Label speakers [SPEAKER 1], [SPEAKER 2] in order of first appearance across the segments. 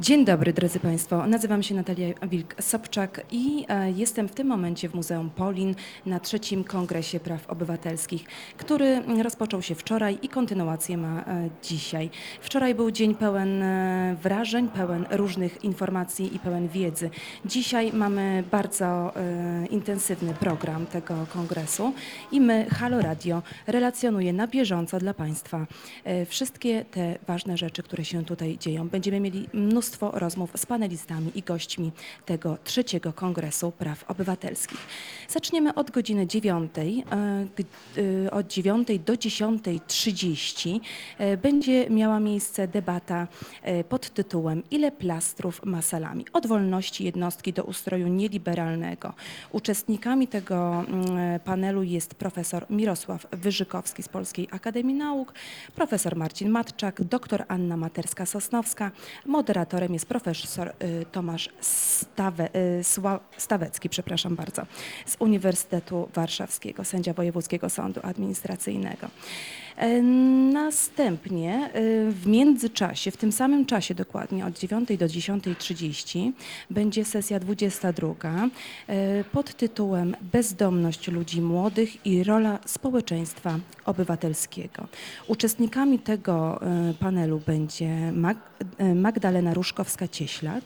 [SPEAKER 1] Dzień dobry, drodzy Państwo. Nazywam się Natalia Wilk-Sobczak i e, jestem w tym momencie w Muzeum Polin na trzecim Kongresie Praw Obywatelskich, który rozpoczął się wczoraj i kontynuację ma e, dzisiaj. Wczoraj był dzień pełen e, wrażeń, pełen różnych informacji i pełen wiedzy. Dzisiaj mamy bardzo intensywny program tego kongresu i my, Halo Radio, relacjonuje na bieżąco dla Państwa wszystkie te ważne rzeczy, które się tutaj dzieją. Będziemy mieli mnóstwo rozmów z panelistami i gośćmi tego trzeciego Kongresu Praw Obywatelskich. Zaczniemy od godziny 9. e, e, Od 9 do 10.30 e, będzie miała miejsce debata pod tytułem Ile plastrów ma salami? Od wolności jednostki do ustroju nieliberalnego. Uczestnikami tego mm, panelu jest profesor Mirosław Wyżykowski z Polskiej Akademii Nauk, profesor Marcin Matczak, doktor Anna Materska-Sosnowska. Moderatorem jest profesor y, Tomasz Stawe, y, Sła, Stawecki, przepraszam bardzo, z Uniwersytetu Warszawskiego, sędzia Wojewódzkiego Sądu Administracyjnego. E, Następnie y, w międzyczasie, w tym samym czasie dokładnie od 9 do 10.30 będzie sesja 22 e, pod tytułem Bezdomność ludzi młodych i rola społeczeństwa obywatelskiego. Uczestnikami tego e, panelu będzie Mag e, Magdalena Różkowska-Cieślak,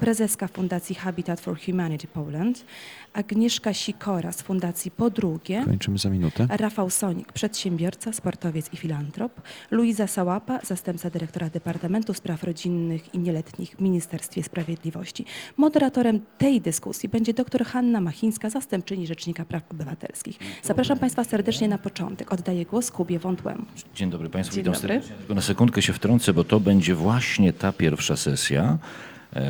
[SPEAKER 1] prezeska Fundacji Habitat for Humanity Poland, Agnieszka Sikora z Fundacji Podrugie,
[SPEAKER 2] Kończymy za minutę.
[SPEAKER 1] Rafał Sonik, przedsiębiorca, sportowiec i filantrop. Luiza Sałapa, zastępca dyrektora Departamentu Spraw Rodzinnych i Nieletnich w Ministerstwie Sprawiedliwości. Moderatorem tej dyskusji będzie dr Hanna Machińska, zastępczyni Rzecznika Praw Obywatelskich. Zapraszam Państwa serdecznie na początek. Oddaję głos Kubie Wątłemu.
[SPEAKER 3] Dzień dobry Państwu,
[SPEAKER 1] Dzień
[SPEAKER 3] witam
[SPEAKER 1] dobry.
[SPEAKER 3] serdecznie. Tylko na sekundkę się wtrącę, bo to będzie właśnie ta pierwsza sesja,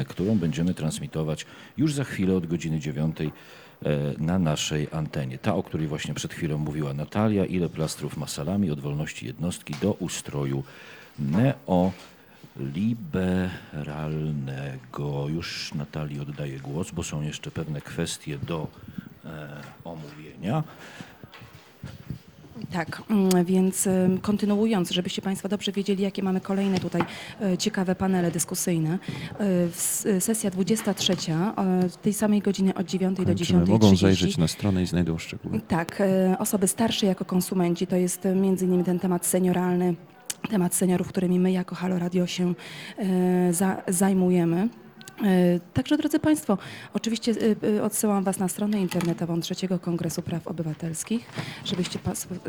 [SPEAKER 3] którą będziemy transmitować już za chwilę od godziny 9 e, na naszej antenie. Ta, o której właśnie przed chwilą mówiła Natalia, ile plastrów ma salami od wolności jednostki do ustroju neoliberalnego. Już Natalii oddaję głos, bo są jeszcze pewne kwestie do e, omówienia.
[SPEAKER 1] Tak, mm, więc kontynuując, żebyście Państwo dobrze wiedzieli, jakie mamy kolejne tutaj e, ciekawe panele dyskusyjne. E, s- Sesja 23 e, w tej samej godzinie od 9 do
[SPEAKER 2] Kończymy.
[SPEAKER 1] 10.30.
[SPEAKER 2] Mogą zajrzeć na stronę i znajdą szczegóły.
[SPEAKER 1] Tak, e, osoby starsze jako konsumenci to jest e, między innymi ten temat senioralny, temat seniorów, którymi my jako Halo Radio się e, za, zajmujemy. E, Także drodzy Państwo, oczywiście e, e, odsyłam Was na stronę internetową Trzeciego Kongresu Praw Obywatelskich, żebyście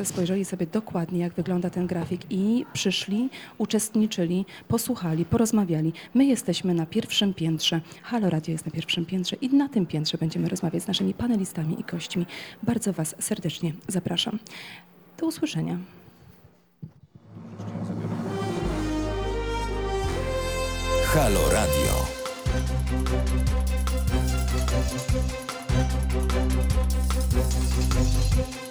[SPEAKER 1] spojrzeli sobie dokładnie, jak wygląda ten grafik i przyszli, uczestniczyli, posłuchali, porozmawiali. My jesteśmy na pierwszym piętrze, Halo Radio jest na pierwszym piętrze i na tym piętrze będziemy rozmawiać z naszymi panelistami i gośćmi. Bardzo Was serdecznie zapraszam. Do usłyszenia.
[SPEAKER 4] Halo Radio.
[SPEAKER 5] Thank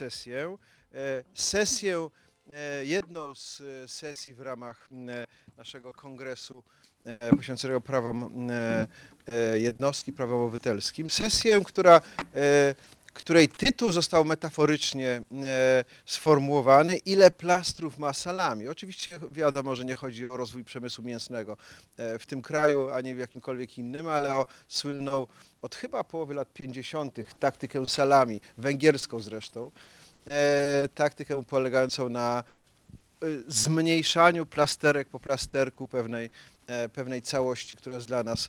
[SPEAKER 5] sesję. E, Sesję, e, jedną z e, sesji w ramach naszego kongresu poświęconego prawom jednostki, prawom obywatelskim. Sesję, która, której tytuł został metaforycznie sformułowany Ile plastrów ma salami? Oczywiście wiadomo, że nie chodzi o rozwój przemysłu mięsnego w tym kraju, ani w jakimkolwiek innym, ale o słynną od chyba połowy lat 50. taktykę salami, węgierską zresztą, e, taktykę polegającą na e, zmniejszaniu plasterek po plasterku pewnej, e, pewnej całości, która jest dla nas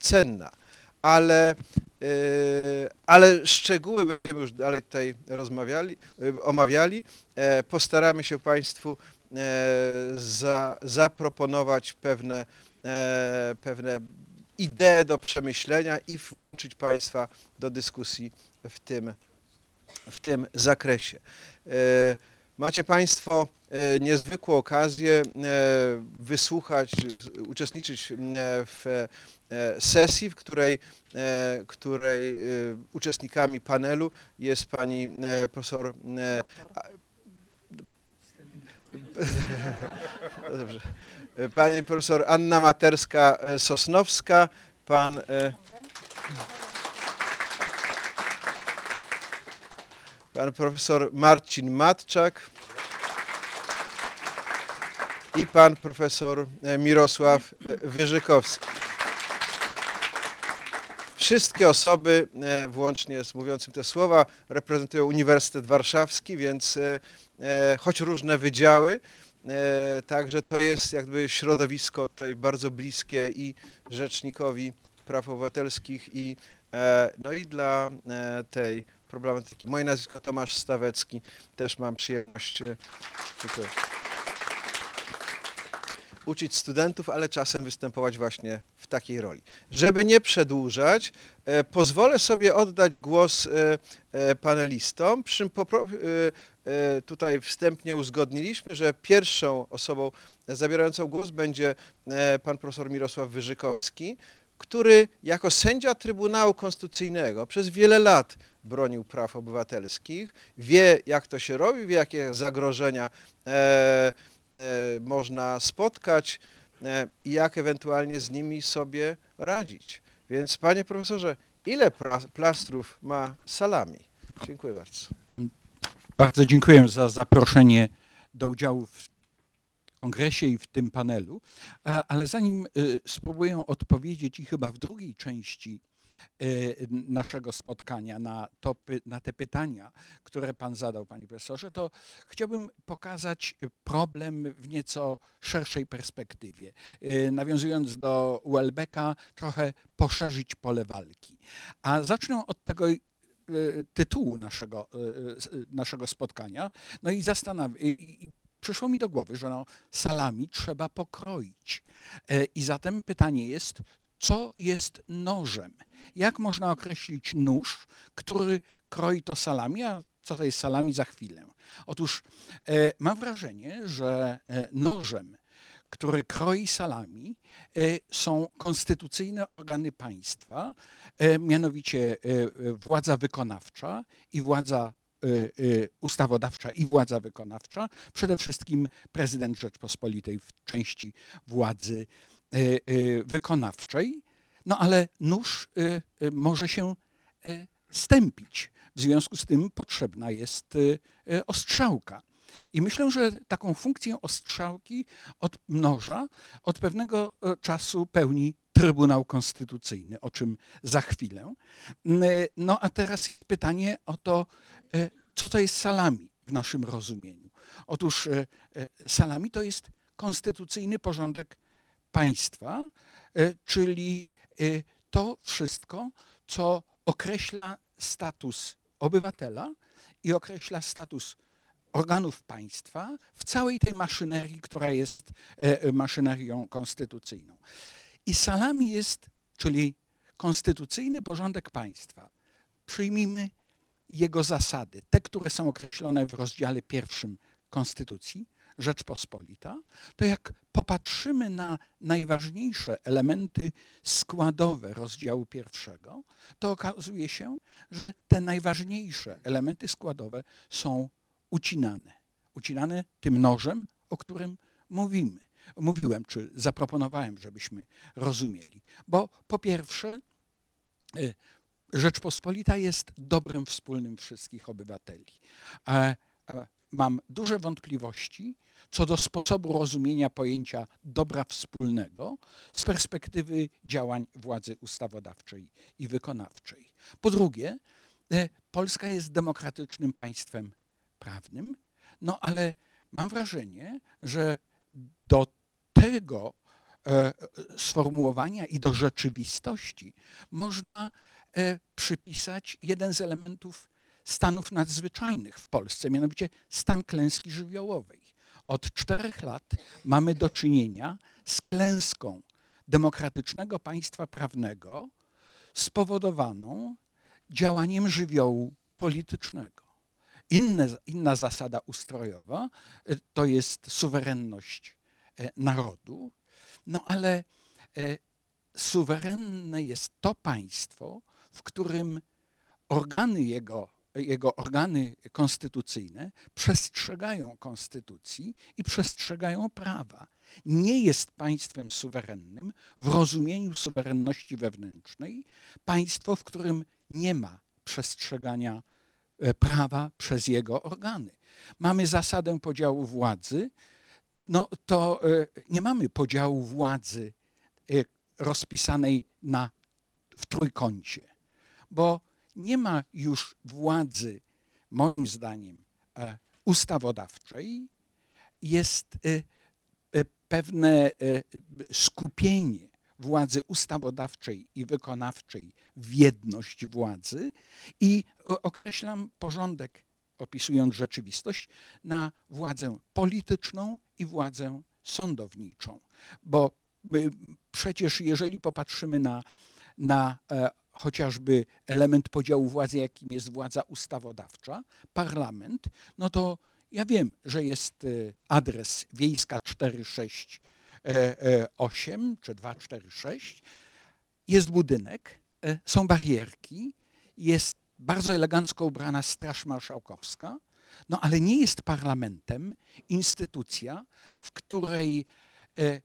[SPEAKER 5] cenna. Ale, ale szczegóły będziemy już dalej tutaj rozmawiali, omawiali. Postaramy się Państwu za, zaproponować pewne, pewne idee do przemyślenia i włączyć Państwa do dyskusji w tym, w tym zakresie. E, Macie Państwo e, niezwykłą okazję e, wysłuchać, uczestniczyć w sesji, w której, której uczestnikami panelu jest pani profesor Dobrze. Pani profesor Anna Materska-Sosnowska, pan e, pan profesor Marcin Matczak i pan profesor e, Mirosław e, Wyżykowski. Wszystkie osoby, e, włącznie z mówiącym te słowa, reprezentują Uniwersytet Warszawski, więc e, e, choć różne wydziały, e, także to jest jakby środowisko tutaj bardzo bliskie i Rzecznikowi Praw Obywatelskich i, e, no i dla e, tej problematyki. Moje nazwisko Tomasz Stawecki, też mam przyjemność e, tutaj uczyć studentów, ale czasem występować właśnie w takiej roli. Żeby nie przedłużać, e, pozwolę sobie oddać głos e, e, panelistom, przy czym e, e, tutaj wstępnie uzgodniliśmy, że pierwszą osobą zabierającą głos będzie e, pan profesor Mirosław Wyżykowski, który jako sędzia Trybunału Konstytucyjnego przez wiele lat bronił praw obywatelskich, wie jak to się robi, wie jakie zagrożenia e, e, można spotkać e, i jak ewentualnie z nimi sobie radzić. Więc panie profesorze, ile plastrów ma salami? Dziękuję bardzo.
[SPEAKER 6] Bardzo dziękuję za zaproszenie do udziału w kongresie i w tym panelu. Ale zanim y, spróbuję odpowiedzieć i chyba w drugiej części y, naszego spotkania na, to, na te pytania, które Pan zadał, Panie Profesorze, to chciałbym pokazać problem w nieco szerszej perspektywie. Y, Nawiązując do Welbecka, trochę poszerzyć pole walki. A zacznę od tego tytułu naszego, s- y, naszego spotkania. No i zastanawiam, przyszło mi do głowy, że no, salami trzeba pokroić. E, I zatem pytanie jest, co jest nożem? Jak można określić nóż, który kroi to salami, a co to jest salami za chwilę? Otóż e, mam wrażenie, że e, nożem, który kroi salami, e, są konstytucyjne organy państwa, e, mianowicie e, e, władza wykonawcza i władza e, e, ustawodawcza i władza wykonawcza, przede wszystkim prezydent Rzeczpospolitej w części władzy e, e, wykonawczej, no ale nóż e, e, może się e, stępić. W związku z tym potrzebna jest e, e, ostrzałka. I myślę, że taką funkcję ostrzałki od noża od pewnego e, czasu pełni Trybunał Konstytucyjny, o czym za chwilę. Mm, e, No a teraz pytanie o to, e, co to jest salami w naszym rozumieniu. Otóż e, salami to jest konstytucyjny porządek państwa, czyli to wszystko, co określa status obywatela i określa status organów państwa w całej tej maszynerii, która jest maszynerią konstytucyjną. I salami jest, czyli konstytucyjny porządek państwa. Przyjmijmy jego zasady, te, które są określone w rozdziale pierwszym Konstytucji, Rzeczpospolita, to jak popatrzymy na najważniejsze elementy składowe rozdziału pierwszego, to okazuje się, że te najważniejsze elementy składowe są ucinane. Ucinane tym nożem, o którym mówimy. Mówiłem, czy zaproponowałem, żebyśmy rozumieli. Bo po pierwsze, y, Rzeczpospolita jest dobrem wspólnym wszystkich obywateli. Mam duże wątpliwości co do sposobu rozumienia pojęcia dobra wspólnego z perspektywy działań władzy ustawodawczej i wykonawczej. Po drugie, e, Polska jest demokratycznym państwem prawnym, no ale mam wrażenie, że do tego e, sformułowania i do rzeczywistości można e, przypisać jeden z elementów stanów nadzwyczajnych w Polsce, mianowicie stan klęski żywiołowej. Od czterech lat mamy do czynienia z klęską demokratycznego państwa prawnego spowodowaną działaniem żywiołu politycznego. Inne, inna zasada ustrojowa e, to jest suwerenność narodu, no ale e, suwerenne jest to państwo, w którym organy jego, jego organy konstytucyjne przestrzegają konstytucji i przestrzegają prawa. Nie jest państwem suwerennym w rozumieniu suwerenności wewnętrznej państwo, w którym nie ma przestrzegania e, prawa przez jego organy. Mamy zasadę podziału władzy, no to e, nie mamy podziału władzy e, rozpisanej na, w trójkącie, bo nie ma już władzy, moim zdaniem, e, ustawodawczej, jest pewne skupienie władzy ustawodawczej i wykonawczej w jedność władzy i określam porządek, opisując rzeczywistość, na władzę polityczną i władzę sądowniczą. Bo y, przecież jeżeli popatrzymy na, na e, chociażby element podziału władzy, jakim jest władza ustawodawcza, parlament, no to ja wiem, że jest e, adres wiejska 468 czy 246, jest budynek, e, są barierki, jest bardzo elegancko ubrana Straż Marszałkowska, no ale nie jest parlamentem instytucja, w której e, e,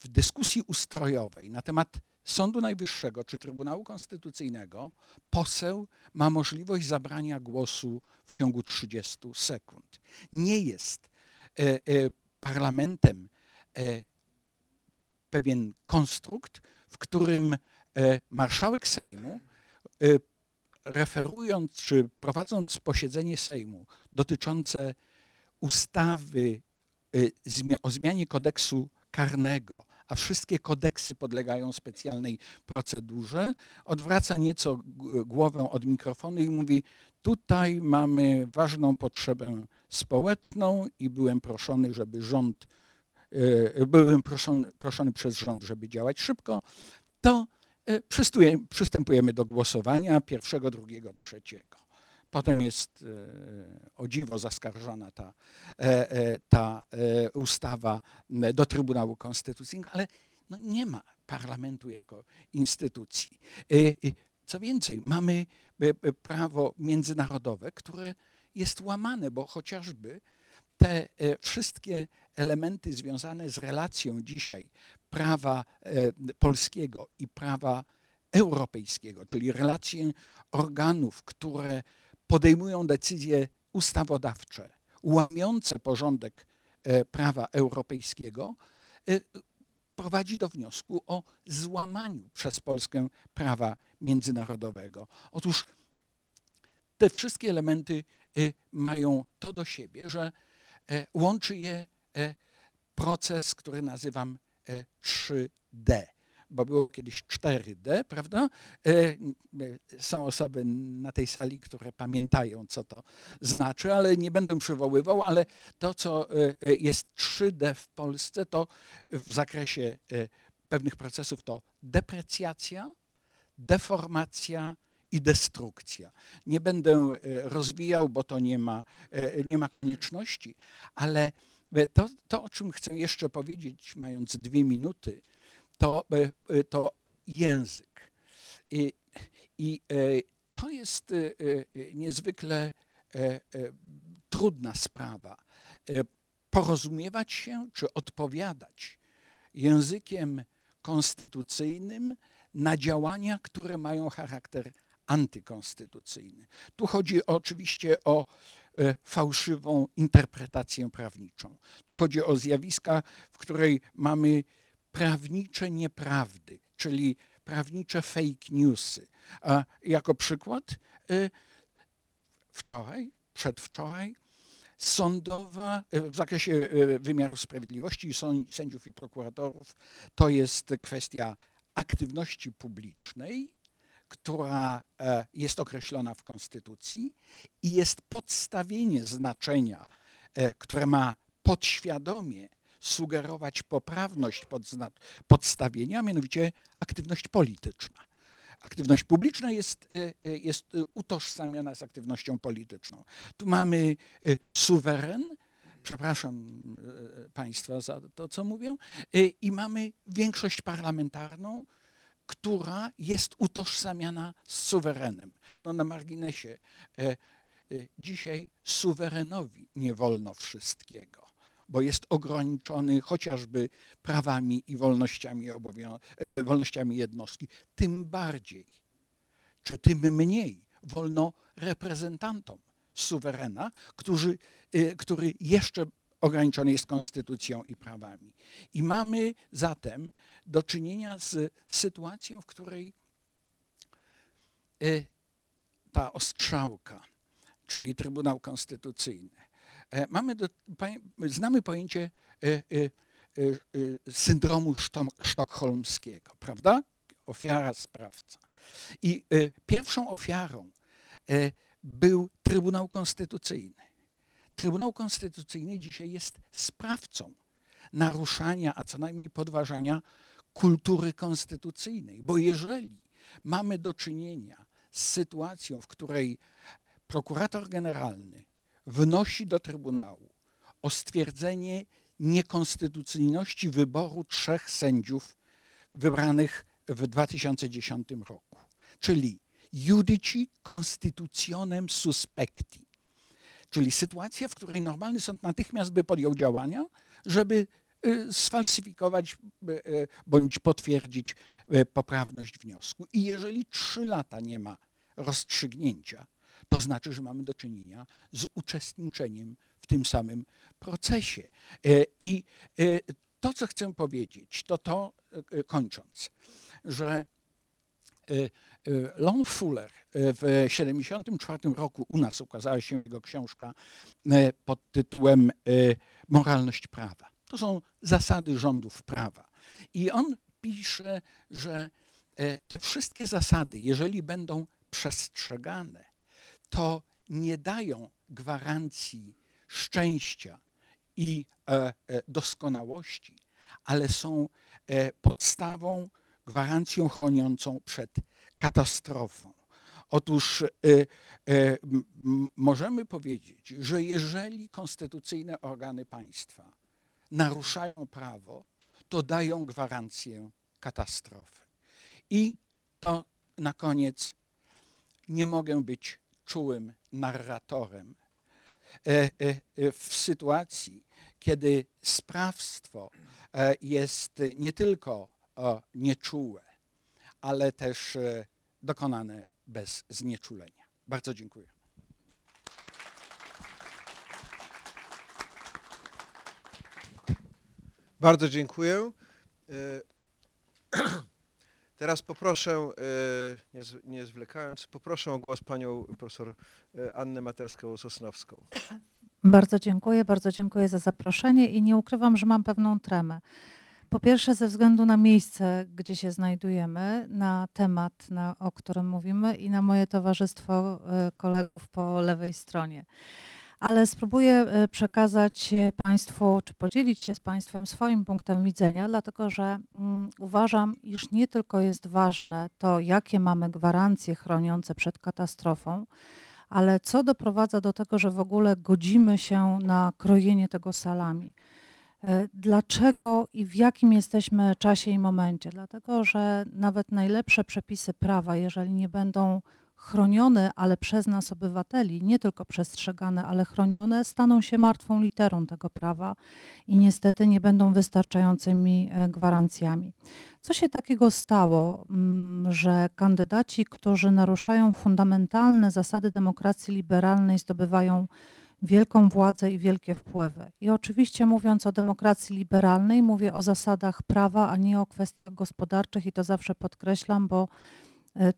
[SPEAKER 6] w dyskusji ustrojowej na temat Sądu Najwyższego czy Trybunału Konstytucyjnego poseł ma możliwość zabrania głosu w ciągu 30 sekund. Nie jest e, parlamentem pewien konstrukt, w którym marszałek Sejmu, referując czy prowadząc posiedzenie Sejmu dotyczące ustawy zmia- o zmianie kodeksu karnego, a wszystkie kodeksy podlegają specjalnej procedurze, odwraca nieco głowę od mikrofonu i mówi: Tutaj mamy ważną potrzebę społeczną i byłem proszony, żeby rząd, e, byłem proszony, proszony przez rząd, żeby działać szybko, to przystuje- przystępujemy do głosowania pierwszego, drugiego, trzeciego. Potem jest e, o dziwo zaskarżona ta, e, e, ta ustawa do Trybunału Konstytucyjnego, ale no nie ma parlamentu jako instytucji. Co więcej, mamy prawo międzynarodowe, które jest łamane, bo chociażby te wszystkie elementy związane z relacją dzisiaj prawa polskiego i prawa europejskiego, czyli relacje organów, które podejmują decyzje ustawodawcze, łamiące porządek e, prawa europejskiego, e, prowadzi do wniosku o złamaniu przez Polskę prawa międzynarodowego. Otóż te wszystkie elementy e, mają to do siebie, że łączy je proces, który nazywam e, 3D, bo było kiedyś 4D, prawda? E, e, Są osoby na tej sali, które pamiętają, co to znaczy, ale nie będę przywoływał, ale to, co e, jest 3D w Polsce, to w zakresie pewnych procesów to deprecjacja, deformacja i destrukcja. Nie będę rozwijał, bo to nie ma, nie ma konieczności, ale To, to, o czym chcę jeszcze powiedzieć, mając dwie minuty, to, e, e, to język. I, i e, to jest niezwykle trudna sprawa. Porozumiewać się czy odpowiadać językiem konstytucyjnym na działania, które mają charakter antykonstytucyjny. Tu chodzi oczywiście o fałszywą interpretację prawniczą. Chodzi o zjawiska, w której mamy prawnicze nieprawdy, czyli prawnicze fake newsy. A jako przykład e, wczoraj, przedwczoraj sądowa e, w zakresie e, wymiaru sprawiedliwości sędziów i prokuratorów to jest kwestia aktywności publicznej, która e, jest określona w Konstytucji i jest podstawienie znaczenia, e, które ma podświadomie sugerować poprawność podstawienia, mianowicie aktywność polityczna. Aktywność publiczna jest, e, e, jest e, utożsamiana z aktywnością polityczną. Tu mamy suweren, przepraszam Państwa za to, co mówię, i mamy większość parlamentarną, która jest utożsamiana z suwerenem. No na marginesie, dzisiaj suwerenowi nie wolno wszystkiego, bo jest ograniczony chociażby prawami i wolnościami, e, wolnościami jednostki. Tym bardziej, czy tym mniej wolno reprezentantom suwerena, którzy, e, który jeszcze ograniczony jest konstytucją i prawami. I mamy zatem do czynienia z sytuacją, w której e, ta ostrzałka, czyli Trybunał Konstytucyjny, mamy do, znamy pojęcie e, e, e, e, syndromu sztokholmskiego, prawda? Ofiara, sprawca. I e, pierwszą ofiarą e, był Trybunał Konstytucyjny. Trybunał Konstytucyjny dzisiaj jest sprawcą naruszania, a co najmniej podważania kultury konstytucyjnej. Bo jeżeli mamy do czynienia z sytuacją, w której prokurator generalny wnosi do Trybunału o stwierdzenie niekonstytucyjności wyboru trzech sędziów wybranych w 2010 roku, czyli judici constitutionem suspecti, czyli sytuacja, w której normalny sąd natychmiast by podjął działania, żeby y, sfalsyfikować y, y, bądź potwierdzić poprawność wniosku. I jeżeli trzy lata nie ma rozstrzygnięcia, to znaczy, że mamy do czynienia z uczestniczeniem w tym samym procesie. Y, I y, to, co chcę powiedzieć, to to, y, kończąc, że Lon Fuller w 1974 roku u nas ukazała się jego książka pod tytułem Moralność prawa. To są zasady rządów prawa. I on pisze, że e, te wszystkie zasady, jeżeli będą przestrzegane, to nie dają gwarancji szczęścia i e, e, doskonałości, ale są e, podstawą, gwarancją chroniącą przed katastrofą. Otóż możemy powiedzieć, że jeżeli konstytucyjne organy państwa naruszają prawo, to dają gwarancję katastrofy. I to na koniec nie mogę być czułym narratorem e, e, e, w sytuacji, kiedy sprawstwo jest nie tylko nieczułe, ale też dokonane bez znieczulenia. Bardzo dziękuję.
[SPEAKER 5] Bardzo dziękuję. Teraz poproszę, e, nie zwlekając, poproszę o głos panią profesor e, Annę Materską-Sosnowską.
[SPEAKER 7] Bardzo dziękuję, bardzo dziękuję za zaproszenie i nie ukrywam, że mam pewną tremę. Po pierwsze, ze względu na miejsce, gdzie się znajdujemy, na temat, na, o którym mówimy i na moje towarzystwo e, kolegów po lewej stronie. Ale spróbuję e, przekazać Państwu, czy podzielić się z Państwem swoim punktem widzenia, dlatego że mm, uważam, iż nie tylko jest ważne to, jakie mamy gwarancje chroniące przed katastrofą, ale co doprowadza do tego, że w ogóle godzimy się na krojenie tego salami? E, Dlaczego i w jakim jesteśmy czasie i momencie? Dlatego, że nawet najlepsze przepisy prawa, jeżeli nie będą chronione, ale przez nas obywateli, nie tylko przestrzegane, ale chronione, staną się martwą literą tego prawa i niestety nie będą wystarczającymi e, gwarancjami. Co się takiego stało, mm, że kandydaci, którzy naruszają fundamentalne zasady demokracji liberalnej, zdobywają wielką władzę i wielkie wpływy? I oczywiście mówiąc o demokracji liberalnej, mówię o zasadach prawa, a nie o kwestiach gospodarczych i to zawsze podkreślam, bo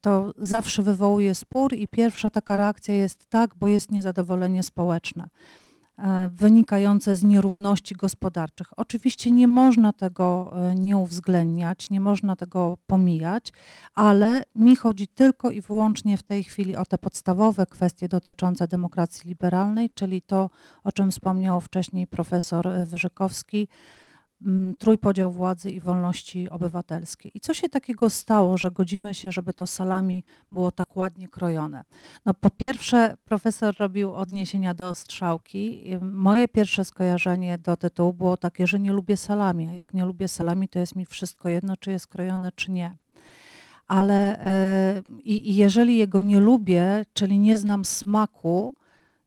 [SPEAKER 7] to zawsze wywołuje spór i pierwsza taka reakcja jest tak, bo jest niezadowolenie społeczne e, wynikające z nierówności gospodarczych. Oczywiście nie można tego e, nie uwzględniać, nie można tego pomijać, ale mi chodzi tylko i wyłącznie w tej chwili o te podstawowe kwestie dotyczące demokracji liberalnej, czyli to, o czym wspomniał wcześniej profesor e, Wyżykowski, mm, trójpodział władzy i wolności obywatelskie. I co się takiego stało, że godzimy się, żeby to salami było tak ładnie krojone? No po pierwsze profesor robił odniesienia do strzałki. Moje pierwsze skojarzenie do tytułu było takie, że nie lubię salami. Jak nie lubię salami, to jest mi wszystko jedno, czy jest krojone, czy nie. Ale e, i jeżeli jego nie lubię, czyli nie znam smaku,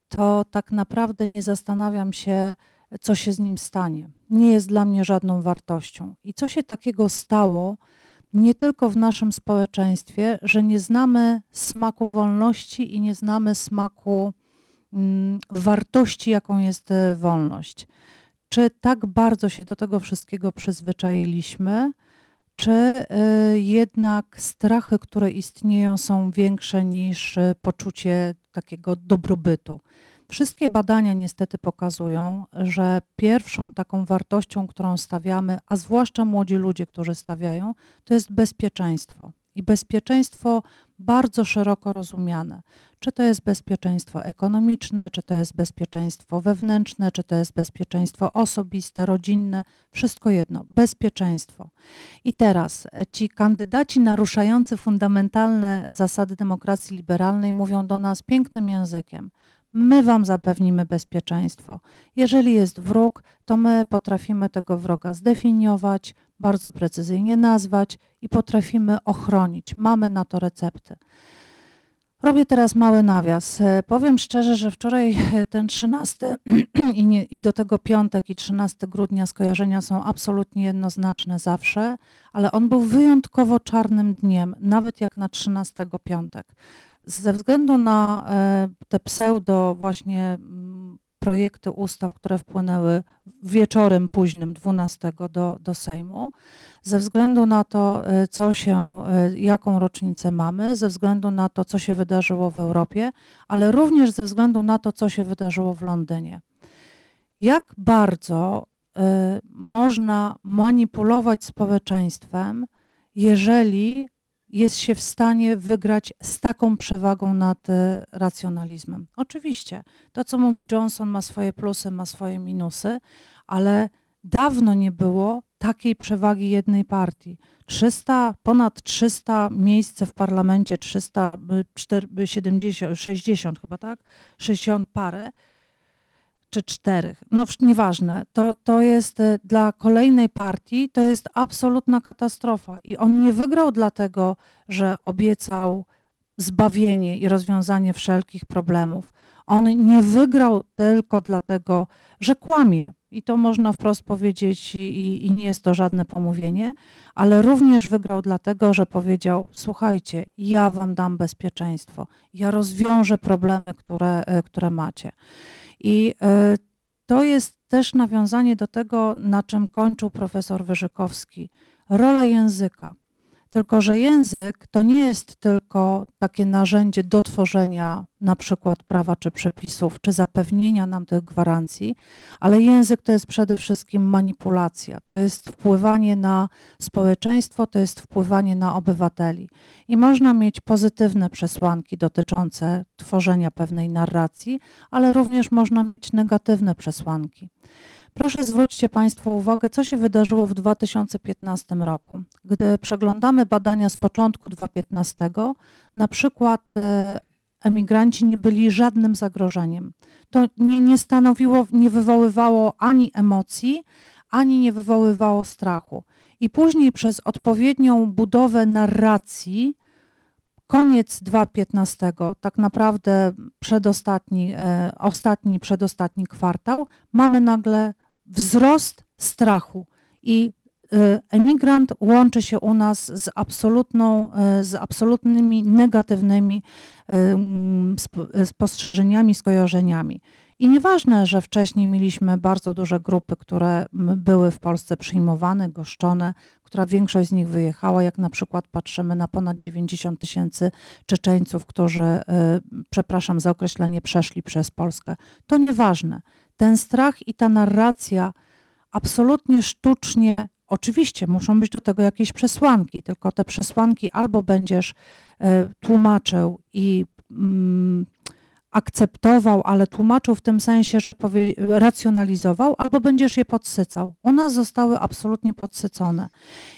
[SPEAKER 7] to tak naprawdę nie zastanawiam się, co się z nim stanie. Nie jest dla mnie żadną wartością. I co się takiego stało, nie tylko w naszym społeczeństwie, że nie znamy smaku wolności i nie znamy smaku mm, wartości, jaką jest e, wolność. Czy tak bardzo się do tego wszystkiego przyzwyczailiśmy, czy e, jednak strachy, które istnieją, są większe niż e, poczucie takiego dobrobytu? Wszystkie badania niestety pokazują, że pierwszą taką wartością, którą stawiamy, a zwłaszcza młodzi ludzie, którzy stawiają, to jest bezpieczeństwo. I bezpieczeństwo bardzo szeroko rozumiane. Czy to jest bezpieczeństwo ekonomiczne, czy to jest bezpieczeństwo wewnętrzne, czy to jest bezpieczeństwo osobiste, rodzinne, wszystko jedno bezpieczeństwo. I teraz ci kandydaci naruszający fundamentalne zasady demokracji liberalnej mówią do nas pięknym językiem. My wam zapewnimy bezpieczeństwo. Jeżeli jest wróg, to my potrafimy tego wroga zdefiniować, bardzo precyzyjnie nazwać i potrafimy ochronić. Mamy na to recepty. Robię teraz mały nawias. Powiem szczerze, że wczoraj e, ten 13 i nie, i do tego piątek i 13 grudnia skojarzenia są absolutnie jednoznaczne zawsze, ale on był wyjątkowo czarnym dniem, nawet jak na 13 piątek. Ze względu na e, te pseudo właśnie mm, projekty ustaw, które wpłynęły wieczorem późnym 12 do, do Sejmu, ze względu na to, e, co się, e, jaką rocznicę mamy, ze względu na to, co się wydarzyło w Europie, ale również ze względu na to, co się wydarzyło w Londynie. Jak bardzo e, można manipulować społeczeństwem, jeżeli jest się w stanie wygrać z taką przewagą nad e, racjonalizmem. Oczywiście, to co mówi Johnson ma swoje plusy, ma swoje minusy, ale dawno nie było takiej przewagi jednej partii. 300, ponad 300 miejsc w parlamencie, 370, 60 chyba, tak? 60 parę czy czterech, no nieważne, to, to jest e, dla kolejnej partii, to jest absolutna katastrofa. I on nie wygrał dlatego, że obiecał zbawienie i rozwiązanie wszelkich problemów. On nie wygrał tylko dlatego, że kłamie. I to można wprost powiedzieć i, i nie jest to żadne pomówienie, ale również wygrał dlatego, że powiedział: Słuchajcie, ja wam dam bezpieczeństwo, ja rozwiążę problemy, które, e, które macie. I e, to jest też nawiązanie do tego, na czym kończył profesor Wyżykowski. Rola języka. Tylko, że język to nie jest tylko takie narzędzie do tworzenia na przykład prawa czy przepisów, czy zapewnienia nam tych gwarancji, ale język to jest przede wszystkim manipulacja, to jest wpływanie na społeczeństwo, to jest wpływanie na obywateli. I można mieć pozytywne przesłanki dotyczące tworzenia pewnej narracji, ale również można mieć negatywne przesłanki. Proszę zwróćcie Państwo uwagę, co się wydarzyło w 2015 roku. Gdy przeglądamy badania z początku 2015, na przykład e, emigranci nie byli żadnym zagrożeniem. To nie, nie stanowiło, nie wywoływało ani emocji, ani nie wywoływało strachu. I później przez odpowiednią budowę narracji, koniec 2015, tak naprawdę przedostatni, e, ostatni, przedostatni kwartał, mamy nagle wzrost strachu i e, emigrant łączy się u nas z, absolutną, e, z absolutnymi negatywnymi e, mm, sp- spostrzeżeniami, skojarzeniami. I nieważne, że wcześniej mieliśmy bardzo duże grupy, które były w Polsce przyjmowane, goszczone, która większość z nich wyjechała, jak na przykład patrzymy na ponad 90 tysięcy Czeczeńców, którzy, przepraszam za określenie, przeszli przez Polskę. To nieważne. Ten strach i ta narracja absolutnie sztucznie, oczywiście muszą być do tego jakieś przesłanki, tylko te przesłanki albo będziesz e, tłumaczył i mm, akceptował, ale tłumaczył w tym sensie, że racjonalizował, albo będziesz je podsycał. U nas zostały absolutnie podsycone.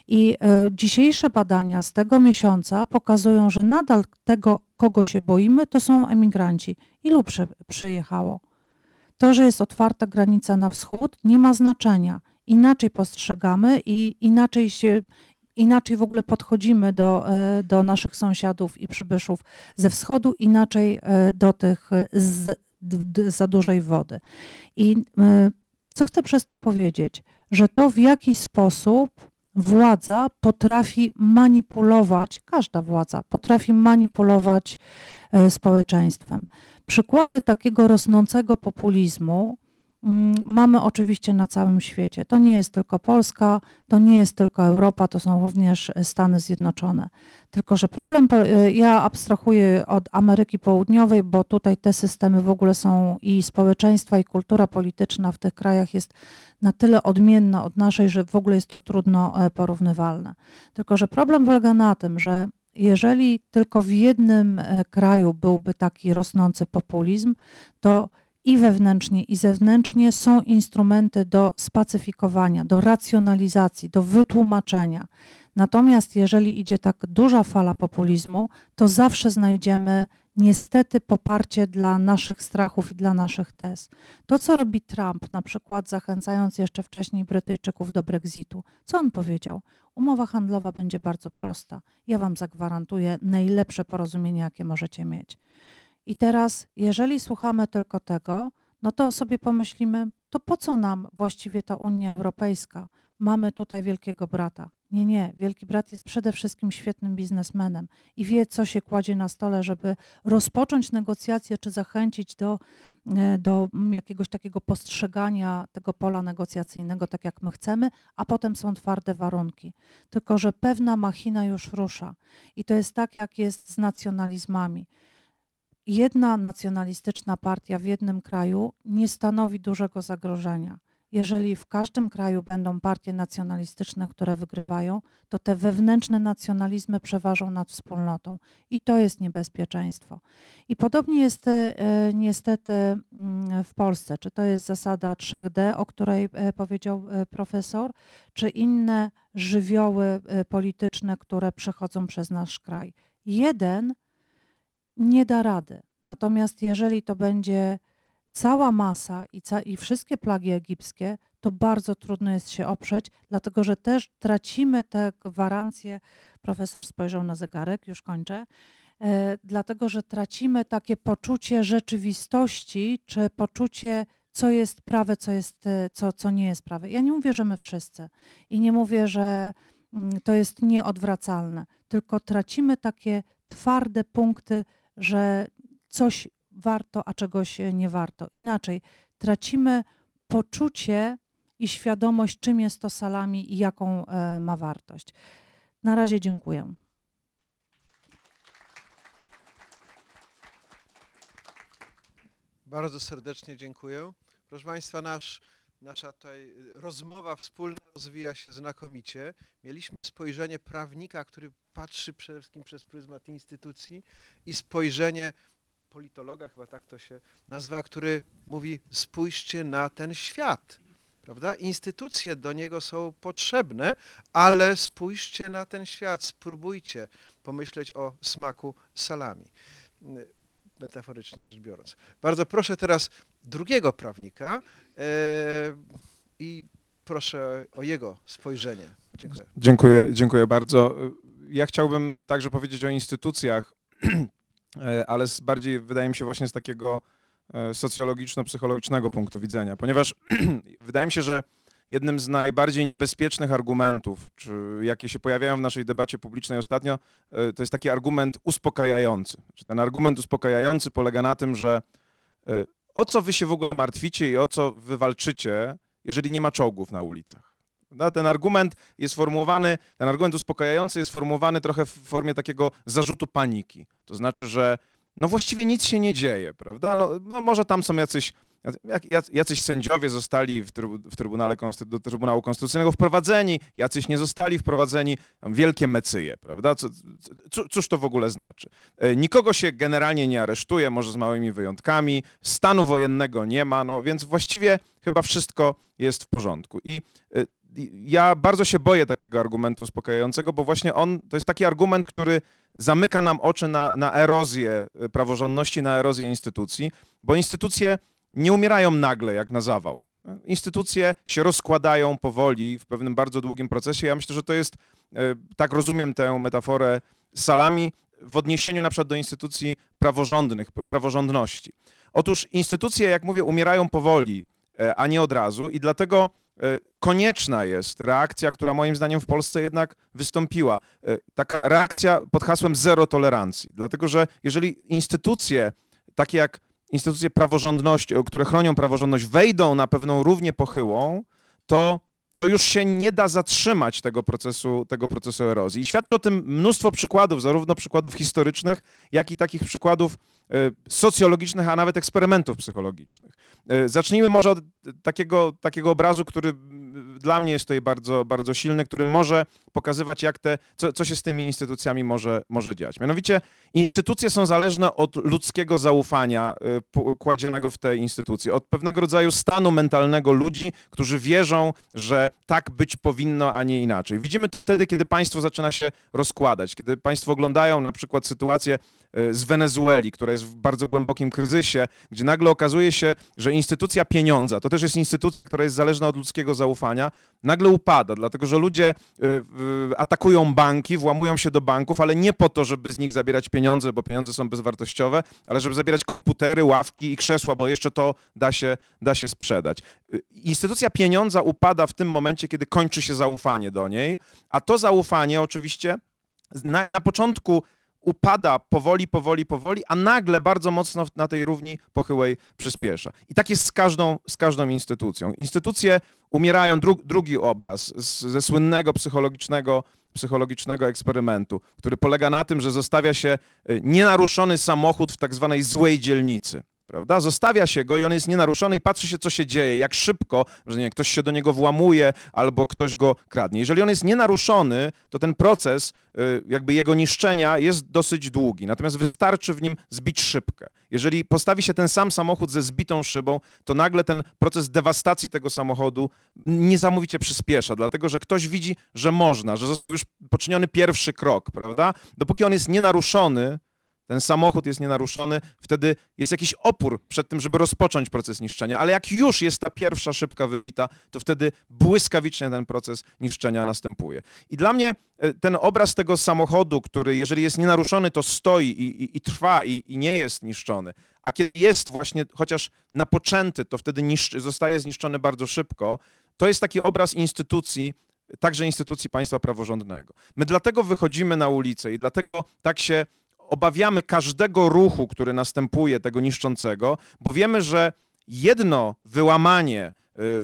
[SPEAKER 7] I e, dzisiejsze badania z tego miesiąca pokazują, że nadal tego, kogo się boimy, to są emigranci. Ilu przy, przyjechało? To, że jest otwarta granica na wschód, nie ma znaczenia. Inaczej postrzegamy i inaczej się, inaczej w ogóle podchodzimy do, e, do naszych sąsiadów i przybyszów ze wschodu, inaczej e, do tych z, za dużej wody. I e, co chcę przez to powiedzieć? Że to w jaki sposób władza potrafi manipulować, każda władza potrafi manipulować społeczeństwem. Przykłady takiego rosnącego populizmu mm, mamy oczywiście na całym świecie. To nie jest tylko Polska, to nie jest tylko Europa, to są również Stany Zjednoczone. Tylko, że problem, e, ja abstrahuję od Ameryki Południowej, bo tutaj te systemy w ogóle są i społeczeństwa, i kultura polityczna w tych krajach jest na tyle odmienna od naszej, że w ogóle jest trudno e, porównywalne. Tylko, że problem polega na tym, że jeżeli tylko w jednym e, kraju byłby taki rosnący populizm, to i wewnętrznie, i zewnętrznie są instrumenty do spacyfikowania, do racjonalizacji, do wytłumaczenia. Natomiast jeżeli idzie tak duża fala populizmu, to zawsze znajdziemy niestety poparcie dla naszych strachów i dla naszych tez. To, co robi Trump, na przykład zachęcając jeszcze wcześniej Brytyjczyków do Brexitu, co on powiedział? Umowa handlowa będzie bardzo prosta. Ja wam zagwarantuję najlepsze porozumienie, jakie możecie mieć. I teraz, jeżeli słuchamy tylko tego, no to sobie pomyślimy, to po co nam właściwie ta Unia Europejska? Mamy tutaj wielkiego brata. Nie, nie. Wielki brat jest przede wszystkim świetnym biznesmenem i wie, co się kładzie na stole, żeby rozpocząć negocjacje czy zachęcić do, e, do jakiegoś takiego postrzegania tego pola negocjacyjnego tak, jak my chcemy, a potem są twarde warunki. Tylko, że pewna machina już rusza. I to jest tak, jak jest z nacjonalizmami jedna nacjonalistyczna partia w jednym kraju nie stanowi dużego zagrożenia. Jeżeli w każdym kraju będą partie nacjonalistyczne, które wygrywają, to te wewnętrzne nacjonalizmy przeważą nad wspólnotą i to jest niebezpieczeństwo. I podobnie jest e, niestety mm, w Polsce. Czy to jest zasada 3D, o której e, powiedział e, profesor, czy inne żywioły polityczne, które przechodzą przez nasz kraj. Jeden nie da rady. Natomiast jeżeli to będzie cała masa i, ca- i wszystkie plagi egipskie, to bardzo trudno jest się oprzeć, dlatego że też tracimy tę gwarancję. Profesor spojrzał na zegarek, już kończę. E, dlatego, że tracimy takie poczucie rzeczywistości, czy poczucie, co jest prawe, co, jest, e, co, co nie jest prawe. Ja nie mówię, że my wszyscy i nie mówię, że mm, to jest nieodwracalne, tylko tracimy takie twarde punkty, że coś warto, a czegoś nie warto. Inaczej, tracimy poczucie i świadomość, czym jest to salami i jaką e, ma wartość. Na razie dziękuję.
[SPEAKER 5] Bardzo serdecznie dziękuję. Proszę Państwa, nasz, nasza tutaj rozmowa wspólna rozwija się znakomicie. Mieliśmy spojrzenie prawnika, który patrzy przede wszystkim przez pryzmat instytucji i spojrzenie politologa, chyba tak to się nazywa, który mówi spójrzcie na ten świat. Prawda? Instytucje do niego są potrzebne, ale spójrzcie na ten świat, spróbujcie pomyśleć o smaku salami metaforycznie rzecz biorąc. Bardzo proszę teraz drugiego prawnika e, i proszę o jego spojrzenie. Dziękuję.
[SPEAKER 8] Dziękuję, dziękuję bardzo. Ja chciałbym także powiedzieć o instytucjach, ale z bardziej wydaje mi się właśnie z takiego e, socjologiczno-psychologicznego punktu widzenia, ponieważ wydaje mi się, że jednym z najbardziej niebezpiecznych argumentów, czy jakie się pojawiają w naszej debacie publicznej ostatnio, e, to jest taki argument uspokajający. Ten argument uspokajający polega na tym, że e, o co wy się w ogóle martwicie i o co wy walczycie, jeżeli nie ma czołgów na ulicach. Prawda? Ten argument jest formułowany, ten argument uspokajający jest formułowany trochę w formie takiego zarzutu paniki. To znaczy, że no właściwie nic się nie dzieje, prawda? No, no może tam są jacyś, jacyś sędziowie zostali w, trybu, w Trybunale do Trybunału Konstytucyjnego wprowadzeni, jacyś nie zostali wprowadzeni, wielkie mecyje, prawda? Co, co, cóż to w ogóle znaczy? E, Nikogo się generalnie nie aresztuje, może z małymi wyjątkami, stanu wojennego nie ma, no więc właściwie chyba wszystko jest w porządku. I e, i ja bardzo się boję takiego argumentu uspokajającego, bo właśnie on to jest taki argument, który zamyka nam oczy na, na erozję y, praworządności, na erozję instytucji, bo instytucje nie umierają nagle jak na zawał. Instytucje się rozkładają powoli w pewnym bardzo długim procesie. Ja myślę, że to jest, y, tak rozumiem tę metaforę salami, w odniesieniu na przykład do instytucji praworządnych, praworządności. Otóż instytucje, jak mówię, umierają powoli, e, a nie od razu i dlatego konieczna jest reakcja, która moim zdaniem w Polsce jednak wystąpiła. E, Taka reakcja pod hasłem zero tolerancji. Dlatego, że jeżeli instytucje, takie jak instytucje praworządności, o- które chronią praworządność, wejdą na pewną równię pochyłą, to, to już się nie da zatrzymać tego procesu, tego procesu erozji. I świadczy o tym mnóstwo przykładów, zarówno przykładów historycznych, jak i takich przykładów e, socjologicznych, a nawet eksperymentów psychologicznych. E, Zacznijmy może od takiego, takiego obrazu, który dla mnie jest tutaj bardzo, bardzo silny, który może pokazywać, jak te, co, co się z tymi instytucjami może, może dziać. Mianowicie instytucje są zależne od ludzkiego zaufania p- kładzionego w te instytucje, od pewnego rodzaju stanu mentalnego ludzi, którzy wierzą, że tak być powinno, a nie inaczej. Widzimy to wtedy, kiedy państwo zaczyna się rozkładać, kiedy państwo oglądają na przykład sytuację z Wenezueli, która jest w bardzo głębokim kryzysie, gdzie nagle okazuje się, że instytucja pieniądza, to też jest instytucja, która jest zależna od ludzkiego zaufania, nagle upada, dlatego że ludzie y, y, atakują banki, włamują się do banków, ale nie po to, żeby z nich zabierać pieniądze, bo pieniądze są bezwartościowe, ale żeby zabierać komputery, ławki i krzesła, bo jeszcze to da się, da się sprzedać. Y, Instytucja pieniądza upada w tym momencie, kiedy kończy się zaufanie do niej, a to zaufanie oczywiście na, na początku upada powoli, powoli, powoli, a nagle bardzo mocno na tej równi pochyłej przyspiesza. I tak jest z każdą, z każdą instytucją. Instytucje umierają, dru, drugi obraz z, ze słynnego psychologicznego, psychologicznego eksperymentu, który polega na tym, że zostawia się y, nienaruszony samochód w tak zwanej złej dzielnicy. Prawda? Zostawia się go i on jest nienaruszony i patrzy się, co się dzieje, jak szybko, że nie, ktoś się do niego włamuje albo ktoś go kradnie. Jeżeli on jest nienaruszony, to ten proces y, jakby jego niszczenia jest dosyć długi, natomiast wystarczy w nim zbić szybkę. Jeżeli postawi się ten sam samochód ze zbitą szybą, to nagle ten proces dewastacji tego samochodu niesamowicie przyspiesza, dlatego że ktoś widzi, że można, że został już poczyniony pierwszy krok, prawda? Dopóki on jest nienaruszony, ten samochód jest nienaruszony, wtedy jest jakiś opór przed tym, żeby rozpocząć proces niszczenia, ale jak już jest ta pierwsza szybka wybita, to wtedy błyskawicznie ten proces niszczenia następuje. I dla mnie e, ten obraz tego samochodu, który jeżeli jest nienaruszony, to stoi i, i, i trwa i, i nie jest niszczony, a kiedy jest właśnie chociaż napoczęty, to wtedy niszczy, zostaje zniszczony bardzo szybko, to jest taki obraz instytucji, także instytucji państwa praworządnego. My dlatego wychodzimy na ulicę i dlatego tak się obawiamy każdego ruchu, który następuje, tego niszczącego, bo wiemy, że jedno wyłamanie y,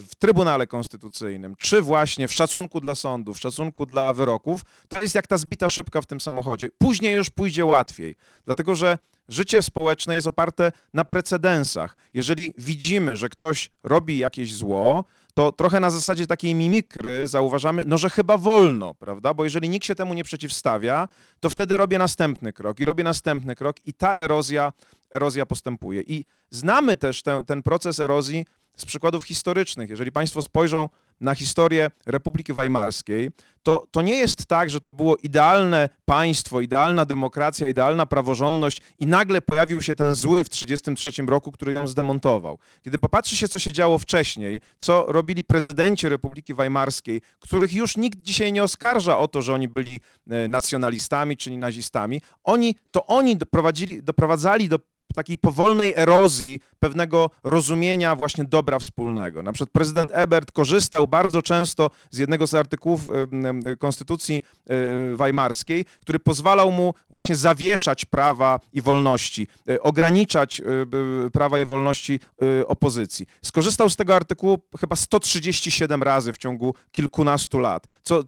[SPEAKER 8] w Trybunale Konstytucyjnym, czy właśnie w szacunku dla sądów, w szacunku dla wyroków, to jest jak ta zbita szybka w tym samochodzie. Później już pójdzie łatwiej, dlatego że życie społeczne jest oparte na precedensach. Jeżeli widzimy, że ktoś robi jakieś zło, to trochę na zasadzie takiej mimikry zauważamy, no że chyba wolno, prawda? Bo jeżeli nikt się temu nie przeciwstawia, to wtedy robię następny krok i robię następny krok i ta erozja, erozja postępuje. I znamy też ten, ten proces erozji z przykładów historycznych. Jeżeli Państwo spojrzą na historię Republiki Weimarskiej, to, to nie jest tak, że to było idealne państwo, idealna demokracja, idealna praworządność i nagle pojawił się ten zły w 1933 roku, który ją zdemontował. Kiedy popatrzy się, co się działo wcześniej, co robili prezydenci Republiki Weimarskiej, których już nikt dzisiaj nie oskarża o to, że oni byli e, nacjonalistami czy nazistami, oni, to oni doprowadzili, doprowadzali do takiej powolnej erozji pewnego rozumienia właśnie dobra wspólnego. Na przykład prezydent Ebert korzystał bardzo często z jednego z artykułów Konstytucji e, Weimarskiej, który pozwalał mu właśnie zawieszać prawa i wolności, e, ograniczać e, prawa i wolności opozycji. Skorzystał z tego artykułu chyba 137 razy w ciągu kilkunastu lat, co,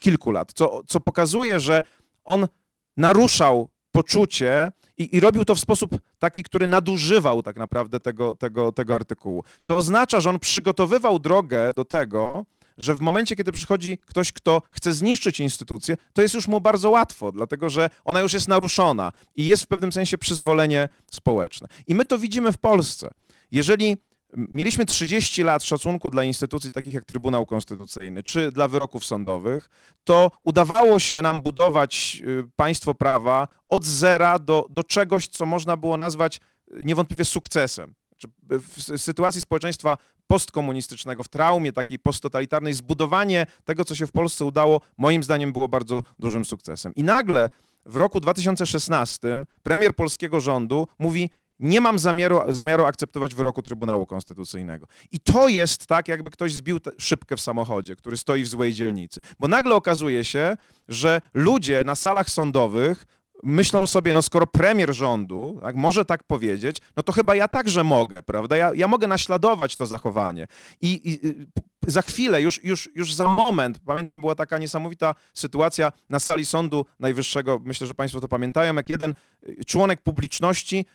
[SPEAKER 8] kilku lat, co, co pokazuje, że on naruszał poczucie i, i robił to w sposób taki, który nadużywał tak naprawdę tego, tego, tego artykułu. To oznacza, że on przygotowywał drogę do tego, że w momencie, kiedy przychodzi ktoś, kto chce zniszczyć instytucję, to jest już mu bardzo łatwo, dlatego że ona już jest naruszona i jest w pewnym sensie przyzwolenie społeczne. I my to widzimy w Polsce. Jeżeli mieliśmy 30 lat szacunku dla instytucji takich jak Trybunał Konstytucyjny czy dla wyroków sądowych, to udawało się nam budować y, państwo prawa od zera do, do czegoś, co można było nazwać y, niewątpliwie sukcesem. Czy W sytuacji społeczeństwa postkomunistycznego, w traumie takiej posttotalitarnej, zbudowanie tego, co się w Polsce udało, moim zdaniem było bardzo dużym sukcesem. I nagle w roku 2016 premier polskiego rządu mówi, nie mam zamiaru, zamiaru akceptować wyroku Trybunału Konstytucyjnego. I to jest tak, jakby ktoś zbił szybkę w samochodzie, który stoi w złej dzielnicy. Bo nagle okazuje się, że ludzie na salach sądowych myślą sobie, no skoro premier rządu tak, może tak powiedzieć, no to chyba ja także mogę, prawda? Ja, ja mogę naśladować to zachowanie. I, i y, za chwilę, już, już, już za moment, pamiętam, była taka niesamowita sytuacja na sali Sądu Najwyższego, myślę, że Państwo to pamiętają, jak jeden y, członek publiczności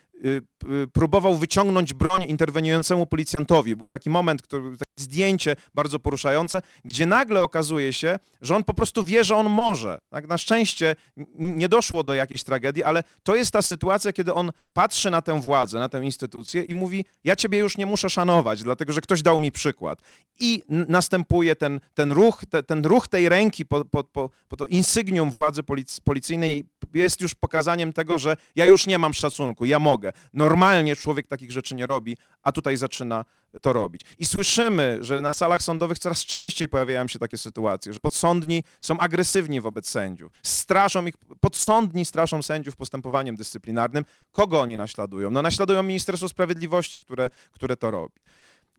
[SPEAKER 8] próbował wyciągnąć broń interweniującemu policjantowi. Był taki moment, który, takie zdjęcie bardzo poruszające, gdzie nagle okazuje się, że on po prostu wie, że on może. Tak? Na szczęście nie doszło do jakiejś tragedii, ale to jest ta sytuacja, kiedy on patrzy na tę władzę, na tę instytucję i mówi, ja ciebie już nie muszę szanować, dlatego że ktoś dał mi przykład. I następuje ten, ten, ruch, te, ten ruch tej ręki po, po, po, po to insygnium władzy polic- policyjnej jest już pokazaniem tego, że ja już nie mam szacunku, ja mogę. Normalnie człowiek takich rzeczy nie robi, a tutaj zaczyna to robić. I słyszymy, że na salach sądowych coraz częściej pojawiają się takie sytuacje, że podsądni są agresywni wobec sędziów, straszą ich, podsądni straszą sędziów postępowaniem dyscyplinarnym. Kogo oni naśladują? No naśladują Ministerstwo Sprawiedliwości, które, które to robi.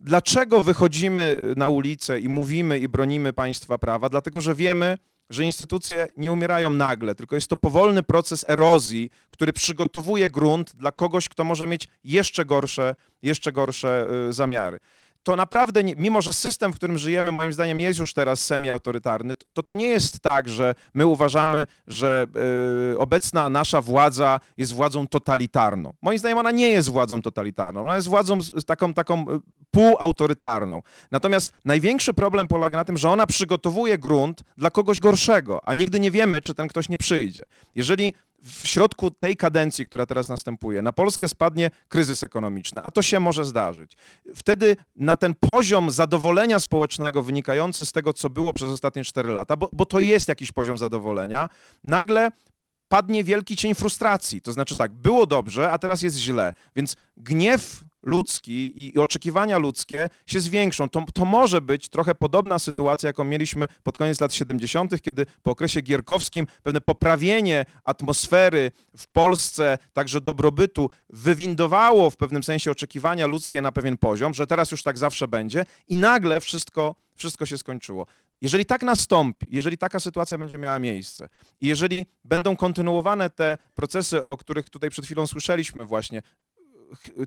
[SPEAKER 8] Dlaczego wychodzimy na ulicę i mówimy i bronimy państwa prawa? Dlatego, że wiemy, że instytucje nie umierają nagle, tylko jest to powolny proces erozji, który przygotowuje grunt dla kogoś, kto może mieć jeszcze gorsze, jeszcze gorsze y, zamiary. To naprawdę, nie, mimo że system, w którym żyjemy, moim zdaniem jest już teraz semi-autorytarny, to nie jest tak, że my uważamy, że y, obecna nasza władza jest władzą totalitarną. Moim zdaniem ona nie jest władzą totalitarną, ona jest władzą z, taką, taką y, półautorytarną. Natomiast największy problem polega na tym, że ona przygotowuje grunt dla kogoś gorszego, a nigdy nie wiemy, czy ten ktoś nie przyjdzie. Jeżeli w środku tej kadencji, która teraz następuje, na Polskę spadnie kryzys ekonomiczny, a to się może zdarzyć. Wtedy na ten poziom zadowolenia społecznego wynikający z tego, co było przez ostatnie 4 lata, bo, bo to jest jakiś poziom zadowolenia, nagle padnie wielki cień frustracji. To znaczy tak, było dobrze, a teraz jest źle. Więc gniew ludzki i oczekiwania ludzkie się zwiększą. To, to może być trochę podobna sytuacja, jaką mieliśmy pod koniec lat 70., kiedy po okresie gierkowskim pewne poprawienie atmosfery w Polsce, także dobrobytu, wywindowało w pewnym sensie oczekiwania ludzkie na pewien poziom, że teraz już tak zawsze będzie i nagle wszystko, wszystko się skończyło. Jeżeli tak nastąpi, jeżeli taka sytuacja będzie miała miejsce i jeżeli będą kontynuowane te procesy, o których tutaj przed chwilą słyszeliśmy właśnie,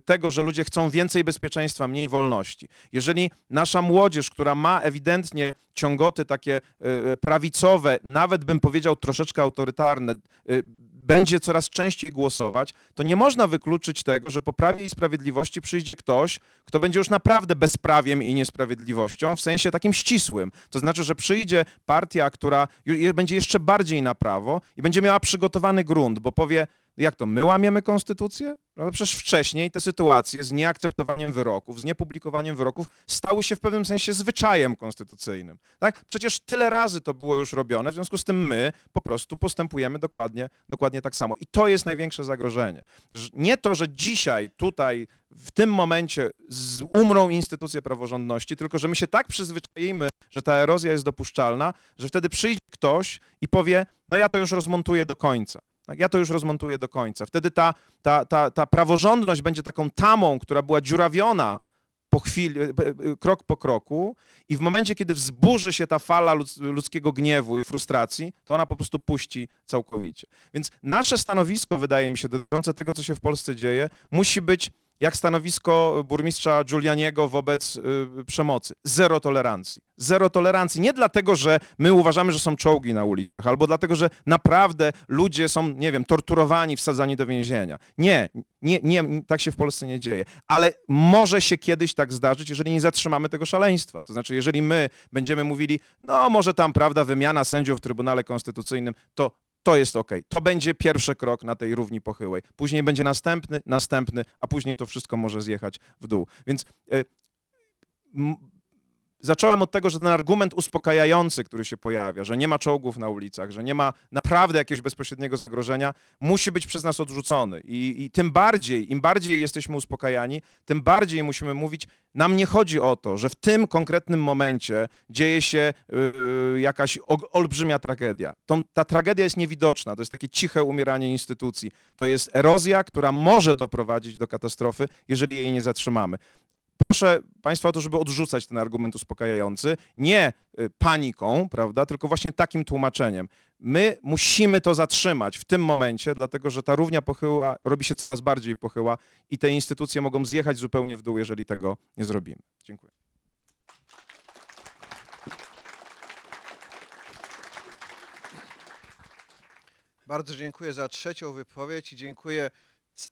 [SPEAKER 8] tego, że ludzie chcą więcej bezpieczeństwa, mniej wolności. Jeżeli nasza młodzież, która ma ewidentnie ciągoty takie e, prawicowe, nawet bym powiedział troszeczkę autorytarne, e, będzie coraz częściej głosować, to nie można wykluczyć tego, że po Prawie i Sprawiedliwości przyjdzie ktoś, kto będzie już naprawdę bezprawiem i niesprawiedliwością w sensie takim ścisłym. To znaczy, że przyjdzie partia, która będzie jeszcze bardziej na prawo i będzie miała przygotowany grunt, bo powie, Jak to, my łamiemy konstytucję? No przecież wcześniej te sytuacje z nieakceptowaniem wyroków, z niepublikowaniem wyroków stały się w pewnym sensie zwyczajem konstytucyjnym. Tak? Przecież tyle razy to było już robione, w związku z tym my po prostu postępujemy dokładnie, dokładnie tak samo. I to jest największe zagrożenie. Że Nie to, że dzisiaj, tutaj, w tym momencie umrą instytucje praworządności, tylko że my się tak przyzwyczaimy, że ta erozja jest dopuszczalna, że wtedy przyjdzie ktoś i powie, no ja to już rozmontuję do końca. Tak, ja to już rozmontuję do końca. Wtedy ta, ta, ta, ta praworządność będzie taką tamą, która była dziurawiona po chwili, e, e, krok po kroku i w momencie, kiedy wzburzy się ta fala ludz- ludzkiego gniewu i frustracji, to ona po prostu puści całkowicie. Więc nasze stanowisko, wydaje mi się, dotyczące tego, co się w Polsce dzieje, musi być jak stanowisko burmistrza Giulianiego wobec y, przemocy. Zero tolerancji. Zero tolerancji. Nie dlatego, że my uważamy, że są czołgi na ulicach, albo dlatego, że naprawdę ludzie są, nie wiem, torturowani, wsadzani do więzienia. Nie, nie, nie, tak się w Polsce nie dzieje. Ale może się kiedyś tak zdarzyć, jeżeli nie zatrzymamy tego szaleństwa. To znaczy, jeżeli my będziemy mówili, no może tam, prawda, wymiana sędziów w Trybunale Konstytucyjnym, to to jest ok. To będzie pierwszy krok na tej równi pochyłej. Później będzie następny, następny, a później to wszystko może zjechać w dół. Więc y, zacząłem od tego, że ten argument uspokajający, który się pojawia, że nie ma czołgów na ulicach, że nie ma naprawdę jakiegoś bezpośredniego zagrożenia, musi być przez nas odrzucony. I, I tym bardziej, im bardziej jesteśmy uspokajani, tym bardziej musimy mówić, nam nie chodzi o to, że w tym konkretnym momencie dzieje się yy, jakaś olbrzymia tragedia. Ta tragedia jest niewidoczna, to jest takie ciche umieranie instytucji. To jest erozja, która może doprowadzić do katastrofy, jeżeli jej nie zatrzymamy proszę Państwa o to, żeby odrzucać ten argument uspokajający, nie y, paniką, prawda, tylko właśnie takim tłumaczeniem. My musimy to zatrzymać w tym momencie, dlatego że ta równia pochyła robi się coraz bardziej pochyła i te instytucje mogą zjechać zupełnie w dół, jeżeli tego nie zrobimy. Dziękuję.
[SPEAKER 5] Bardzo dziękuję za trzecią wypowiedź i dziękuję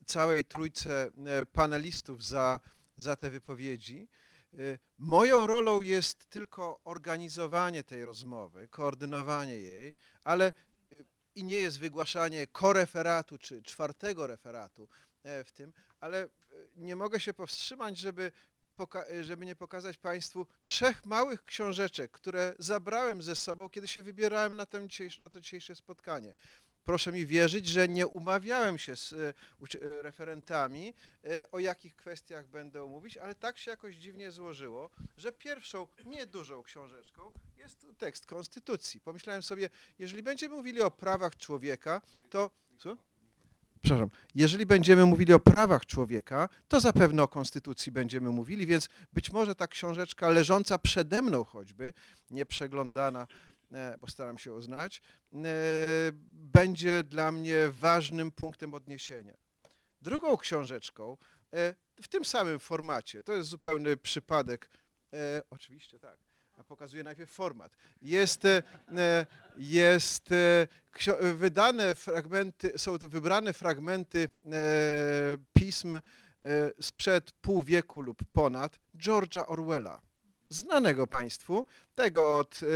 [SPEAKER 5] całej trójce e, panelistów za, za te wypowiedzi. E, Moją rolą jest tylko organizowanie tej rozmowy, koordynowanie jej, ale e, i nie jest wygłaszanie koreferatu czy czwartego referatu e, w tym, ale e, nie mogę się powstrzymać, żeby, żeby nie pokazać Państwu trzech małych książeczek, które zabrałem ze sobą, kiedy się wybierałem na, na to dzisiejsze spotkanie proszę mi wierzyć, że nie umawiałem się z e, e, referentami, e, o jakich kwestiach będę mówić, ale tak się jakoś dziwnie złożyło, że pierwszą niedużą książeczką jest tekst Konstytucji. Pomyślałem sobie, jeżeli będziemy mówili o prawach człowieka, to... Co? Przepraszam, jeżeli będziemy mówili o prawach człowieka, to zapewne o Konstytucji będziemy mówili, więc być może ta książeczka leżąca przede mną choćby, nieprzeglądana, postaram się ją znać, e, będzie dla mnie ważnym punktem odniesienia. Drugą książeczką e, w tym samym formacie, to jest zupełny przypadek, e, oczywiście tak, pokazuję najpierw format, jest, e, e, jest e, e, wydane fragmenty, są wybrane fragmenty e, pism e, sprzed pół wieku lub ponad George'a Orwella znanego Państwu, tego od e,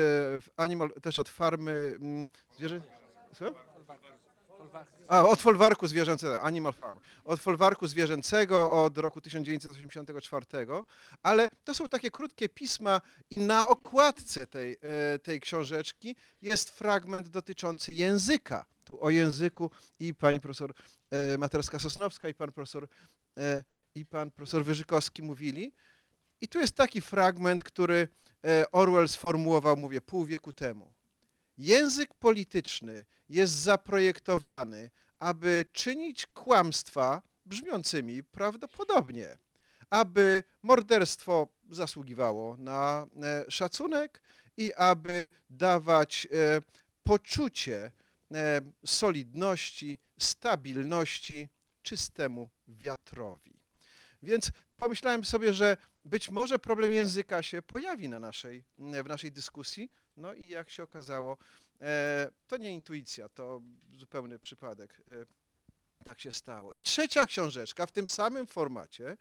[SPEAKER 5] Animal, też od farmy mm, zwierzę... A, od folwarku zwierzęcego, Animal Farm. Od folwarku zwierzęcego od roku 1984, ale to są takie krótkie pisma i na okładce tej, e, tej książeczki jest fragment dotyczący języka. Tu o języku i pani profesor e, Materska-Sosnowska i pan profesor, i pan profesor Wyżykowski mówili. I tu jest taki fragment, który e, Orwell sformułował, mówię, pół wieku temu. Język polityczny jest zaprojektowany, aby czynić kłamstwa brzmiącymi prawdopodobnie, aby morderstwo zasługiwało na e, szacunek i aby dawać e, poczucie solidności, stabilności czystemu wiatrowi. Więc pomyślałem sobie, że być może problem języka się pojawi na naszej, w naszej dyskusji. No i jak się okazało, e, to nie intuicja, to zupełny przypadek. e, Tak się stało. Trzecia książeczka w tym samym formacie,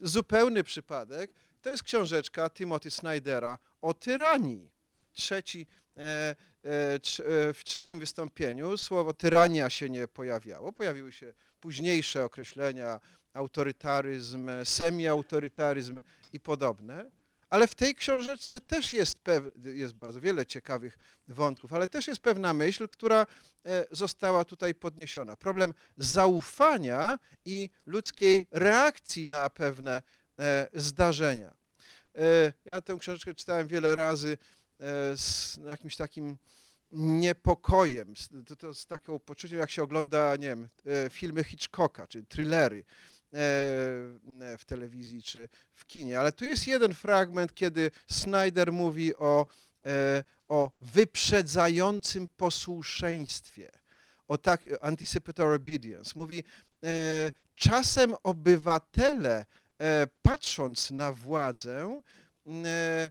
[SPEAKER 5] zupełny przypadek, to jest książeczka Timothy Snydera o tyranii. Trzeci e, w trzecim wystąpieniu słowo tyrania się nie pojawiało. Pojawiły się późniejsze określenia autorytaryzm, semiautorytaryzm i podobne. Ale w tej książeczce też jest, jest bardzo wiele ciekawych wątków, ale też jest pewna myśl, która e, została tutaj podniesiona. Problem zaufania i ludzkiej reakcji na pewne e, zdarzenia. E, Ja tę książeczkę czytałem wiele razy z jakimś takim niepokojem, z, to, to z taką poczuciem, jak się ogląda, nie wiem, filmy Hitchcocka, czy thrillery w telewizji, czy w kinie. Ale tu jest jeden fragment, kiedy Snyder mówi o, e, o wyprzedzającym posłuszeństwie, o tak, anticipatory obedience. Mówi, e, czasem obywatele, e, patrząc na władzę, e,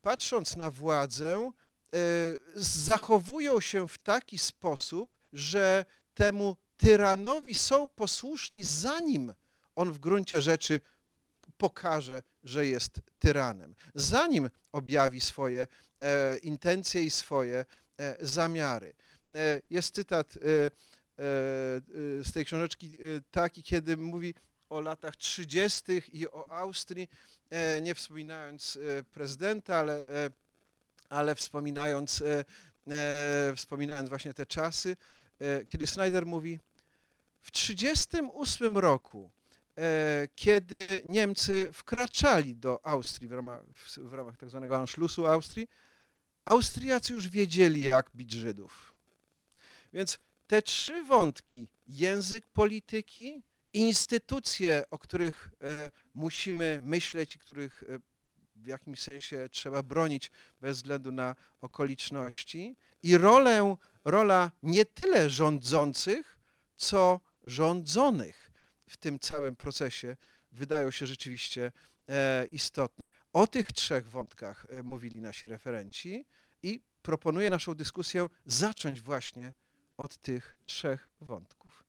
[SPEAKER 5] patrząc na władzę, e, zachowują się w taki sposób, że temu tyranowi są posłuszni, zanim on w gruncie rzeczy pokaże, że jest tyranem, zanim objawi swoje e, intencje i swoje e, zamiary. E, jest cytat e, e, z tej książeczki e, taki, kiedy mówi o latach 30. i o Austrii, nie wspominając prezydenta, ale, ale wspominając, wspominając właśnie te czasy, kiedy Snyder mówi, w 1938 roku, kiedy Niemcy wkraczali do Austrii w ramach, w ramach tak zwanego Anschlussu Austrii, Austriacy już wiedzieli, jak bić Żydów. Więc te trzy wątki, język polityki, instytucje, o których e, musimy myśleć i których e, w jakimś sensie trzeba bronić bez względu na okoliczności i rolę, rola nie tyle rządzących, co rządzonych w tym całym procesie wydają się rzeczywiście e, istotne. O tych trzech wątkach e, mówili nasi referenci i proponuję naszą dyskusję zacząć właśnie od tych trzech wątków.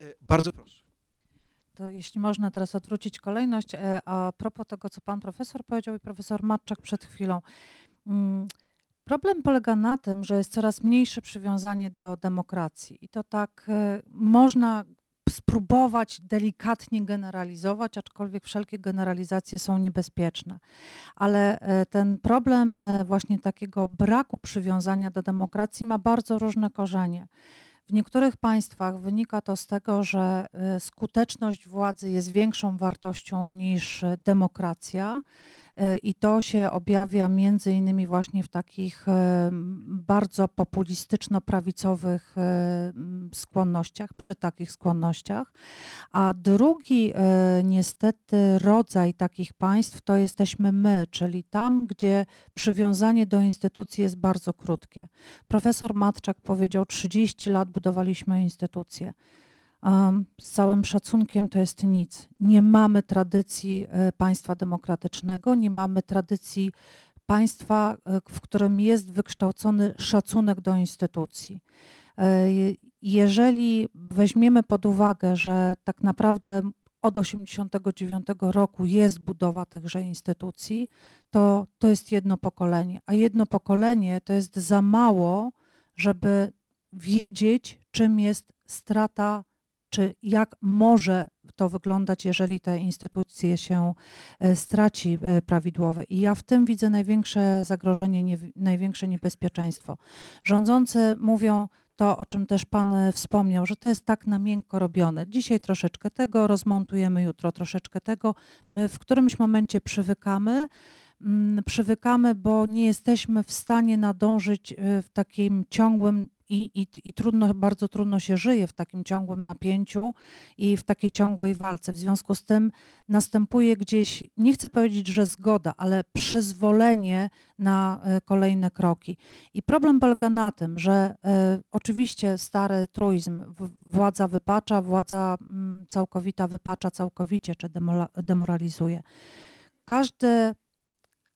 [SPEAKER 5] E, Bardzo proszę.
[SPEAKER 7] To jeśli można teraz odwrócić kolejność, a propos tego, co pan profesor powiedział i profesor Matczak przed chwilą. Mm, Problem polega na tym, że jest coraz mniejsze przywiązanie do demokracji i to tak można spróbować delikatnie generalizować, aczkolwiek wszelkie generalizacje są niebezpieczne. Ale e, ten problem e, właśnie takiego braku przywiązania do demokracji ma bardzo różne korzenie. W niektórych państwach wynika to z tego, że e, skuteczność władzy jest większą wartością niż demokracja. E, I to się objawia między innymi właśnie w takich e, bardzo populistyczno-prawicowych e, skłonnościach, przy takich skłonnościach. A drugi niestety rodzaj takich państw to jesteśmy my, czyli tam, gdzie przywiązanie do instytucji jest bardzo krótkie. Profesor Matczak powiedział, 30 lat budowaliśmy instytucje. Z całym szacunkiem to jest nic. Nie mamy tradycji e, państwa demokratycznego, nie mamy tradycji państwa, e, w którym jest wykształcony szacunek do instytucji. E, je- Jeżeli weźmiemy pod uwagę, że tak naprawdę od 1989 roku jest budowa tychże instytucji, to to jest jedno pokolenie, a jedno pokolenie to jest za mało, żeby wiedzieć, czym jest strata czy jak może to wyglądać, jeżeli te instytucje się e, straci e, prawidłowe. I ja w tym widzę największe zagrożenie, nie, największe niebezpieczeństwo. Rządzący mówią to, o czym też Pan e, wspomniał, że to jest tak na miękko robione. Dzisiaj troszeczkę tego rozmontujemy, jutro troszeczkę tego. W którymś momencie przywykamy, mm, przywykamy, bo nie jesteśmy w stanie nadążyć w takim ciągłym i, i, i trudno, bardzo trudno się żyje w takim ciągłym napięciu i w takiej ciągłej walce. W związku z tym następuje gdzieś, nie chcę powiedzieć, że zgoda, ale przyzwolenie na e, kolejne kroki. I problem polega na tym, że e, oczywiście stary truizm, władza wypacza, władza mm, całkowita wypacza całkowicie, czy demoralizuje. Każde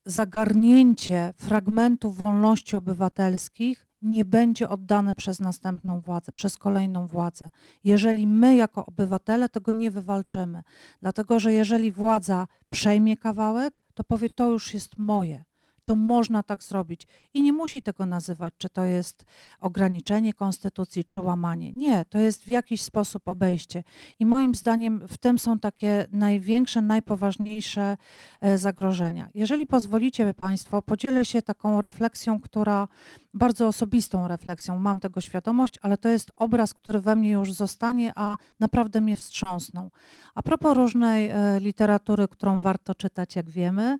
[SPEAKER 7] zagarnięcie fragmentów wolności obywatelskich nie będzie oddane przez następną władzę, przez kolejną władzę. Jeżeli my jako obywatele tego nie wywalczymy, dlatego że jeżeli władza przejmie kawałek, to powie, to już jest moje. To można tak zrobić. I nie musi tego nazywać, czy to jest ograniczenie konstytucji, czy łamanie. Nie, to jest w jakiś sposób obejście. I moim zdaniem w tym są takie największe, najpoważniejsze e, zagrożenia. Jeżeli pozwolicie Państwo, podzielę się taką refleksją, która bardzo osobistą refleksją, mam tego świadomość, ale to jest obraz, który we mnie już zostanie, a naprawdę mnie wstrząsnął. A propos różnej e, literatury, którą warto czytać, jak wiemy,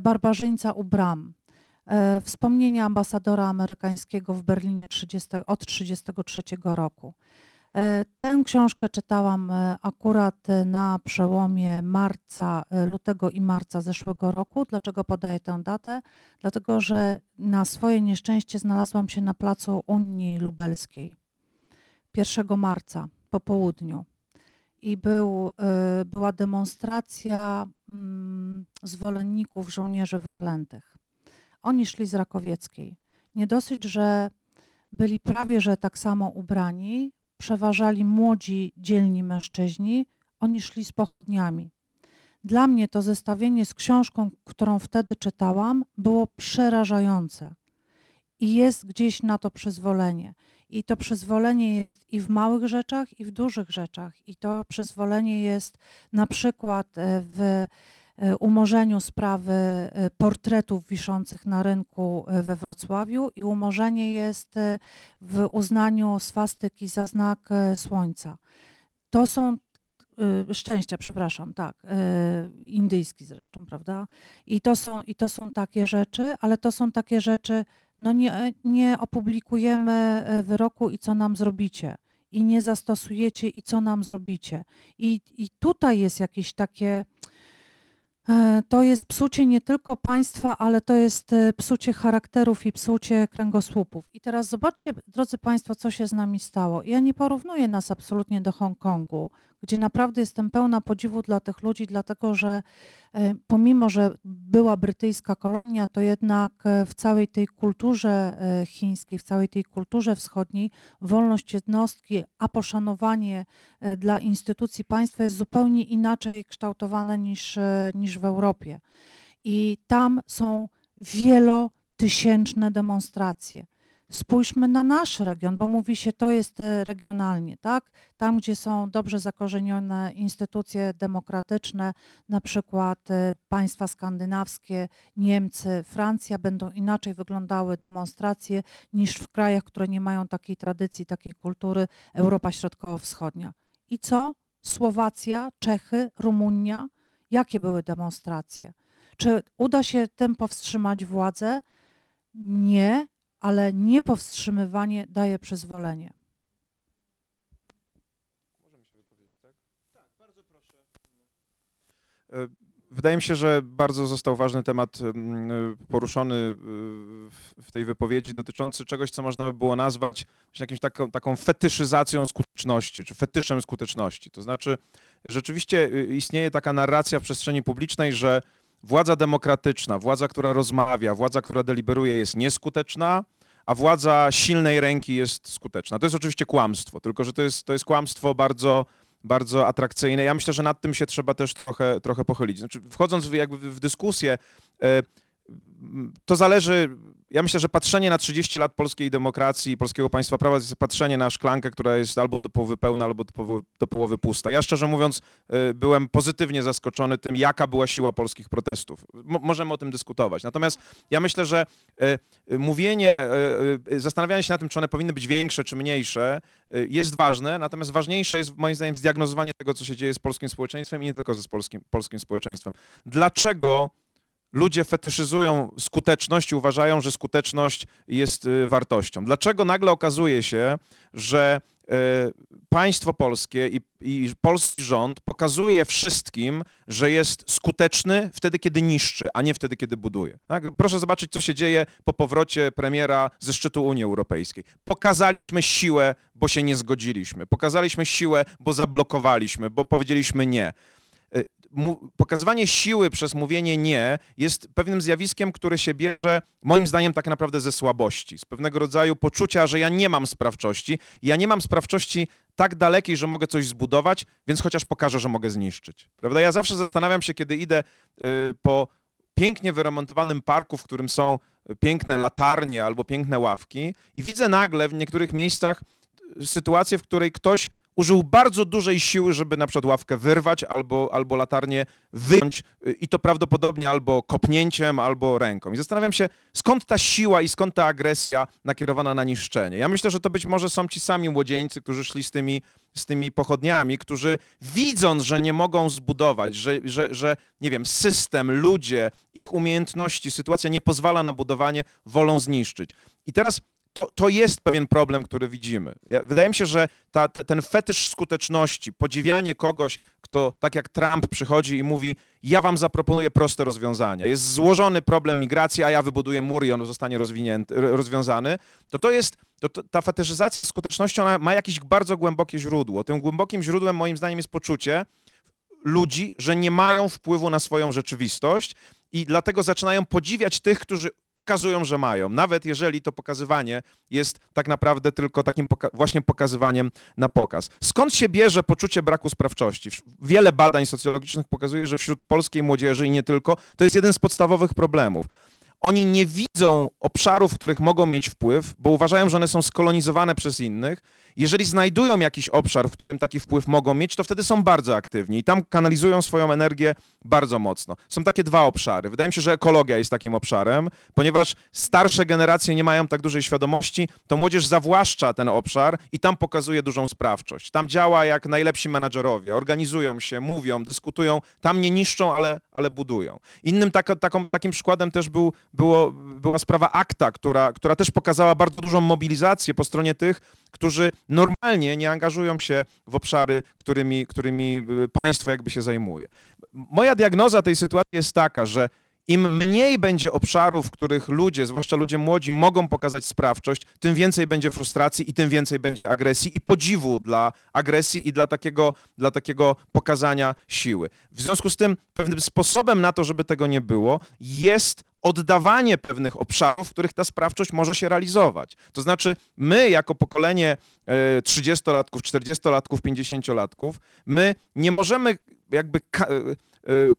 [SPEAKER 7] Barbarzyńca u bram. E, Wspomnienia ambasadora amerykańskiego w Berlinie 30, od 1933 roku. E, Tę książkę czytałam e, akurat e, na przełomie marca, e, lutego i marca zeszłego roku. Dlaczego podaję tę datę? Dlatego, że na swoje nieszczęście znalazłam się na placu Unii Lubelskiej 1 marca po południu i był, e, była demonstracja zwolenników żołnierzy wyklętych. Oni szli z Rakowieckiej. Nie dosyć, że byli prawie że tak samo ubrani, przeważali młodzi, dzielni mężczyźni, oni szli z pochodniami. Dla mnie to zestawienie z książką, którą wtedy czytałam, było przerażające. I jest gdzieś na to przyzwolenie. I to przyzwolenie jest i w małych rzeczach, i w dużych rzeczach. I to przyzwolenie jest na przykład e, w e, umorzeniu sprawy e, portretów wiszących na rynku we Wrocławiu i umorzenie jest w uznaniu swastyki za znak słońca. To są szczęścia, przepraszam, tak, indyjski zresztą, prawda? I to, są, I to są takie rzeczy, ale to są takie rzeczy, no nie, nie opublikujemy e, wyroku i co nam zrobicie. I nie zastosujecie i co nam zrobicie. I, i tutaj jest jakieś takie, e, to jest psucie nie tylko państwa, ale to jest e, psucie charakterów i psucie kręgosłupów. I teraz zobaczcie, drodzy Państwo, co się z nami stało. Ja nie porównuję nas absolutnie do Hongkongu, gdzie naprawdę jestem pełna podziwu dla tych ludzi, dlatego że e, pomimo, że była brytyjska kolonia, to jednak e, w całej tej kulturze e, chińskiej, w całej tej kulturze wschodniej wolność jednostki, a poszanowanie dla instytucji państwa jest zupełnie inaczej kształtowane niż, niż w Europie. I tam są wielotysięczne demonstracje. Spójrzmy na nasz region, bo mówi się, to jest e, regionalnie, tak? Tam, gdzie są dobrze zakorzenione instytucje demokratyczne, na przykład e, państwa skandynawskie, Niemcy, Francja, będą inaczej wyglądały demonstracje niż w krajach, które nie mają takiej tradycji, takiej kultury, Europa Środkowo-Wschodnia. I co? Słowacja, Czechy, Rumunia? Jakie były demonstracje? Czy uda się tym powstrzymać władzę? Nie, ale niepowstrzymywanie daje przyzwolenie.
[SPEAKER 8] E, Wydaje mi się, że bardzo został ważny temat mm, poruszony y, w- tej wypowiedzi dotyczący czegoś, co można by było nazwać jakimś taką, taką fetyszyzacją skuteczności, czy fetyszem skuteczności. To znaczy, rzeczywiście istnieje taka narracja w przestrzeni publicznej, że władza demokratyczna, władza, która rozmawia, władza, która deliberuje jest nieskuteczna, a władza silnej ręki jest skuteczna. To jest oczywiście kłamstwo, tylko że to jest, to jest kłamstwo bardzo bardzo atrakcyjne. Ja myślę, że nad tym się trzeba też trochę, trochę pochylić. Znaczy, wchodząc w, jakby w dyskusję, e, to zależy, ja myślę, że patrzenie na 30 lat polskiej demokracji i polskiego państwa prawa to jest patrzenie na szklankę, która jest albo do połowy pełna, albo do połowy, do połowy pusta. Ja szczerze mówiąc e, byłem pozytywnie zaskoczony tym, jaka była siła polskich protestów. Mo- możemy o tym dyskutować. Natomiast ja myślę, że e, e, mówienie, zastanawianie się nad tym, czy one powinny być większe, czy mniejsze, y, jest ważne, natomiast ważniejsze jest moim zdaniem zdiagnozowanie tego, co się dzieje z polskim społeczeństwem i nie tylko ze polskim, polskim społeczeństwem. Dlaczego ludzie fetyszyzują skuteczność i uważają, że skuteczność jest y, wartością? Dlaczego nagle okazuje się, że y, państwo polskie i, i polski rząd pokazuje wszystkim, że jest skuteczny wtedy, kiedy niszczy, a nie wtedy, kiedy buduje. Tak? Proszę zobaczyć, co się dzieje po powrocie premiera ze szczytu Unii Europejskiej. Pokazaliśmy siłę, bo się nie zgodziliśmy. Pokazaliśmy siłę, bo zablokowaliśmy, bo powiedzieliśmy nie. Y, Pokazywanie siły przez mówienie nie jest pewnym zjawiskiem, które się bierze, moim zdaniem, tak naprawdę ze słabości, z pewnego rodzaju poczucia, że ja nie mam sprawczości. Ja nie mam sprawczości tak dalekiej, że mogę coś zbudować, więc chociaż pokażę, że mogę zniszczyć. Prawda? Ja zawsze zastanawiam się, kiedy idę y, po pięknie wyremontowanym parku, w którym są piękne latarnie albo piękne ławki i widzę nagle w niektórych miejscach sytuację, w której ktoś użył bardzo dużej siły, żeby na przykład ławkę wyrwać albo, albo latarnię wyjąć y, i to prawdopodobnie albo kopnięciem, albo ręką. I zastanawiam się, skąd ta siła i skąd ta agresja nakierowana na niszczenie. Ja myślę, że to być może są ci sami młodzieńcy, którzy szli z tymi, z tymi pochodniami, którzy widząc, że nie mogą zbudować, że, że, że nie wiem, system, ludzie, ich umiejętności, sytuacja nie pozwala na budowanie, wolą zniszczyć. I teraz to, to jest pewien problem, który widzimy. Wydaje mi się, że ta, te- ten fetysz skuteczności, podziwianie kogoś, kto tak jak Trump przychodzi i mówi, ja wam zaproponuję proste rozwiązania. Jest złożony problem migracji, a ja wybuduję mur i on zostanie rozwiązany. To to jest, to, to, ta fetyszyzacja skuteczności, ona ma jakieś bardzo głębokie źródło. Tym głębokim źródłem moim zdaniem jest poczucie ludzi, że nie mają wpływu na swoją rzeczywistość i dlatego zaczynają podziwiać tych, którzy pokazują, że mają, nawet jeżeli to pokazywanie jest tak naprawdę tylko takim poka- właśnie pokazywaniem na pokaz. Skąd się bierze poczucie braku sprawczości? Wiele badań socjologicznych pokazuje, że wśród polskiej młodzieży i nie tylko, to jest jeden z podstawowych problemów. Oni nie widzą obszarów, w których mogą mieć wpływ, bo uważają, że one są skolonizowane przez innych. Jeżeli znajdują jakiś obszar, w którym taki wpływ mogą mieć, to wtedy są bardzo aktywni i tam kanalizują swoją energię bardzo mocno. Są takie dwa obszary. Wydaje mi się, że ekologia jest takim obszarem, ponieważ starsze generacje nie mają tak dużej świadomości, to młodzież zawłaszcza ten obszar i tam pokazuje dużą sprawczość. Tam działa jak najlepsi menadżerowie, organizują się, mówią, dyskutują, tam nie niszczą, ale, ale budują. Innym taką, takim przykładem też był, było, była sprawa akta, która, która też pokazała bardzo dużą mobilizację po stronie tych, którzy normalnie nie angażują się w obszary, którymi, którymi y, państwo jakby się zajmuje. Moja diagnoza tej sytuacji jest taka, że im mniej będzie obszarów, w których ludzie, zwłaszcza ludzie młodzi, mogą pokazać sprawczość, tym więcej będzie frustracji i tym więcej będzie agresji i podziwu dla agresji i dla takiego, dla takiego pokazania siły. W związku z tym pewnym sposobem na to, żeby tego nie było, jest oddawanie pewnych obszarów, w których ta sprawczość może się realizować. To znaczy, my jako pokolenie e, 30-latków, 40-latków, 50-latków, my nie możemy jakby ka- e,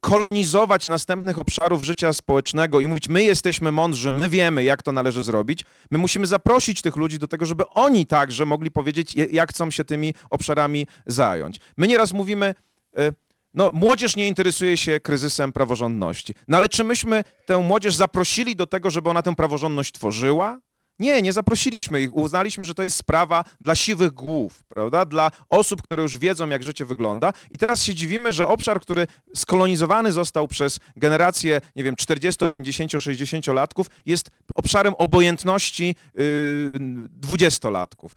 [SPEAKER 8] kolonizować następnych obszarów życia społecznego i mówić, my jesteśmy mądrzy, my wiemy, jak to należy zrobić. My musimy zaprosić tych ludzi do tego, żeby oni także mogli powiedzieć, jak chcą się tymi obszarami zająć. My nieraz mówimy, e, no, młodzież nie interesuje się kryzysem praworządności. No ale czy myśmy tę młodzież zaprosili do tego, żeby ona tę praworządność tworzyła? Nie, nie zaprosiliśmy ich. Uznaliśmy, że to jest sprawa dla siwych głów, prawda? Dla osób, które już wiedzą, jak życie wygląda. I teraz się dziwimy, że obszar, który skolonizowany został przez generację, nie wiem, 40, 50, 60 latków, jest obszarem obojętności yy, 20-latków.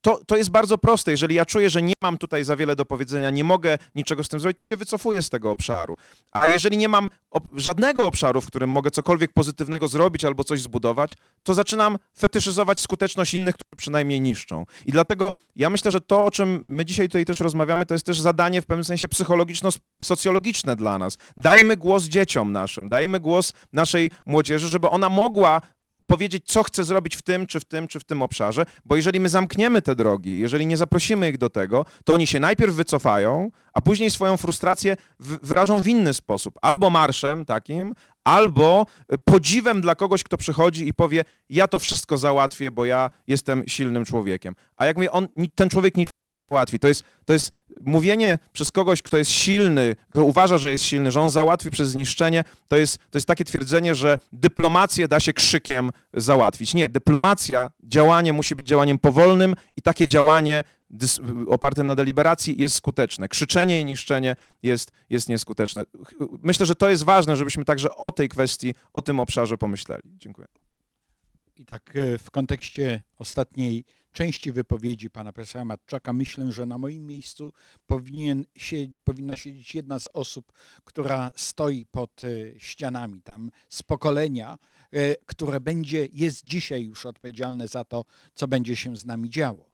[SPEAKER 8] To, to jest bardzo proste. Jeżeli ja czuję, że nie mam tutaj za wiele do powiedzenia, nie mogę niczego z tym zrobić, to się wycofuję z tego obszaru. A jeżeli nie mam ob- żadnego obszaru, w którym mogę cokolwiek pozytywnego zrobić albo coś zbudować, to zaczynam fetyszyzować skuteczność innych, które przynajmniej niszczą. I dlatego ja myślę, że to, o czym my dzisiaj tutaj też rozmawiamy, to jest też zadanie w pewnym sensie psychologiczno-socjologiczne dla nas. Dajmy głos dzieciom naszym, dajmy głos naszej młodzieży, żeby ona mogła powiedzieć, co chce zrobić w tym, czy w tym, czy w tym obszarze, bo jeżeli my zamkniemy te drogi, jeżeli nie zaprosimy ich do tego, to oni się najpierw wycofają, a później swoją frustrację wyrażą w inny sposób. Albo marszem takim, albo e, podziwem dla kogoś, kto przychodzi i powie, ja to wszystko załatwię, bo ja jestem silnym człowiekiem. A jak mówię, on, ten człowiek nic załatwi. To jest, to jest mówienie przez kogoś, kto jest silny, kto uważa, że jest silny, że on załatwi przez zniszczenie, to jest, to jest takie twierdzenie, że dyplomację da się krzykiem załatwić. Nie, dyplomacja, działanie musi być działaniem powolnym i takie działanie oparte na deliberacji jest skuteczne. Krzyczenie i niszczenie jest, jest nieskuteczne. Myślę, że to jest ważne, żebyśmy także o tej kwestii, o tym obszarze pomyśleli. Dziękuję.
[SPEAKER 6] I tak e, w kontekście ostatniej części wypowiedzi pana profesora Matczaka myślę, że na moim miejscu powinien się, powinna siedzieć jedna z osób, która stoi pod e, ścianami tam z pokolenia, e, które będzie, jest dzisiaj już odpowiedzialne za to, co będzie się z nami działo,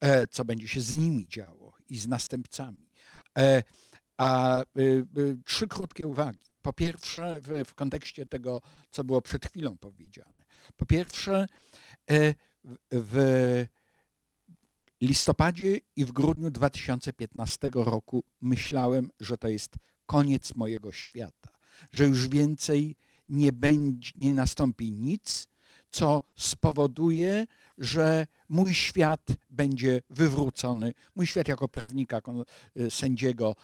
[SPEAKER 6] e, co będzie się z nimi działo i z następcami. A trzy krótkie uwagi. Po pierwsze, w, kontekście tego, co było przed chwilą powiedziane. Po pierwsze, w- w listopadzie i w grudniu 2015 roku myślałem, że to jest koniec mojego świata, że już więcej nie, będzie, nie nastąpi nic, co spowoduje, że mój świat będzie wywrócony. Mój świat jako prawnika, y, sędziego,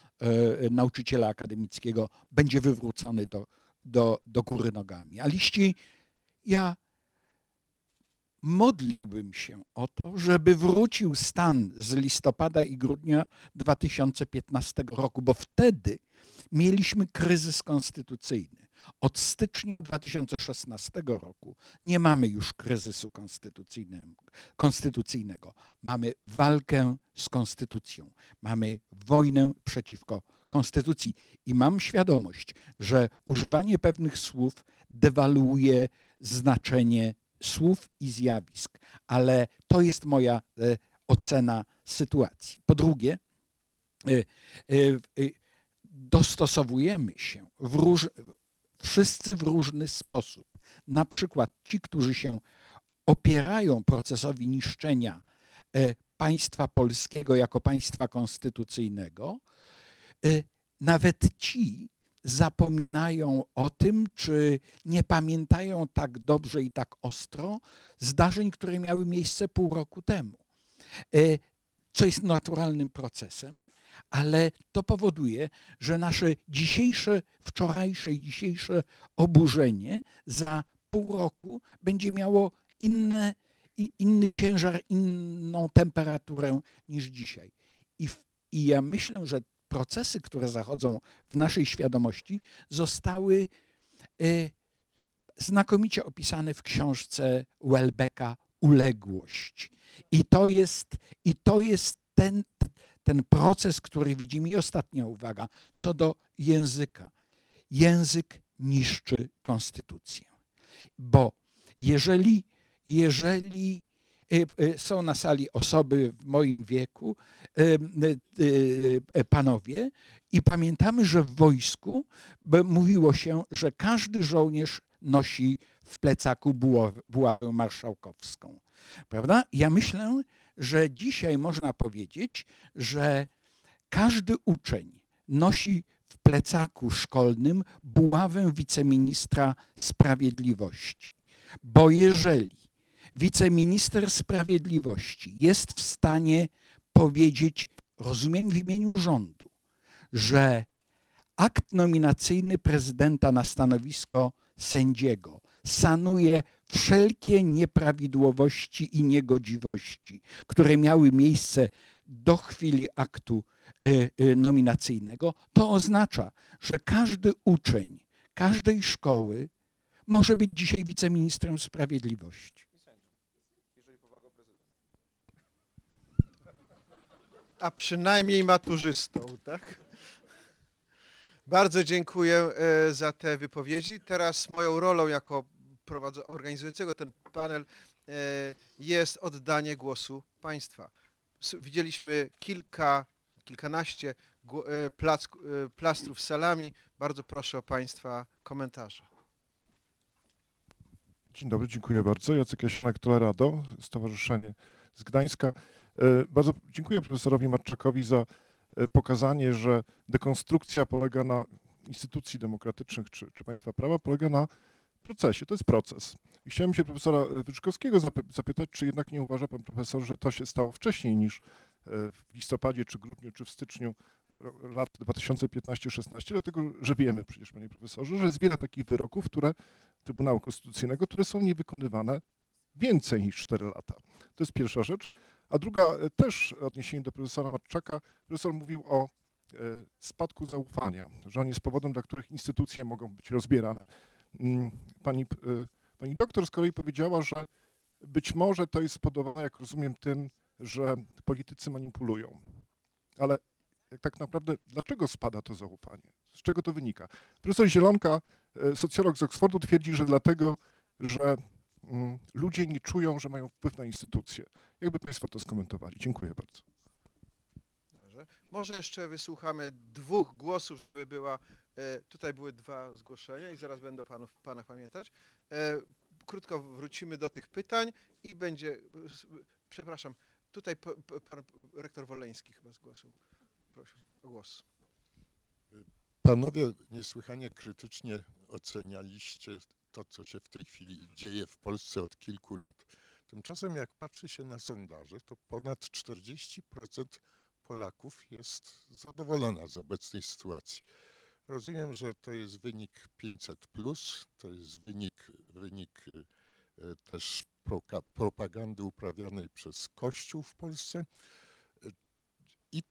[SPEAKER 6] y, nauczyciela akademickiego będzie wywrócony do, do, do góry nogami. A liści, ja modliłbym się o to, żeby wrócił stan z listopada i grudnia 2015 roku, bo wtedy mieliśmy kryzys konstytucyjny. Od stycznia 2016 roku nie mamy już kryzysu konstytucyjnego. Mamy walkę z konstytucją. Mamy wojnę przeciwko konstytucji. I mam świadomość, że używanie pewnych słów dewaluuje znaczenie słów i zjawisk, ale to jest moja e, ocena sytuacji. Po drugie, e, e, dostosowujemy się w róż, wszyscy w różny sposób. Na przykład ci, którzy się opierają procesowi niszczenia państwa polskiego jako państwa konstytucyjnego, nawet ci zapominają o tym, czy nie pamiętają tak dobrze i tak ostro zdarzeń, które miały miejsce pół roku temu. E, Co jest naturalnym procesem, ale to powoduje, że nasze dzisiejsze, wczorajsze i dzisiejsze oburzenie za pół roku będzie miało inne, inny ciężar, inną temperaturę niż dzisiaj. I, w, I ja myślę, że procesy, które zachodzą w naszej świadomości, zostały e, znakomicie opisane w książce Welbecka Uległość. I to jest, i to jest ten, ten proces, który widzimy. I ostatnia uwaga, to do języka. Język niszczy konstytucję. Bo jeżeli, jeżeli e, e, są na sali osoby w moim wieku, panowie, i pamiętamy, że w wojsku mówiło się, że każdy żołnierz nosi w plecaku buławę marszałkowską. Prawda? Ja myślę, że dzisiaj można powiedzieć, że każdy uczeń nosi w plecaku szkolnym buławę wiceministra sprawiedliwości. Bo jeżeli wiceminister sprawiedliwości jest w stanie powiedzieć, rozumiem w imieniu rządu, że akt nominacyjny prezydenta na stanowisko sędziego sanuje wszelkie nieprawidłowości i niegodziwości, które miały miejsce do chwili aktu e, e, nominacyjnego, to oznacza, że każdy uczeń każdej szkoły może być dzisiaj wiceministrem sprawiedliwości.
[SPEAKER 5] A przynajmniej maturzystą, tak? Bardzo dziękuję e, za te wypowiedzi. Teraz moją rolą jako organizującego ten panel e, jest oddanie głosu Państwa. Widzieliśmy kilka, kilkanaście e, plastrów salami. Bardzo proszę o Państwa komentarze.
[SPEAKER 9] Dzień dobry, dziękuję bardzo. Jacek Jasianek Tolerado, Stowarzyszenie z Gdańska. E, Bardzo dziękuję profesorowi Marczakowi za e, pokazanie, że dekonstrukcja polega na instytucji demokratycznych czy, czy państwa prawa, polega na procesie. To jest proces. I chciałem się profesora Wyczkowskiego zapy- zapytać, czy jednak nie uważa pan profesor, że to się stało wcześniej niż e, w listopadzie, czy grudniu, czy w styczniu lat 2015-16, dlatego że wiemy przecież, panie profesorze, że jest wiele takich wyroków, które Trybunału Konstytucyjnego, które są niewykonywane więcej niż 4 lata. To jest pierwsza rzecz. A druga, e, też odniesienie do profesora Matczaka. Profesor mówił o e, spadku zaufania, że on jest powodem, dla których instytucje mogą być rozbierane. Mm, Pani, e, pani doktor z kolei powiedziała, że być może to jest spowodowane, jak rozumiem, tym, że politycy manipulują. Ale tak naprawdę, dlaczego spada to zaufanie? Z czego to wynika? Profesor Zielonka, socjolog z Oxfordu, twierdzi, że dlatego, że mm, ludzie nie czują, że mają wpływ na instytucje. Jakby Państwo to skomentowali? Dziękuję bardzo.
[SPEAKER 5] Dobrze. Może jeszcze wysłuchamy dwóch głosów, żeby była. e, Tutaj były dwa zgłoszenia i zaraz będę panów, panach pamiętać. E, Krótko wrócimy do tych pytań i będzie. Przepraszam, tutaj pan rektor Woleński chyba zgłosił. Proszę o głos.
[SPEAKER 10] Panowie niesłychanie krytycznie ocenialiście to, co się w tej chwili dzieje w Polsce od kilku lat. Tymczasem jak patrzy się na sondaże, to ponad 40% Polaków jest zadowolona z obecnej sytuacji. Rozumiem, że to jest wynik 500, to jest wynik, wynik y, też propagandy uprawianej przez Kościół w Polsce i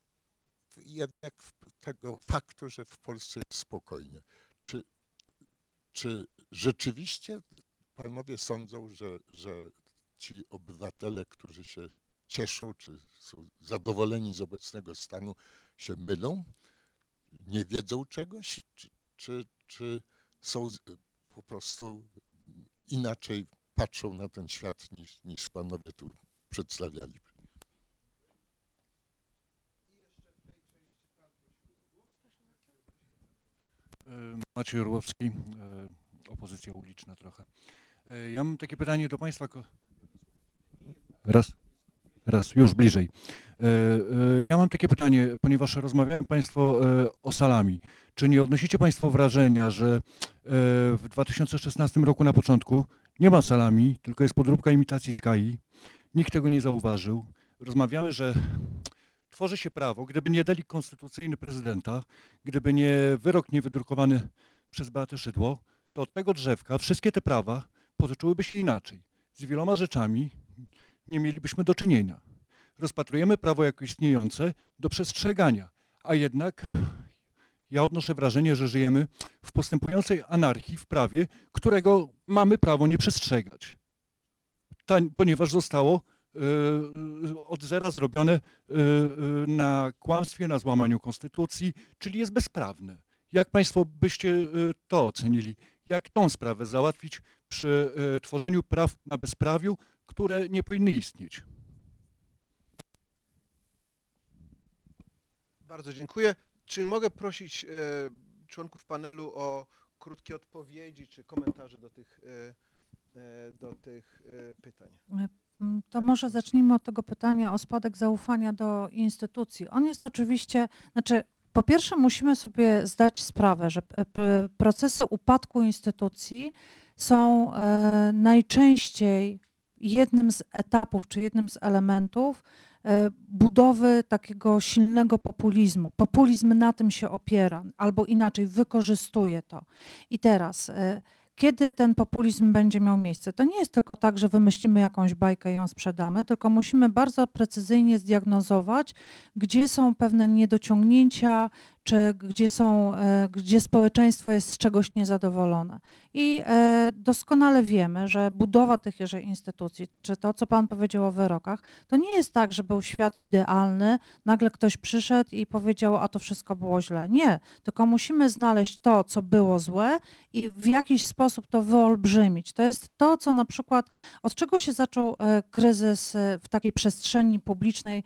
[SPEAKER 10] jednak tego faktu, że w Polsce jest spokojnie. Czy, czy rzeczywiście panowie sądzą, że, że ci obywatele, którzy się cieszą, czy są zadowoleni z obecnego stanu, się mylą? Nie wiedzą czegoś? Czy, czy, czy są po prostu inaczej patrzą na ten świat niż, niż panowie tu przedstawiali?
[SPEAKER 11] E, Maciej Orłowski, e, opozycja uliczna trochę. E, Ja mam takie pytanie do Państwa. Raz, raz, już bliżej. E, e, Ja mam takie pytanie, ponieważ rozmawiają Państwo e, o salami. Czy nie odnosicie Państwo wrażenia, że w 2016 roku na początku nie ma salami, tylko jest podróbka imitacji KAI? Nikt tego nie zauważył. Rozmawiamy, że tworzy się prawo, gdyby nie delik konstytucyjny prezydenta, gdyby nie wyrok niewydrukowany przez Beatę Szydło, to od tego drzewka wszystkie te prawa potoczyłyby się inaczej. Z wieloma rzeczami nie mielibyśmy do czynienia. Rozpatrujemy prawo jako istniejące do przestrzegania, a jednak ja odnoszę wrażenie, że żyjemy w postępującej anarchii w prawie, którego mamy prawo nie przestrzegać. Ponieważ zostało y, od zera zrobione y, y, na kłamstwie, na złamaniu konstytucji, czyli jest bezprawne. Jak Państwo byście to ocenili? Jak tą sprawę załatwić przy tworzeniu praw na bezprawiu, które nie powinny istnieć?
[SPEAKER 5] Bardzo dziękuję. Czy mogę prosić e, członków panelu o krótkie odpowiedzi czy komentarze do tych, e, e, do tych pytań?
[SPEAKER 7] To może zacznijmy od tego pytania o spadek zaufania do instytucji. On jest oczywiście, znaczy po pierwsze musimy sobie zdać sprawę, że procesy upadku instytucji są najczęściej jednym z etapów czy jednym z elementów e, budowy takiego silnego populizmu. Populizm na tym się opiera, albo inaczej wykorzystuje to. I teraz, e, kiedy ten populizm będzie miał miejsce? To nie jest tylko tak, że wymyślimy jakąś bajkę i ją sprzedamy, tylko musimy bardzo precyzyjnie zdiagnozować, gdzie są pewne niedociągnięcia, czy gdzie, są, e, gdzie społeczeństwo jest z czegoś niezadowolone. I e, doskonale wiemy, że budowa tych jeszcze instytucji, czy to, co Pan powiedział o wyrokach, to nie jest tak, że był świat idealny, nagle ktoś przyszedł i powiedział, a to wszystko było źle. Nie, tylko musimy znaleźć to, co było złe i w jakiś sposób to wyolbrzymić. To jest to, co na przykład, od czego się zaczął e, kryzys e, w takiej przestrzeni publicznej,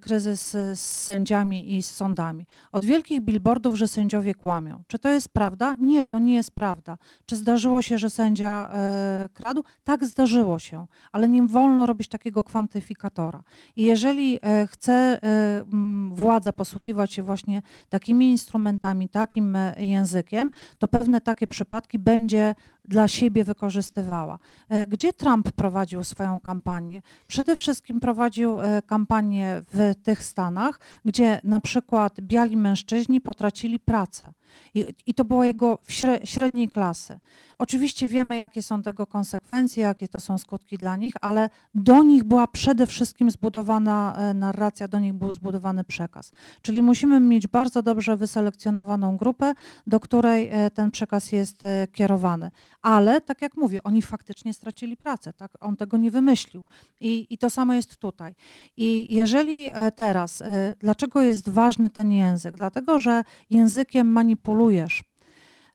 [SPEAKER 7] kryzys z sędziami i z sądami. Od wielkich billboardów, że sędziowie kłamią. Czy to jest prawda? Nie, to nie jest prawda. Czy zdarzyło się, że sędzia e, kradł? Tak, zdarzyło się, ale nie wolno robić takiego kwantyfikatora. I jeżeli e, chce e, władza posługiwać się właśnie takimi instrumentami, takim językiem, to pewne takie przypadki będzie dla siebie wykorzystywała. E, Gdzie Trump prowadził swoją kampanię? Przede wszystkim prowadził e, kampanię w tych Stanach, gdzie na przykład biali mężczyźni potracili pracę. I, i to było jego średniej klasy. Oczywiście wiemy, jakie są tego konsekwencje, jakie to są skutki dla nich, ale do nich była przede wszystkim zbudowana e, narracja, do nich był zbudowany przekaz. Czyli musimy mieć bardzo dobrze wyselekcjonowaną grupę, do której e, ten przekaz jest e, kierowany. Ale, tak jak mówię, oni faktycznie stracili pracę, tak? on tego nie wymyślił. I, I to samo jest tutaj. I jeżeli teraz, dlaczego jest ważny ten język? Dlatego, że językiem manipulujesz.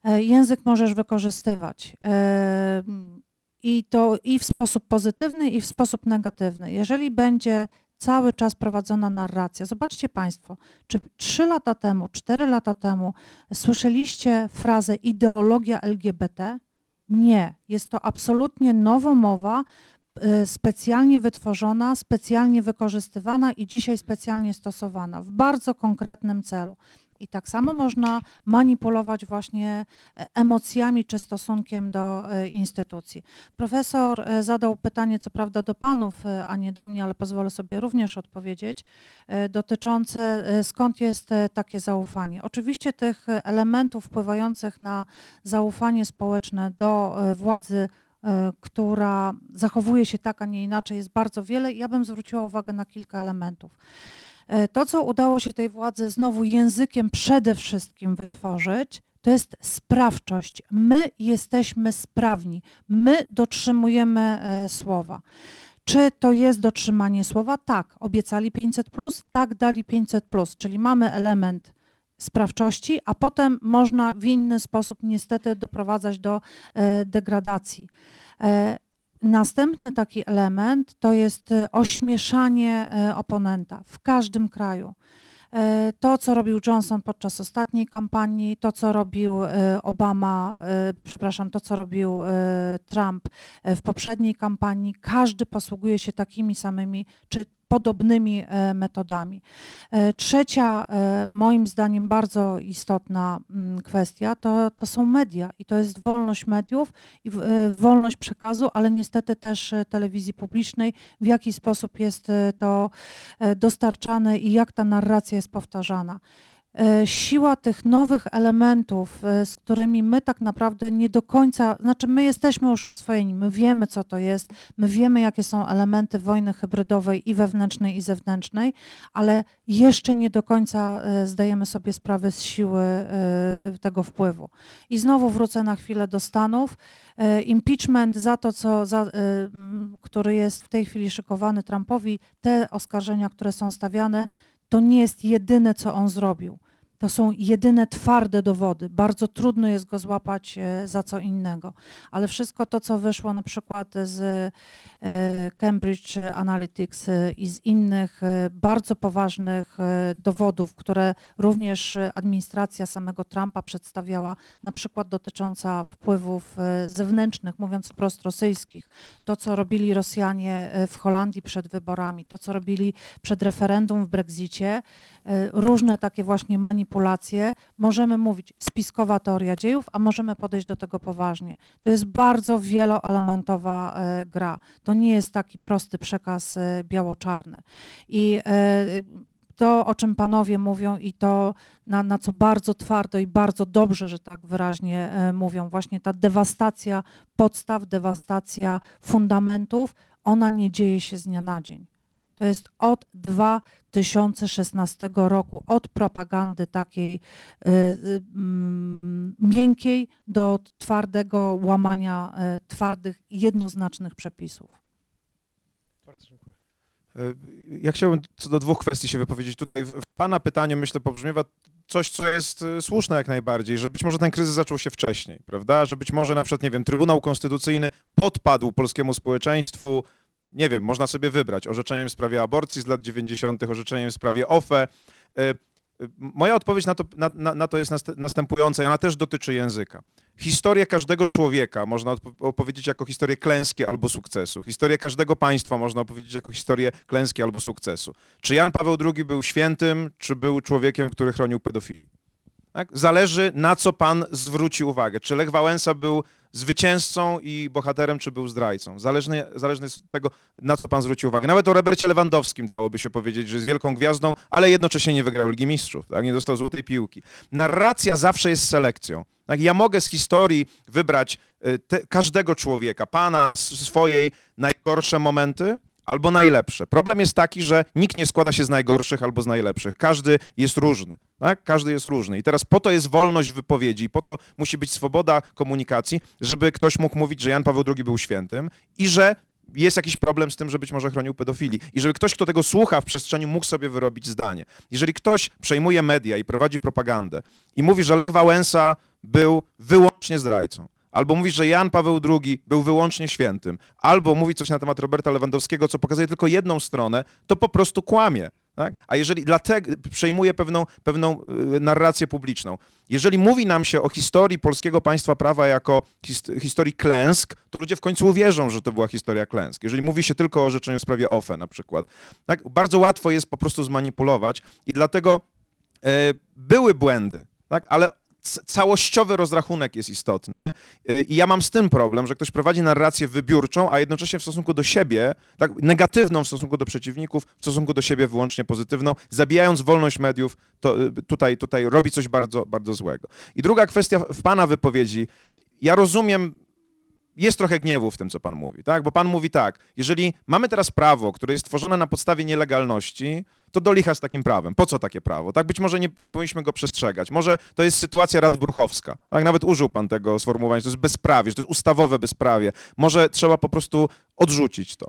[SPEAKER 7] E, Język możesz wykorzystywać. e, I to i w sposób pozytywny, i w sposób negatywny. Jeżeli będzie cały czas prowadzona narracja, zobaczcie Państwo, czy trzy lata temu, cztery lata temu słyszeliście frazę ideologia LGBT? Nie, jest to absolutnie nowomowa, e, specjalnie wytworzona, specjalnie wykorzystywana i dzisiaj specjalnie stosowana w bardzo konkretnym celu. I tak samo można manipulować właśnie e, emocjami czy stosunkiem do e, instytucji. Profesor e, zadał pytanie, co prawda do panów, a nie do mnie, ale pozwolę sobie również odpowiedzieć, dotyczące skąd jest takie zaufanie. Oczywiście tych elementów wpływających na zaufanie społeczne do władzy, która zachowuje się tak, a nie inaczej, jest bardzo wiele. Ja bym zwróciła uwagę na kilka elementów. E, To, co udało się tej władzy znowu językiem przede wszystkim wytworzyć, to jest sprawczość. My jesteśmy sprawni, my dotrzymujemy e, słowa. Czy to jest dotrzymanie słowa? Tak. Obiecali 500, tak, dali 500, czyli mamy element sprawczości, a potem można w inny sposób niestety doprowadzać do e, degradacji. Następny taki element to jest e, ośmieszanie e, oponenta w każdym kraju. E, To, co robił Johnson podczas ostatniej kampanii, to, co robił Obama, przepraszam, to, co robił Trump w poprzedniej kampanii, każdy posługuje się takimi samymi czy podobnymi e, metodami. E, Trzecia, e, moim zdaniem, bardzo istotna mm, kwestia to, to są media i to jest wolność mediów i wolność przekazu, ale niestety też telewizji publicznej, w jaki sposób jest to dostarczane i jak ta narracja jest powtarzana. E, Siła tych nowych elementów, e, z którymi my tak naprawdę nie do końca, znaczy my jesteśmy już swojeni, my wiemy co to jest, my wiemy jakie są elementy wojny hybrydowej i wewnętrznej i zewnętrznej, ale jeszcze nie do końca e, zdajemy sobie sprawę z siły tego wpływu. I znowu wrócę na chwilę do Stanów. Impeachment za to, co, za, który jest w tej chwili szykowany Trumpowi, te oskarżenia, które są stawiane, to nie jest jedyne, co on zrobił. To są jedyne twarde dowody. Bardzo trudno jest go złapać e, za co innego. Ale wszystko to, co wyszło na przykład z e, Cambridge Analytics e, i z innych bardzo poważnych dowodów, które również administracja samego Trumpa przedstawiała, na przykład dotycząca wpływów zewnętrznych, mówiąc wprost rosyjskich, to, co robili Rosjanie w Holandii przed wyborami, to, co robili przed referendum w Brexicie, różne takie właśnie manipulacje. Możemy mówić spiskowa teoria dziejów, a możemy podejść do tego poważnie. To jest bardzo wieloelementowa e, gra. To nie jest taki prosty przekaz e, biało-czarny. I e, to, o czym panowie mówią i to, na, na co bardzo twardo i bardzo dobrze, że tak wyraźnie e, mówią, właśnie ta dewastacja podstaw, dewastacja fundamentów, ona nie dzieje się z dnia na dzień. To jest od 2016 roku, od propagandy takiej y, y, mm, miękkiej do twardego łamania y, twardych, jednoznacznych przepisów.
[SPEAKER 8] E, Ja chciałbym co do dwóch kwestii się wypowiedzieć. Tutaj Pana pytaniu, myślę, pobrzmiewa coś, co jest e, słuszne jak najbardziej, że być może ten kryzys zaczął się wcześniej, prawda? Że być może na przykład, nie wiem, Trybunał Konstytucyjny podpadł polskiemu społeczeństwu, nie wiem, można sobie wybrać orzeczeniem w sprawie aborcji z lat 90., orzeczeniem w sprawie OFE. E, Moja odpowiedź na to, na, na, na to jest nast- następująca ona też dotyczy języka. Historię każdego człowieka można opowiedzieć jako historię klęski albo sukcesu. Historię każdego państwa można opowiedzieć jako historię klęski albo sukcesu. Czy Jan Paweł II był świętym, czy był człowiekiem, który chronił pedofilii? Tak? Zależy na co pan zwróci uwagę. Czy Lech Wałęsa był zwycięzcą i bohaterem, czy był zdrajcą. Zależny, zależny jest od tego, na co pan zwróci uwagę. Nawet o Robercie Lewandowskim dałoby się powiedzieć, że jest wielką gwiazdą, ale jednocześnie nie wygrał Ligi Mistrzów, tak? nie dostał złotej piłki. Narracja zawsze jest selekcją. Tak? Ja mogę z historii wybrać y, te, każdego człowieka, pana, swojej najgorsze momenty, albo najlepsze. Problem jest taki, że nikt nie składa się z najgorszych albo z najlepszych. Każdy jest różny. Tak? Każdy jest różny. I teraz po to jest wolność wypowiedzi, po to musi być swoboda komunikacji, żeby ktoś mógł mówić, że Jan Paweł II był świętym i że jest jakiś problem z tym, że być może chronił pedofili. I żeby ktoś, kto tego słucha w przestrzeni, mógł sobie wyrobić zdanie. Jeżeli ktoś przejmuje media i prowadzi propagandę i mówi, że Wałęsa był wyłącznie zdrajcą, albo mówi, że Jan Paweł II był wyłącznie świętym, albo mówi coś na temat Roberta Lewandowskiego, co pokazuje tylko jedną stronę, to po prostu kłamie. Tak? A jeżeli dlatego przejmuje pewną, pewną y, narrację publiczną, jeżeli mówi nam się o historii polskiego państwa prawa jako hist- historii klęsk, to ludzie w końcu uwierzą, że to była historia klęsk. Jeżeli mówi się tylko o orzeczeniu w sprawie OFE na przykład, tak? bardzo łatwo jest po prostu zmanipulować i dlatego E, Były błędy, tak? ale całościowy rozrachunek jest istotny. I ja mam z tym problem, że ktoś prowadzi narrację wybiórczą, a jednocześnie w stosunku do siebie, tak, negatywną w stosunku do przeciwników, w stosunku do siebie wyłącznie pozytywną, zabijając wolność mediów, to e, tutaj, tutaj robi coś bardzo, bardzo złego. I druga kwestia w pana wypowiedzi. Ja rozumiem jest trochę gniewu w tym, co pan mówi, tak? Bo pan mówi tak, jeżeli mamy teraz prawo, które jest tworzone na podstawie nielegalności, to do licha z takim prawem. Po co takie prawo? Tak być może nie powinniśmy go przestrzegać. Może to jest sytuacja radbruchowska. Tak, nawet użył pan tego sformułowania, to jest bezprawie, że to jest ustawowe bezprawie. Może trzeba po prostu odrzucić to.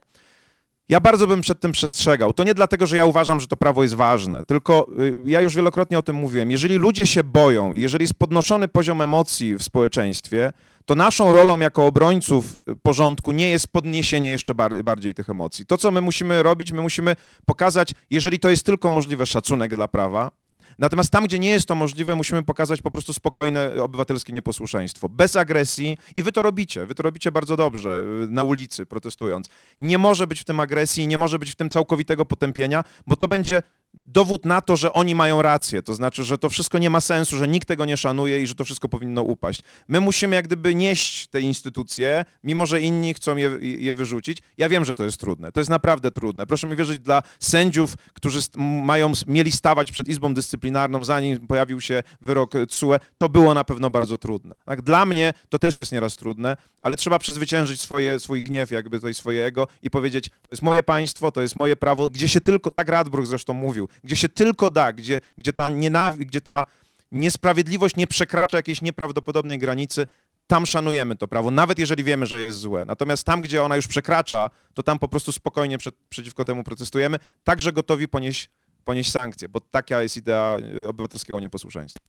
[SPEAKER 8] Ja bardzo bym przed tym przestrzegał. To nie dlatego, że ja uważam, że to prawo jest ważne, tylko y, ja już wielokrotnie o tym mówiłem. Jeżeli ludzie się boją, jeżeli jest podnoszony poziom emocji w społeczeństwie, to naszą rolą jako obrońców porządku nie jest podniesienie jeszcze bar- bardziej tych emocji. To, co my musimy robić, my musimy pokazać, jeżeli to jest tylko możliwe, szacunek dla prawa. Natomiast tam, gdzie nie jest to możliwe, musimy pokazać po prostu spokojne obywatelskie nieposłuszeństwo, bez agresji i wy to robicie, wy to robicie bardzo dobrze y, na ulicy protestując. Nie może być w tym agresji, nie może być w tym całkowitego potępienia, bo to będzie dowód na to, że oni mają rację, to znaczy, że to wszystko nie ma sensu, że nikt tego nie szanuje i że to wszystko powinno upaść. My musimy jak gdyby nieść te instytucje, mimo że inni chcą je, je wyrzucić. Ja wiem, że to jest trudne, to jest naprawdę trudne. Proszę mi wierzyć, dla sędziów, którzy mają, mieli stawać przed Izbą Dyscyplinarną, zanim pojawił się wyrok TSUE, to było na pewno bardzo trudne. Tak? Dla mnie to też jest nieraz trudne, ale trzeba przezwyciężyć swoje, swój gniew, jakby swojego i powiedzieć, to jest moje państwo, to jest moje prawo, gdzie się tylko, tak Radbruch zresztą mówił, gdzie się tylko da, gdzie, gdzie ta nienawiść, gdzie ta niesprawiedliwość nie przekracza jakiejś nieprawdopodobnej granicy, tam szanujemy to prawo, nawet jeżeli wiemy, że jest złe. Natomiast tam, gdzie ona już przekracza, to tam po prostu spokojnie przed, przeciwko temu protestujemy, także gotowi ponieść, ponieść sankcje, bo taka jest idea obywatelskiego nieposłuszeństwa.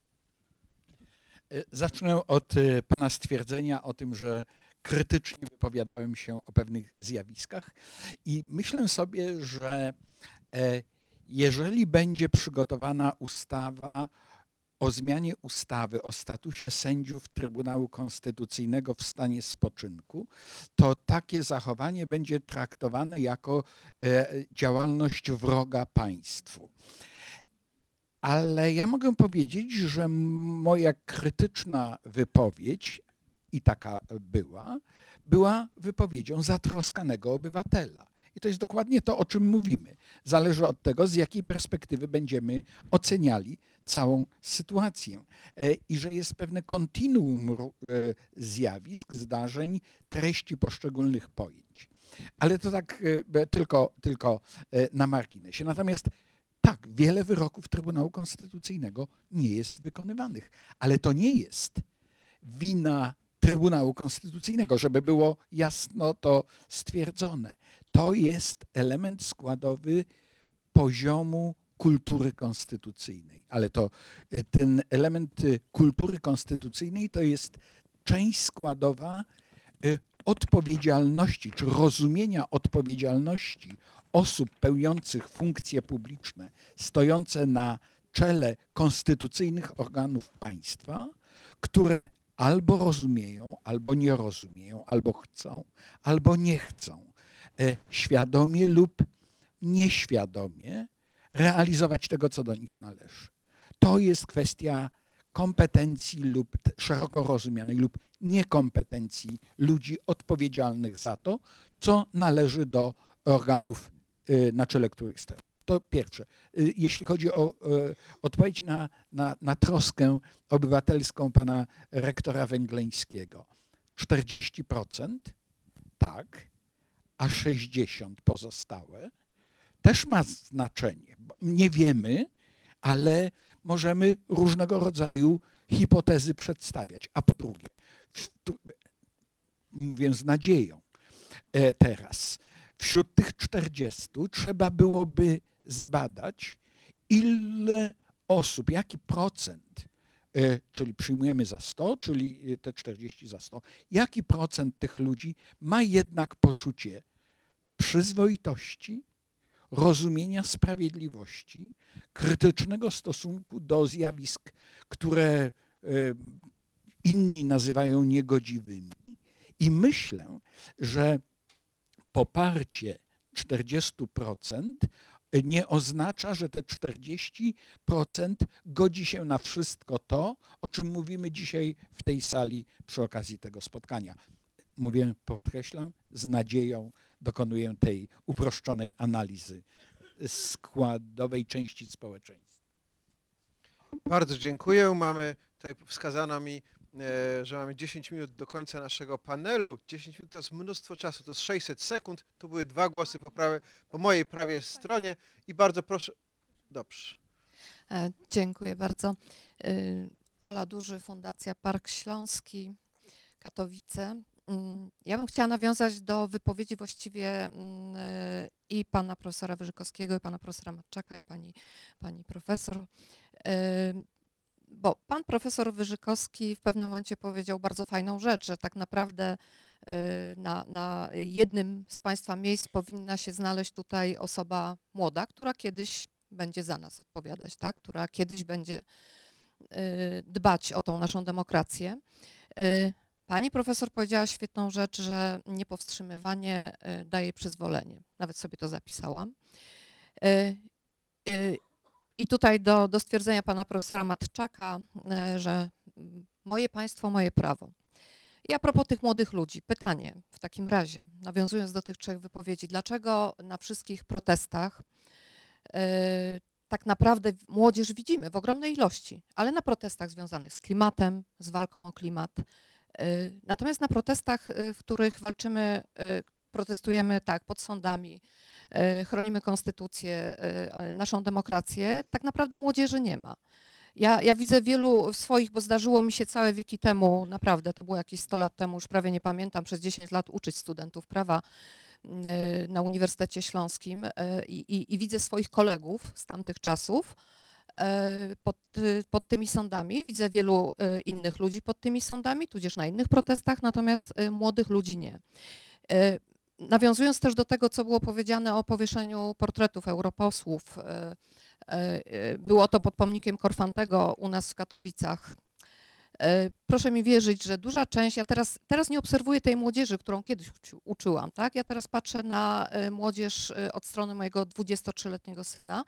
[SPEAKER 6] E, Zacznę od e, pana stwierdzenia o tym, że krytycznie wypowiadałem się o pewnych zjawiskach i myślę sobie, że e, jeżeli będzie przygotowana ustawa o zmianie ustawy o statusie sędziów Trybunału Konstytucyjnego w stanie spoczynku, to takie zachowanie będzie traktowane jako e, działalność wroga państwu. Ale ja mogę powiedzieć, że moja krytyczna wypowiedź, i taka była, była wypowiedzią zatroskanego obywatela. I to jest dokładnie to, o czym mówimy. Zależy od tego, z jakiej perspektywy będziemy oceniali całą sytuację. E, I że jest pewne kontinuum e, zjawisk, zdarzeń, treści poszczególnych pojęć. Ale to tak e, tylko, tylko na marginesie. Natomiast tak, wiele wyroków Trybunału Konstytucyjnego nie jest wykonywanych, ale to nie jest wina Trybunału Konstytucyjnego, żeby było jasno to stwierdzone. To jest element składowy poziomu kultury konstytucyjnej, ale to e, ten element e, kultury konstytucyjnej to jest część składowa e, odpowiedzialności, czy rozumienia odpowiedzialności osób pełniących funkcje publiczne, stojące na czele konstytucyjnych organów państwa, które albo rozumieją, albo nie rozumieją, albo chcą, albo nie chcą, świadomie lub nieświadomie realizować tego, co do nich należy. To jest kwestia kompetencji lub szeroko rozumianej lub niekompetencji ludzi odpowiedzialnych za to, co należy do organów, y, na czele których stoją. To pierwsze. Y, Jeśli chodzi o y, odpowiedź na, na, na troskę obywatelską pana rektora Węgleńskiego. 40% tak, a 60% pozostałe też ma znaczenie. Nie wiemy, ale możemy różnego rodzaju hipotezy przedstawiać. A po drugie, mówię z nadzieją e, teraz, wśród tych 40 trzeba byłoby zbadać, ile osób, jaki procent, czyli przyjmujemy za 100, czyli e, te 40 za 100, jaki procent tych ludzi ma jednak poczucie przyzwoitości, rozumienia sprawiedliwości, krytycznego stosunku do zjawisk, które e, inni nazywają niegodziwymi. I myślę, że poparcie 40% nie oznacza, że te 40% godzi się na wszystko to, o czym mówimy dzisiaj w tej sali przy okazji tego spotkania. Mówię, podkreślam, z nadzieją dokonuję tej uproszczonej analizy składowej części społeczeństwa.
[SPEAKER 5] Bardzo dziękuję. Mamy tutaj wskazano mi, że mamy 10 minut do końca naszego panelu. 10 minut to jest mnóstwo czasu, to jest 600 sekund. Tu były dwa głosy po, prawej, po mojej prawej stronie i bardzo proszę. Dobrze.
[SPEAKER 12] E, Dziękuję bardzo. Y, Ola Duży, Fundacja Park Śląski, Katowice. Mm, Ja bym chciała nawiązać do wypowiedzi właściwie mm, i pana profesora Wyżykowskiego, i pana profesora Matczaka, i pani, pani profesor. Bo pan profesor Wyżykowski w pewnym momencie powiedział bardzo fajną rzecz, że tak naprawdę y, na, na jednym z państwa miejsc powinna się znaleźć tutaj osoba młoda, która kiedyś będzie za nas odpowiadać, tak? która kiedyś będzie y, dbać o tą naszą demokrację. Y, Pani profesor powiedziała świetną rzecz, że niepowstrzymywanie daje przyzwolenie. Nawet sobie to zapisałam. I tutaj do, do stwierdzenia pana profesora Matczaka, y, że mm, moje państwo, moje prawo. I a propos tych młodych ludzi, pytanie w takim razie, nawiązując do tych trzech wypowiedzi, dlaczego na wszystkich protestach e, tak naprawdę młodzież widzimy w ogromnej ilości, ale na protestach związanych z klimatem, z walką o klimat. e, Natomiast na protestach, e, w których walczymy, e, protestujemy tak, pod sądami, e, chronimy konstytucję, e, naszą demokrację, tak naprawdę młodzieży nie ma. Ja, ja widzę wielu swoich, bo zdarzyło mi się całe wieki temu, naprawdę, to było jakieś 100 lat temu, już prawie nie pamiętam, przez 10 lat uczyć studentów prawa e, na Uniwersytecie Śląskim e, i, i, i widzę swoich kolegów z tamtych czasów e, pod, pod tymi sądami. Widzę wielu e, innych ludzi pod tymi sądami, tudzież na innych protestach, natomiast e, młodych ludzi nie. Nawiązując też do tego, co było powiedziane o powieszeniu portretów europosłów, e, e, e, było to pod pomnikiem Korfantego u nas w Katowicach. Proszę mi wierzyć, że duża część, ja teraz, teraz nie obserwuję tej młodzieży, którą kiedyś uczyłam, tak? Ja teraz patrzę na młodzież od strony mojego 23-letniego syna.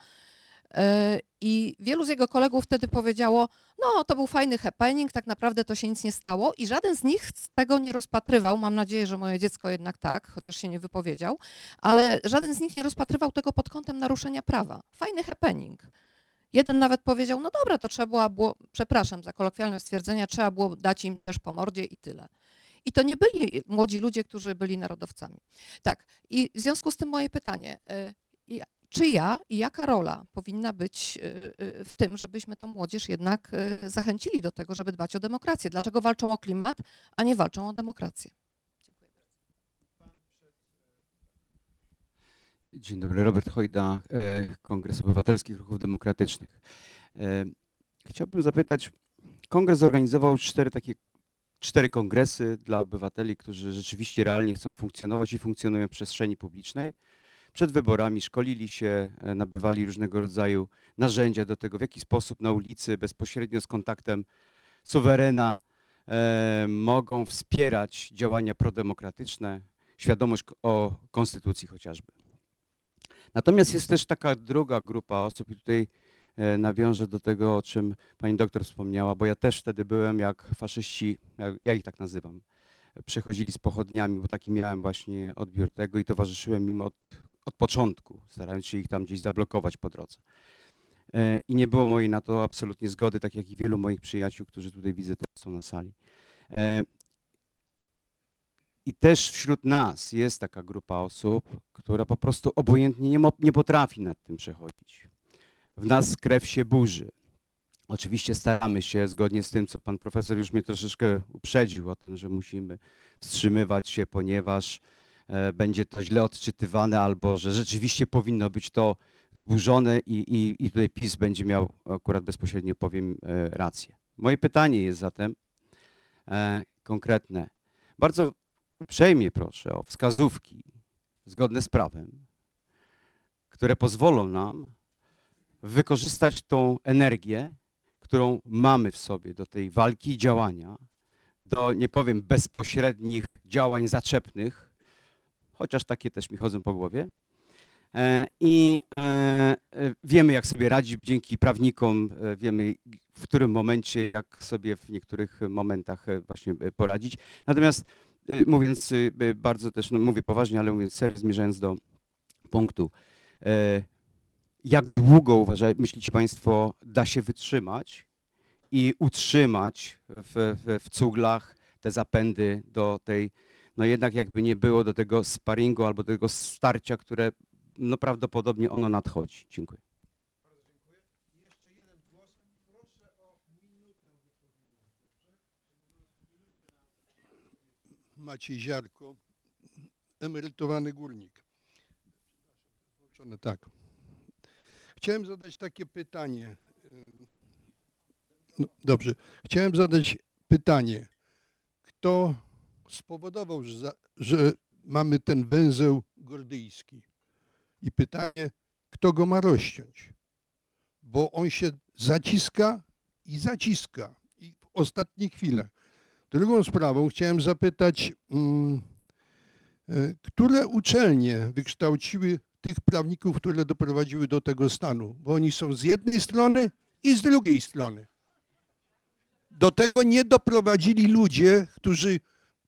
[SPEAKER 12] E, I wielu z jego kolegów wtedy powiedziało, no to był fajny happening, tak naprawdę to się nic nie stało i żaden z nich z tego nie rozpatrywał, mam nadzieję, że moje dziecko jednak tak, chociaż się nie wypowiedział, ale żaden z nich nie rozpatrywał tego pod kątem naruszenia prawa. Fajny happening. Jeden nawet powiedział, no dobra, to trzeba było, przepraszam za kolokwialne stwierdzenia, trzeba było dać im też po mordzie i tyle. I to nie byli młodzi ludzie, którzy byli narodowcami. Tak, i w związku z tym moje pytanie, ja- czyja i jaka rola powinna być y, y, w tym, żebyśmy tą młodzież jednak y, zachęcili do tego, żeby dbać o demokrację? Dlaczego walczą o klimat, a nie walczą o demokrację?
[SPEAKER 13] Dzień dobry, Robert Hojda, e, Kongres Obywatelskich Ruchów Demokratycznych. E, Chciałbym zapytać, Kongres zorganizował cztery takie, cztery kongresy dla obywateli, którzy rzeczywiście realnie chcą funkcjonować i funkcjonują w przestrzeni publicznej. Przed wyborami szkolili się, e, nabywali różnego rodzaju narzędzia do tego, w jaki sposób na ulicy bezpośrednio z kontaktem suwerena e, mogą wspierać działania prodemokratyczne, świadomość o konstytucji chociażby. Natomiast jest też taka druga grupa osób i tutaj e, nawiążę do tego, o czym pani doktor wspomniała, bo ja też wtedy byłem jak faszyści, ja, ich tak nazywam, przychodzili z pochodniami, bo taki miałem właśnie odbiór tego i towarzyszyłem im od, od początku, starając się ich tam gdzieś zablokować po drodze. E, I nie było mojej na to absolutnie zgody, tak jak i wielu moich przyjaciół, którzy tutaj widzę teraz są na sali. E, I też wśród nas jest taka grupa osób, która po prostu obojętnie nie, nie potrafi nad tym przechodzić. W nas krew się burzy. Oczywiście staramy się, zgodnie z tym, co pan profesor już mnie troszeczkę uprzedził o tym, że musimy wstrzymywać się, ponieważ będzie to źle odczytywane, albo że rzeczywiście powinno być to burzone i, i, i tutaj PiS będzie miał akurat bezpośrednio powiem e, rację. Moje pytanie jest zatem e, konkretne. Bardzo uprzejmie proszę o wskazówki zgodne z prawem, które pozwolą nam wykorzystać tą energię, którą mamy w sobie do tej walki i działania, do nie powiem bezpośrednich działań zaczepnych, chociaż takie też mi chodzą po głowie, E, I e, e, wiemy, jak sobie radzić dzięki prawnikom, wiemy w którym momencie, jak sobie w niektórych momentach właśnie poradzić. Natomiast mówiąc bardzo też, no mówię poważnie, ale mówiąc serio, zmierzając do punktu, jak długo uważa, myślicie Państwo, da się wytrzymać i utrzymać w, w, w cuglach te zapędy do tej, no jednak jakby nie było do tego sparingu albo do tego starcia, które no prawdopodobnie ono nadchodzi. Dziękuję.
[SPEAKER 14] Maciej Ziarko, emerytowany górnik. Tak. Chciałem zadać takie pytanie. No, dobrze. Chciałem zadać pytanie. Kto spowodował, że, za, że mamy ten węzeł gordyjski? I pytanie, kto go ma rozciąć? Bo on się zaciska i zaciska. I w ostatnich chwilach. Drugą sprawą chciałem zapytać, mm, e, które uczelnie wykształciły tych prawników, które doprowadziły do tego stanu? Bo oni są z jednej strony i z drugiej strony. Do tego nie doprowadzili ludzie, którzy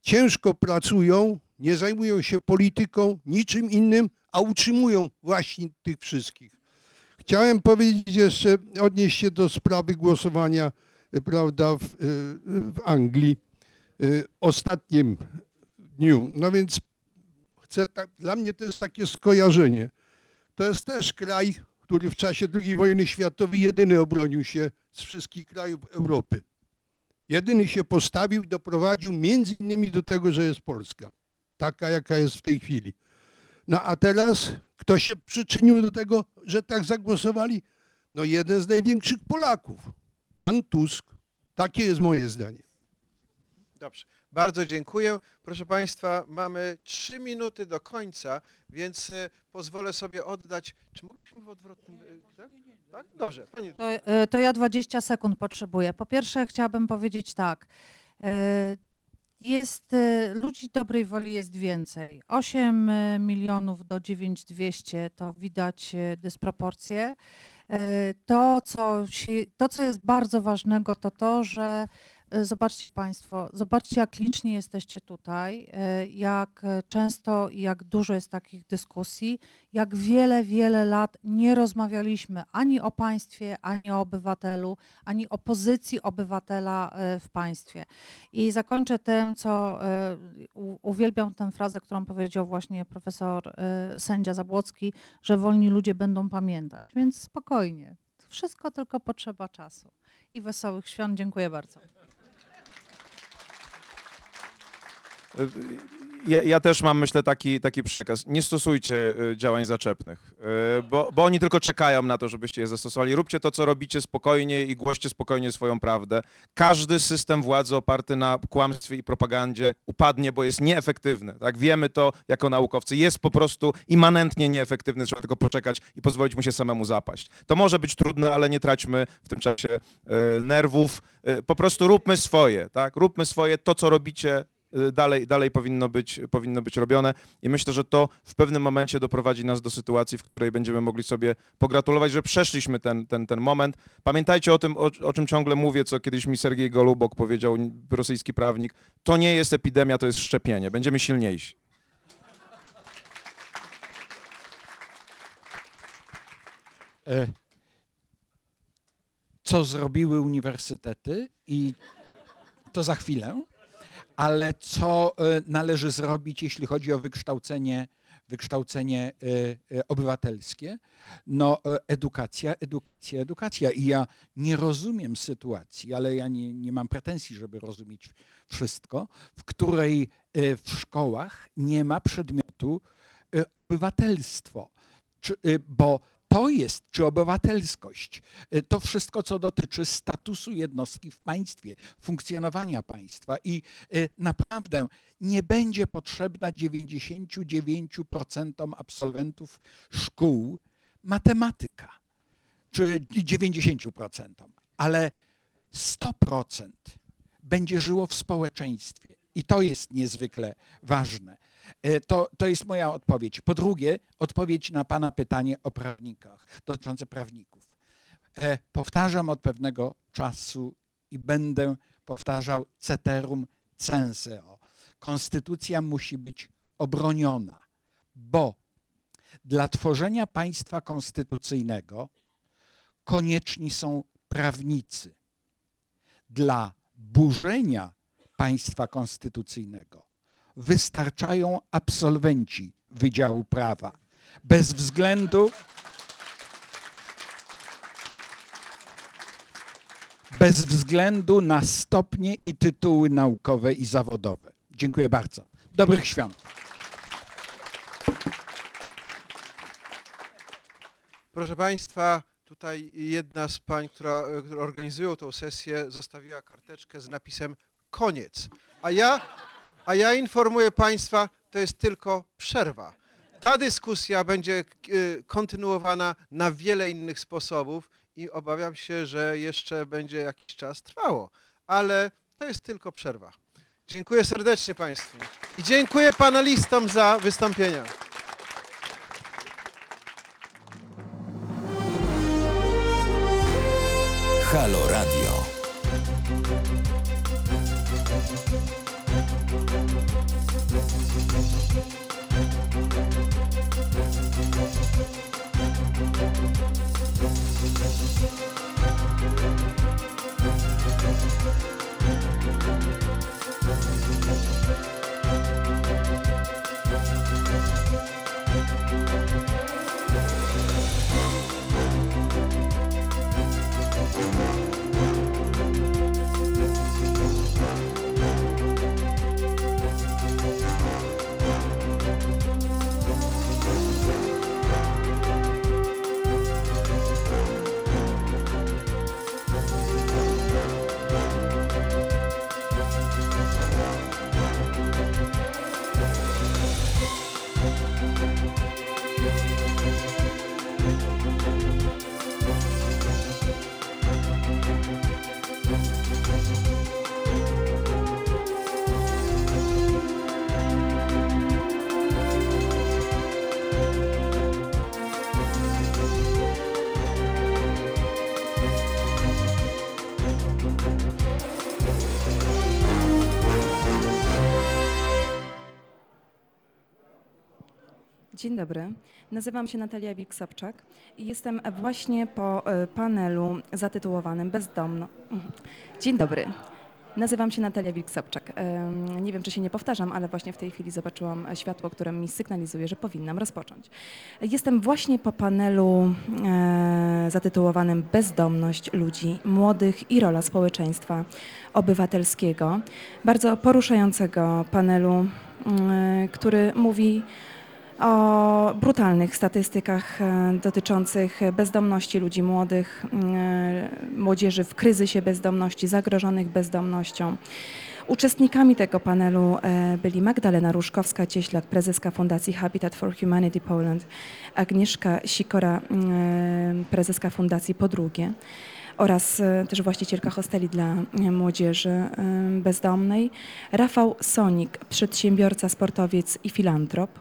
[SPEAKER 14] ciężko pracują, nie zajmują się polityką, niczym innym, a utrzymują właśnie tych wszystkich. Chciałem powiedzieć jeszcze, odnieść się do sprawy głosowania, e, prawda, w, e, w Anglii y, ostatnim dniu. No więc chcę tak, dla mnie to jest takie skojarzenie. To jest też kraj, który w czasie II wojny światowej jedyny obronił się z wszystkich krajów Europy. Jedyny się postawił doprowadził między innymi do tego, że jest Polska. Taka, jaka jest w tej chwili. No a teraz kto się przyczynił do tego, że tak zagłosowali? No jeden z największych Polaków. Pan Tusk. Takie jest moje zdanie.
[SPEAKER 5] Dobrze, bardzo dziękuję. Proszę Państwa, mamy trzy minuty do końca, więc e, pozwolę sobie oddać. Czy mogliśmy w odwrotnym. e, Tak? tak? Dobrze, pani.
[SPEAKER 7] To, e, to ja 20 sekund potrzebuję. Po pierwsze chciałabym powiedzieć tak. Jest, ludzi dobrej woli jest więcej. 8 e, milionów do 9200 to widać dysproporcje. To co, się, to, co jest bardzo ważnego, to to, że zobaczcie Państwo, zobaczcie, jak licznie jesteście tutaj, e, jak e, często i jak dużo jest takich dyskusji, jak wiele, wiele lat nie rozmawialiśmy ani o państwie, ani o obywatelu, ani o pozycji obywatela e, w państwie. I zakończę tym, co e, uwielbiam tę frazę, którą powiedział właśnie profesor e, sędzia Zabłocki, że wolni ludzie będą pamiętać. Więc spokojnie, wszystko tylko potrzeba czasu. I wesołych świąt. Dziękuję bardzo.
[SPEAKER 8] Ja, ja też mam, myślę, taki, taki przekaz. Nie stosujcie y, działań zaczepnych, y, bo, bo oni tylko czekają na to, żebyście je zastosowali. Róbcie to, co robicie spokojnie i głoście spokojnie swoją prawdę. Każdy system władzy oparty na kłamstwie i propagandzie upadnie, bo jest nieefektywny. Tak? Wiemy to jako naukowcy. Jest po prostu immanentnie nieefektywny. Trzeba tylko poczekać i pozwolić mu się samemu zapaść. To może być trudne, ale nie traćmy w tym czasie y, nerwów. Po prostu róbmy swoje. Tak? Róbmy swoje. To, co robicie, dalej, dalej powinno, być, powinno być robione i myślę, że to w pewnym momencie doprowadzi nas do sytuacji, w której będziemy mogli sobie pogratulować, że przeszliśmy ten, ten, ten moment. Pamiętajcie o tym, o, o czym ciągle mówię, co kiedyś mi Sergiej Golubok powiedział, rosyjski prawnik. To nie jest epidemia, to jest szczepienie. Będziemy silniejsi.
[SPEAKER 6] E, Co zrobiły uniwersytety i to za chwilę, ale co e, należy zrobić, jeśli chodzi o wykształcenie, wykształcenie e, e, obywatelskie? No edukacja, edukacja, edukacja. I ja nie rozumiem sytuacji, ale ja nie, nie mam pretensji, żeby rozumieć wszystko, w której w szkołach nie ma przedmiotu obywatelstwo. Bo to jest, czy obywatelskość, y, to wszystko, co dotyczy statusu jednostki w państwie, funkcjonowania państwa i y, naprawdę nie będzie potrzebna 99% absolwentów szkół matematyka, czy 90%, ale 100% będzie żyło w społeczeństwie i to jest niezwykle ważne. E, To, to jest moja odpowiedź. Po drugie, odpowiedź na Pana pytanie o prawnikach, dotyczące prawników. E, Powtarzam od pewnego czasu i będę powtarzał ceterum censeo. Konstytucja musi być obroniona, bo dla tworzenia państwa konstytucyjnego konieczni są prawnicy. Dla burzenia państwa konstytucyjnego wystarczają absolwenci Wydziału Prawa. Bez względu bez względu na stopnie i tytuły naukowe i zawodowe. Dziękuję bardzo. Dobrych świąt.
[SPEAKER 5] Proszę Państwa, tutaj jedna z pań, która, które organizują tą sesję, zostawiła karteczkę z napisem koniec. A ja, a ja informuję Państwa, to jest tylko przerwa. Ta dyskusja będzie e, kontynuowana na wiele innych sposobów i obawiam się, że jeszcze będzie jakiś czas trwało, ale to jest tylko przerwa. Dziękuję serdecznie Państwu i dziękuję panelistom za wystąpienia.
[SPEAKER 4] Halo Radio.
[SPEAKER 1] Dzień dobry. Nazywam się Natalia Wilk-Sobczak i jestem właśnie po e, panelu zatytułowanym Bezdomno. Mhm. Dzień dobry. Nazywam się Natalia Wilk-Sobczak. Nie wiem, czy się nie powtarzam, ale właśnie w tej chwili zobaczyłam światło, które mi sygnalizuje, że powinnam rozpocząć. Jestem właśnie po panelu e, zatytułowanym Bezdomność ludzi młodych i rola społeczeństwa obywatelskiego. Bardzo poruszającego panelu, mm, który mówi o brutalnych statystykach e, dotyczących bezdomności ludzi młodych, e, młodzieży w kryzysie bezdomności, zagrożonych bezdomnością. Uczestnikami tego panelu e, byli Magdalena Różkowska-Cieślak, prezeska Fundacji Habitat for Humanity Poland, Agnieszka Sikora, prezeska Fundacji Podrugie oraz też właścicielka hosteli dla młodzieży bezdomnej, Rafał Sonik, przedsiębiorca, sportowiec i filantrop.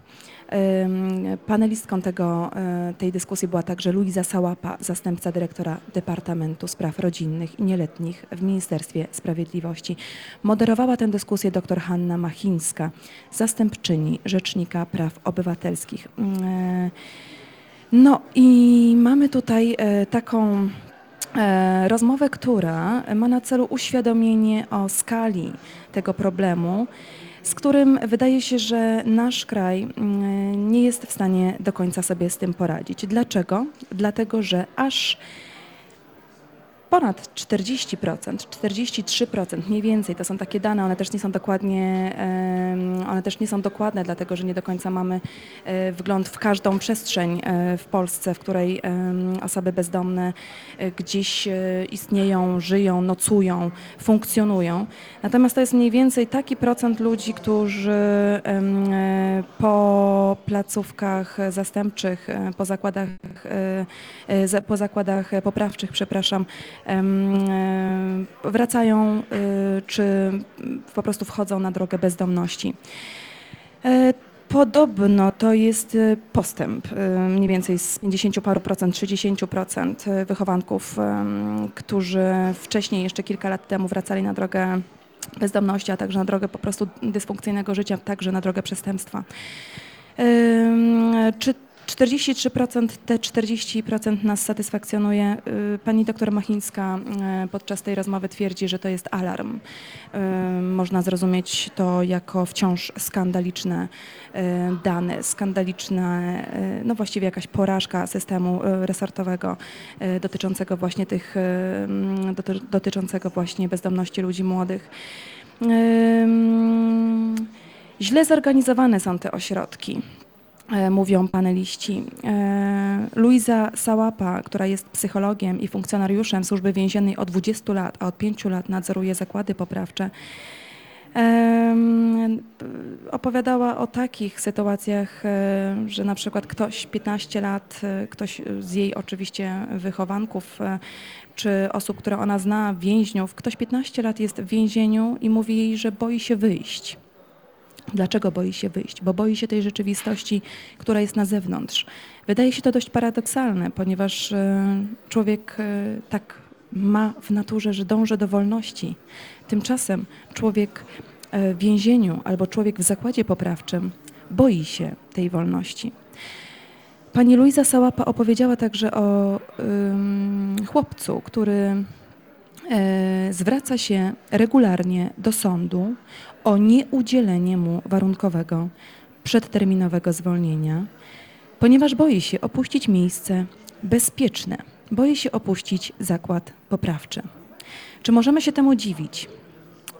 [SPEAKER 1] Panelistką tego, e, tej dyskusji była także Luiza Sałapa, zastępca dyrektora Departamentu Spraw Rodzinnych i Nieletnich w Ministerstwie Sprawiedliwości. Moderowała tę dyskusję dr Hanna Machińska, zastępczyni Rzecznika Praw Obywatelskich. No i mamy tutaj e, taką e, rozmowę, która ma na celu uświadomienie o skali tego problemu, z którym wydaje się, że nasz kraj mm, nie jest w stanie do końca sobie z tym poradzić. Dlaczego? Dlatego, że aż ponad 40%, 43% mniej więcej, to są takie dane, one też nie są dokładnie, one też nie są dokładne, dlatego że nie do końca mamy e, wgląd w każdą przestrzeń e, w Polsce, w której osoby bezdomne e, gdzieś istnieją, żyją, nocują, funkcjonują. Natomiast to jest mniej więcej taki procent ludzi, którzy po placówkach zastępczych, po zakładach, za- po zakładach poprawczych, przepraszam, wracają y, czy po prostu wchodzą na drogę bezdomności. E, Podobno to jest postęp, mniej więcej z 50 paru procent, 30 procent wychowanków, którzy wcześniej, jeszcze kilka lat temu wracali na drogę bezdomności, a także na drogę po prostu dysfunkcyjnego życia, także na drogę przestępstwa. Czy 43%, te 40% nas satysfakcjonuje. Y, Pani doktor Machińska y, podczas tej rozmowy twierdzi, że to jest alarm. Y, Można zrozumieć to jako wciąż skandaliczne dane, skandaliczne, no właściwie jakaś porażka systemu resortowego dotyczącego właśnie tych, mm, doty- dotyczącego właśnie bezdomności ludzi młodych. Ym, Źle zorganizowane są te ośrodki mówią paneliści. E, Luiza Sałapa, która jest psychologiem i funkcjonariuszem służby więziennej od 20 lat, a od 5 lat nadzoruje zakłady poprawcze, opowiadała o takich sytuacjach, e, że na przykład ktoś 15 lat, e, ktoś z jej oczywiście wychowanków, e, czy osób, które ona zna, więźniów, ktoś 15 lat jest w więzieniu i mówi jej, że boi się wyjść. Dlaczego boi się wyjść? Bo boi się tej rzeczywistości, która jest na zewnątrz. Wydaje się to dość paradoksalne, ponieważ e, człowiek e, tak ma w naturze, że dąży do wolności. Tymczasem człowiek e, w więzieniu albo człowiek w zakładzie poprawczym boi się tej wolności. Pani Luiza Sałapa opowiedziała także o ym, chłopcu, który zwraca się regularnie do sądu o nieudzielenie mu warunkowego, przedterminowego zwolnienia, ponieważ boi się opuścić miejsce bezpieczne, boi się opuścić zakład poprawczy. Czy możemy się temu dziwić?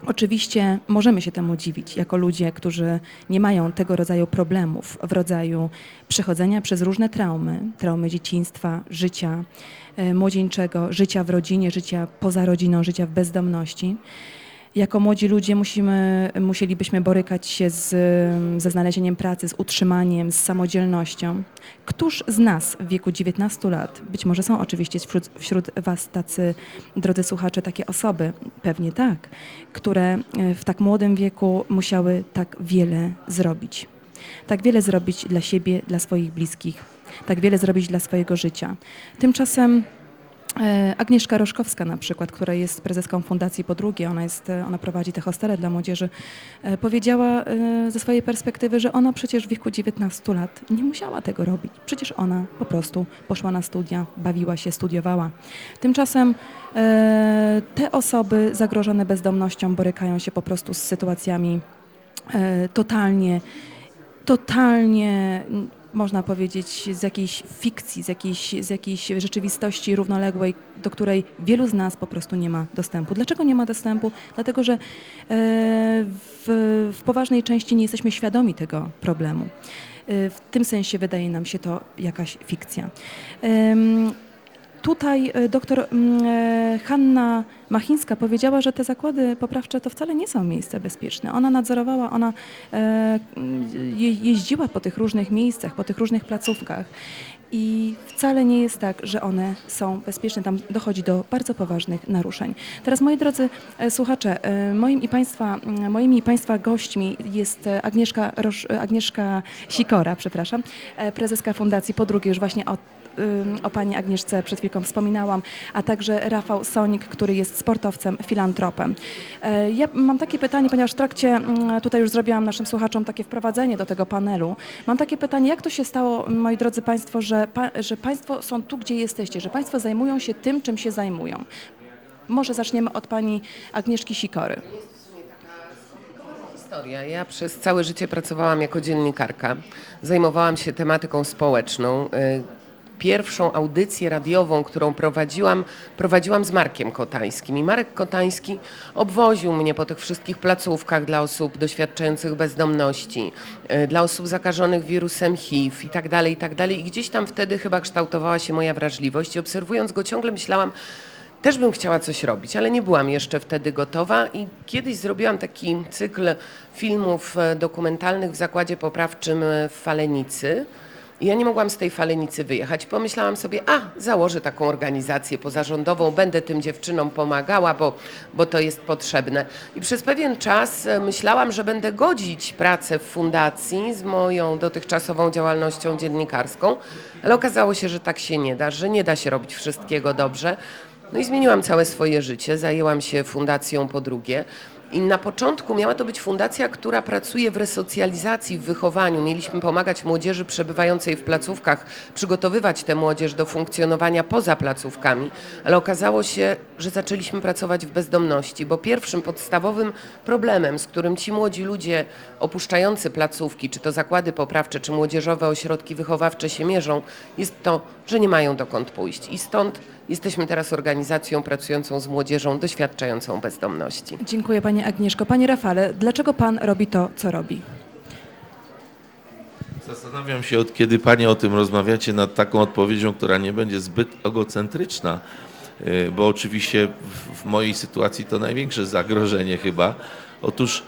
[SPEAKER 1] Oczywiście możemy się temu dziwić, jako ludzie, którzy nie mają tego rodzaju problemów w rodzaju przechodzenia przez różne traumy, traumy dzieciństwa, życia e, młodzieńczego, życia w rodzinie, życia poza rodziną, życia w bezdomności. Jako młodzi ludzie musimy, musielibyśmy borykać się z, ze znalezieniem pracy, z utrzymaniem, z samodzielnością. Któż z nas w wieku 19 lat, być może są oczywiście wśród, wśród Was tacy, drodzy słuchacze, takie osoby, pewnie tak, które e, w tak młodym wieku musiały tak wiele zrobić. Tak wiele zrobić dla siebie, dla swoich bliskich, tak wiele zrobić dla swojego życia. Tymczasem Agnieszka Roszkowska na przykład, która jest prezeską Fundacji Podrugie, ona, jest, e, ona prowadzi te hostele dla młodzieży, e, powiedziała e, ze swojej perspektywy, że ona przecież w wieku 19 lat nie musiała tego robić. Przecież ona po prostu poszła na studia, bawiła się, studiowała. Tymczasem e, te osoby zagrożone bezdomnością borykają się po prostu z sytuacjami e, totalnie, totalnie można powiedzieć, z jakiejś fikcji, z jakiejś, z jakiejś rzeczywistości równoległej, do której wielu z nas po prostu nie ma dostępu. Dlaczego nie ma dostępu? Dlatego, że e, w, w poważnej części nie jesteśmy świadomi tego problemu. E, W tym sensie wydaje nam się to jakaś fikcja. Tutaj e, doktor mm, e, Hanna Machińska powiedziała, że te zakłady poprawcze to wcale nie są miejsca bezpieczne. Ona nadzorowała, ona e, je, jeździła po tych różnych miejscach, po tych różnych placówkach i wcale nie jest tak, że one są bezpieczne. Tam dochodzi do bardzo poważnych naruszeń. Teraz, moi drodzy słuchacze, moim i państwa, m, moimi i Państwa gośćmi jest Agnieszka, Agnieszka Sikora, przepraszam, prezeska Fundacji Po drugie już właśnie o ym, o pani Agnieszce przed chwilką wspominałam, a także Rafał Sonik, który jest sportowcem, filantropem. E, Ja mam takie pytanie, ponieważ w trakcie, mm, tutaj już zrobiłam naszym słuchaczom takie wprowadzenie do tego panelu. Mam takie pytanie, jak to się stało, moi drodzy Państwo, że, że Państwo są tu, gdzie jesteście, że Państwo zajmują się tym, czym się zajmują? Może zaczniemy od pani Agnieszki Sikory.
[SPEAKER 15] Ja przez całe życie pracowałam jako dziennikarka. Zajmowałam się tematyką społeczną. Pierwszą audycję radiową, którą prowadziłam, prowadziłam z Markiem Kotańskim. I Marek Kotański obwoził mnie po tych wszystkich placówkach dla osób doświadczających bezdomności, y, dla osób zakażonych wirusem HIV i tak dalej, i tak dalej. I gdzieś tam wtedy chyba kształtowała się moja wrażliwość i obserwując go ciągle myślałam, też bym chciała coś robić, ale nie byłam jeszcze wtedy gotowa i kiedyś zrobiłam taki cykl filmów e, dokumentalnych w zakładzie poprawczym e, w Falenicy. Ja nie mogłam z tej falenicy wyjechać. Pomyślałam sobie, a założę taką organizację pozarządową, będę tym dziewczynom pomagała, bo, bo to jest potrzebne. I przez pewien czas e, myślałam, że będę godzić pracę w fundacji z moją dotychczasową działalnością dziennikarską, ale okazało się, że tak się nie da, że nie da się robić wszystkiego dobrze. No i zmieniłam całe swoje życie, zajęłam się fundacją po drugie. I na początku miała to być fundacja, która pracuje w resocjalizacji, w wychowaniu. Mieliśmy pomagać młodzieży przebywającej w placówkach, przygotowywać tę młodzież do funkcjonowania poza placówkami, ale okazało się, że zaczęliśmy pracować w bezdomności, bo pierwszym podstawowym problemem, z którym ci młodzi ludzie opuszczający placówki, czy to zakłady poprawcze, czy młodzieżowe ośrodki wychowawcze się mierzą, jest to, że nie mają dokąd pójść. I stąd jesteśmy teraz organizacją pracującą z młodzieżą doświadczającą bezdomności.
[SPEAKER 1] Dziękuję Pani Agnieszko. Panie Rafale, dlaczego Pan robi to, co robi?
[SPEAKER 16] Zastanawiam się, od kiedy Panie o tym rozmawiacie, nad taką odpowiedzią, która nie będzie zbyt egocentryczna, y, bo oczywiście w- mojej sytuacji to największe zagrożenie chyba. Otóż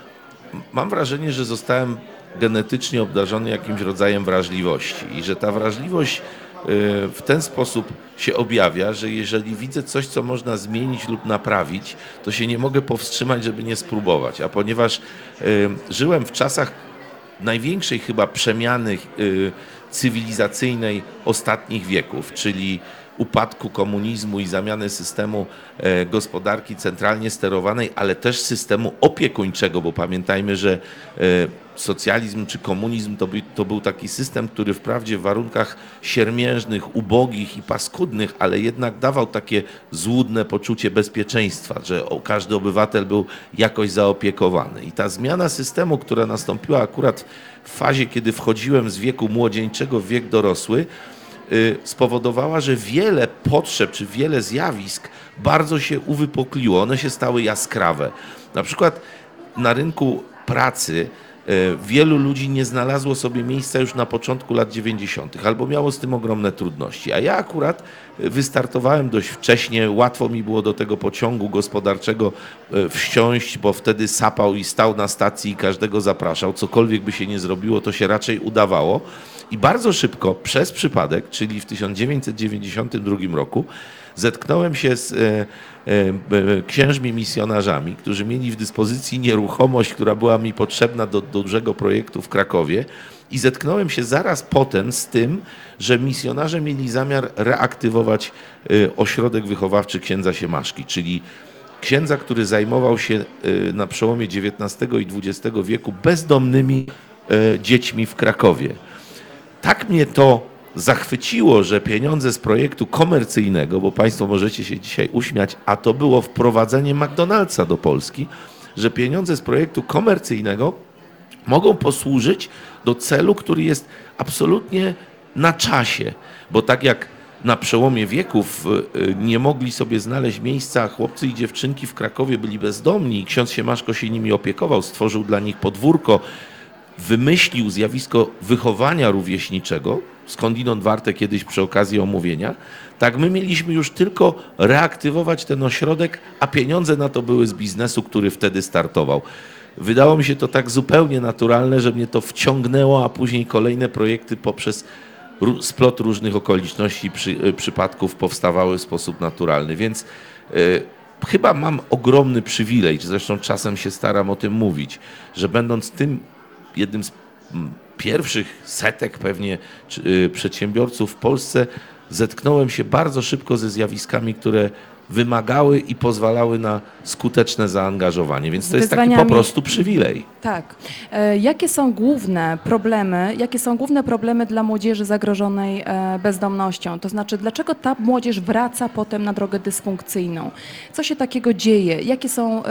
[SPEAKER 16] mam wrażenie, że zostałem genetycznie obdarzony jakimś rodzajem wrażliwości i że ta wrażliwość w ten sposób się objawia, że jeżeli widzę coś, co można zmienić lub naprawić, to się nie mogę powstrzymać, żeby nie spróbować. A ponieważ y, żyłem w czasach największej chyba przemiany y, cywilizacyjnej ostatnich wieków, czyli upadku komunizmu i zamiany systemu e, gospodarki centralnie sterowanej, ale też systemu opiekuńczego, bo pamiętajmy, że e, socjalizm czy komunizm to, by, to był taki system, który wprawdzie w warunkach siermiężnych, ubogich i paskudnych, ale jednak dawał takie złudne poczucie bezpieczeństwa, że każdy obywatel był jakoś zaopiekowany. I ta zmiana systemu, która nastąpiła akurat w fazie, kiedy wchodziłem z wieku młodzieńczego w wiek dorosły, y, spowodowała, że wiele potrzeb czy wiele zjawisk bardzo się uwypokliło. One się stały jaskrawe. Na przykład na rynku pracy wielu ludzi nie znalazło sobie miejsca już na początku lat 90., albo miało z tym ogromne trudności. A ja akurat y, wystartowałem dość wcześnie, łatwo mi było do tego pociągu gospodarczego y, wsiąść, bo wtedy sapał i stał na stacji i każdego zapraszał. Cokolwiek by się nie zrobiło, to się raczej udawało. I bardzo szybko, przez przypadek, czyli w 1992 roku, zetknąłem się z e, e, księżmi misjonarzami, którzy mieli w dyspozycji nieruchomość, która była mi potrzebna do, do dużego projektu w Krakowie. I zetknąłem się zaraz potem z tym, że misjonarze mieli zamiar reaktywować e, ośrodek wychowawczy księdza Siemaszki, czyli księdza, który zajmował się na przełomie XIX i XX wieku bezdomnymi dziećmi w Krakowie tak mnie to zachwyciło, że pieniądze z projektu komercyjnego, bo Państwo możecie się dzisiaj uśmiać, a to było wprowadzenie McDonald'sa do Polski, że pieniądze z projektu komercyjnego mogą posłużyć do celu, który jest absolutnie na czasie, bo tak jak na przełomie wieków y, nie mogli sobie znaleźć miejsca, chłopcy i dziewczynki w Krakowie byli bezdomni, ksiądz Siemaszko się nimi opiekował, stworzył dla nich podwórko, wymyślił zjawisko wychowania rówieśniczego, skądinąd warte kiedyś przy okazji omówienia, tak my mieliśmy już tylko reaktywować ten ośrodek, a pieniądze na to były z biznesu, który wtedy startował. Wydało mi się to tak zupełnie naturalne, że mnie to wciągnęło, a później kolejne projekty poprzez splot różnych okoliczności, przy, y, przypadków powstawały w sposób naturalny. Więc y, chyba mam ogromny przywilej, zresztą czasem się staram o tym mówić, że będąc tym jednym z pierwszych setek pewnie y, przedsiębiorców w Polsce, zetknąłem się bardzo szybko ze zjawiskami, które wymagały i pozwalały na skuteczne zaangażowanie. Więc to jest taki po prostu przywilej.
[SPEAKER 1] Tak. E, Jakie są główne problemy, jakie są główne problemy dla młodzieży zagrożonej e, bezdomnością? To znaczy, dlaczego ta młodzież wraca potem na drogę dysfunkcyjną? Co się takiego dzieje? Jakie są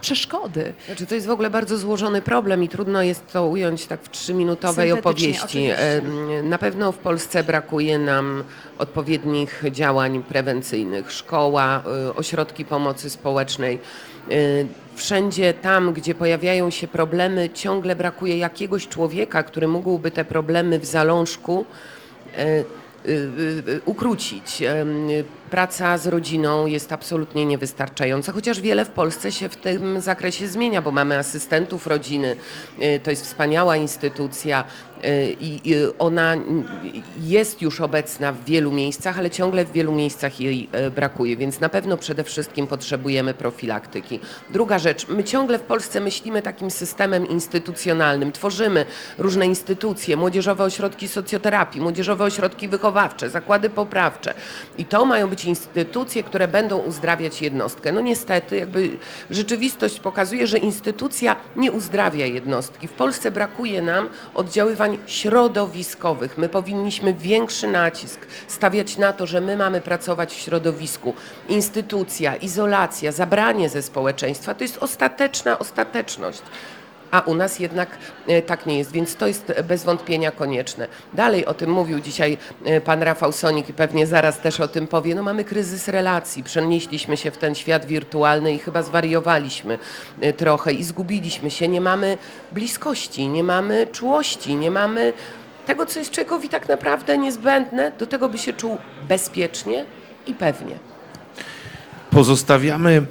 [SPEAKER 1] przeszkody?
[SPEAKER 15] Znaczy, to jest w ogóle bardzo złożony problem i trudno jest to ująć tak w trzyminutowej opowieści.
[SPEAKER 1] oczywiście.
[SPEAKER 15] Na pewno w Polsce brakuje nam odpowiednich działań prewencyjnych. Szkoła, y, ośrodki pomocy społecznej. Y, Wszędzie tam, gdzie pojawiają się problemy, ciągle brakuje jakiegoś człowieka, który mógłby te problemy w zalążku e, y, y, ukrócić. Praca z rodziną jest absolutnie niewystarczająca, chociaż wiele w Polsce się w tym zakresie zmienia, bo mamy asystentów rodziny, y, to jest wspaniała instytucja y, i ona jest już obecna w wielu miejscach, ale ciągle w wielu miejscach jej y, brakuje, więc na pewno przede wszystkim potrzebujemy profilaktyki. Druga rzecz, my ciągle w Polsce myślimy takim systemem instytucjonalnym, tworzymy różne instytucje, młodzieżowe ośrodki socjoterapii, młodzieżowe ośrodki wychowawcze, zakłady poprawcze i to mają być instytucje, które będą uzdrawiać jednostkę. No niestety, jakby rzeczywistość pokazuje, że instytucja nie uzdrawia jednostki. W Polsce brakuje nam oddziaływań środowiskowych. My powinniśmy większy nacisk stawiać na to, że my mamy pracować w środowisku. Instytucja, izolacja, zabranie ze społeczeństwa to jest ostateczna ostateczność. A u nas jednak e, tak nie jest, więc to jest bez wątpienia konieczne. Dalej o tym mówił dzisiaj e, pan Rafał Sonik i pewnie zaraz też o tym powie. No mamy kryzys relacji, przenieśliśmy się w ten świat wirtualny i chyba zwariowaliśmy e, trochę i zgubiliśmy się. Nie mamy bliskości, nie mamy czułości, nie mamy tego, co jest człowiekowi tak naprawdę niezbędne do tego, by się czuł bezpiecznie i pewnie.
[SPEAKER 16] Pozostawiamy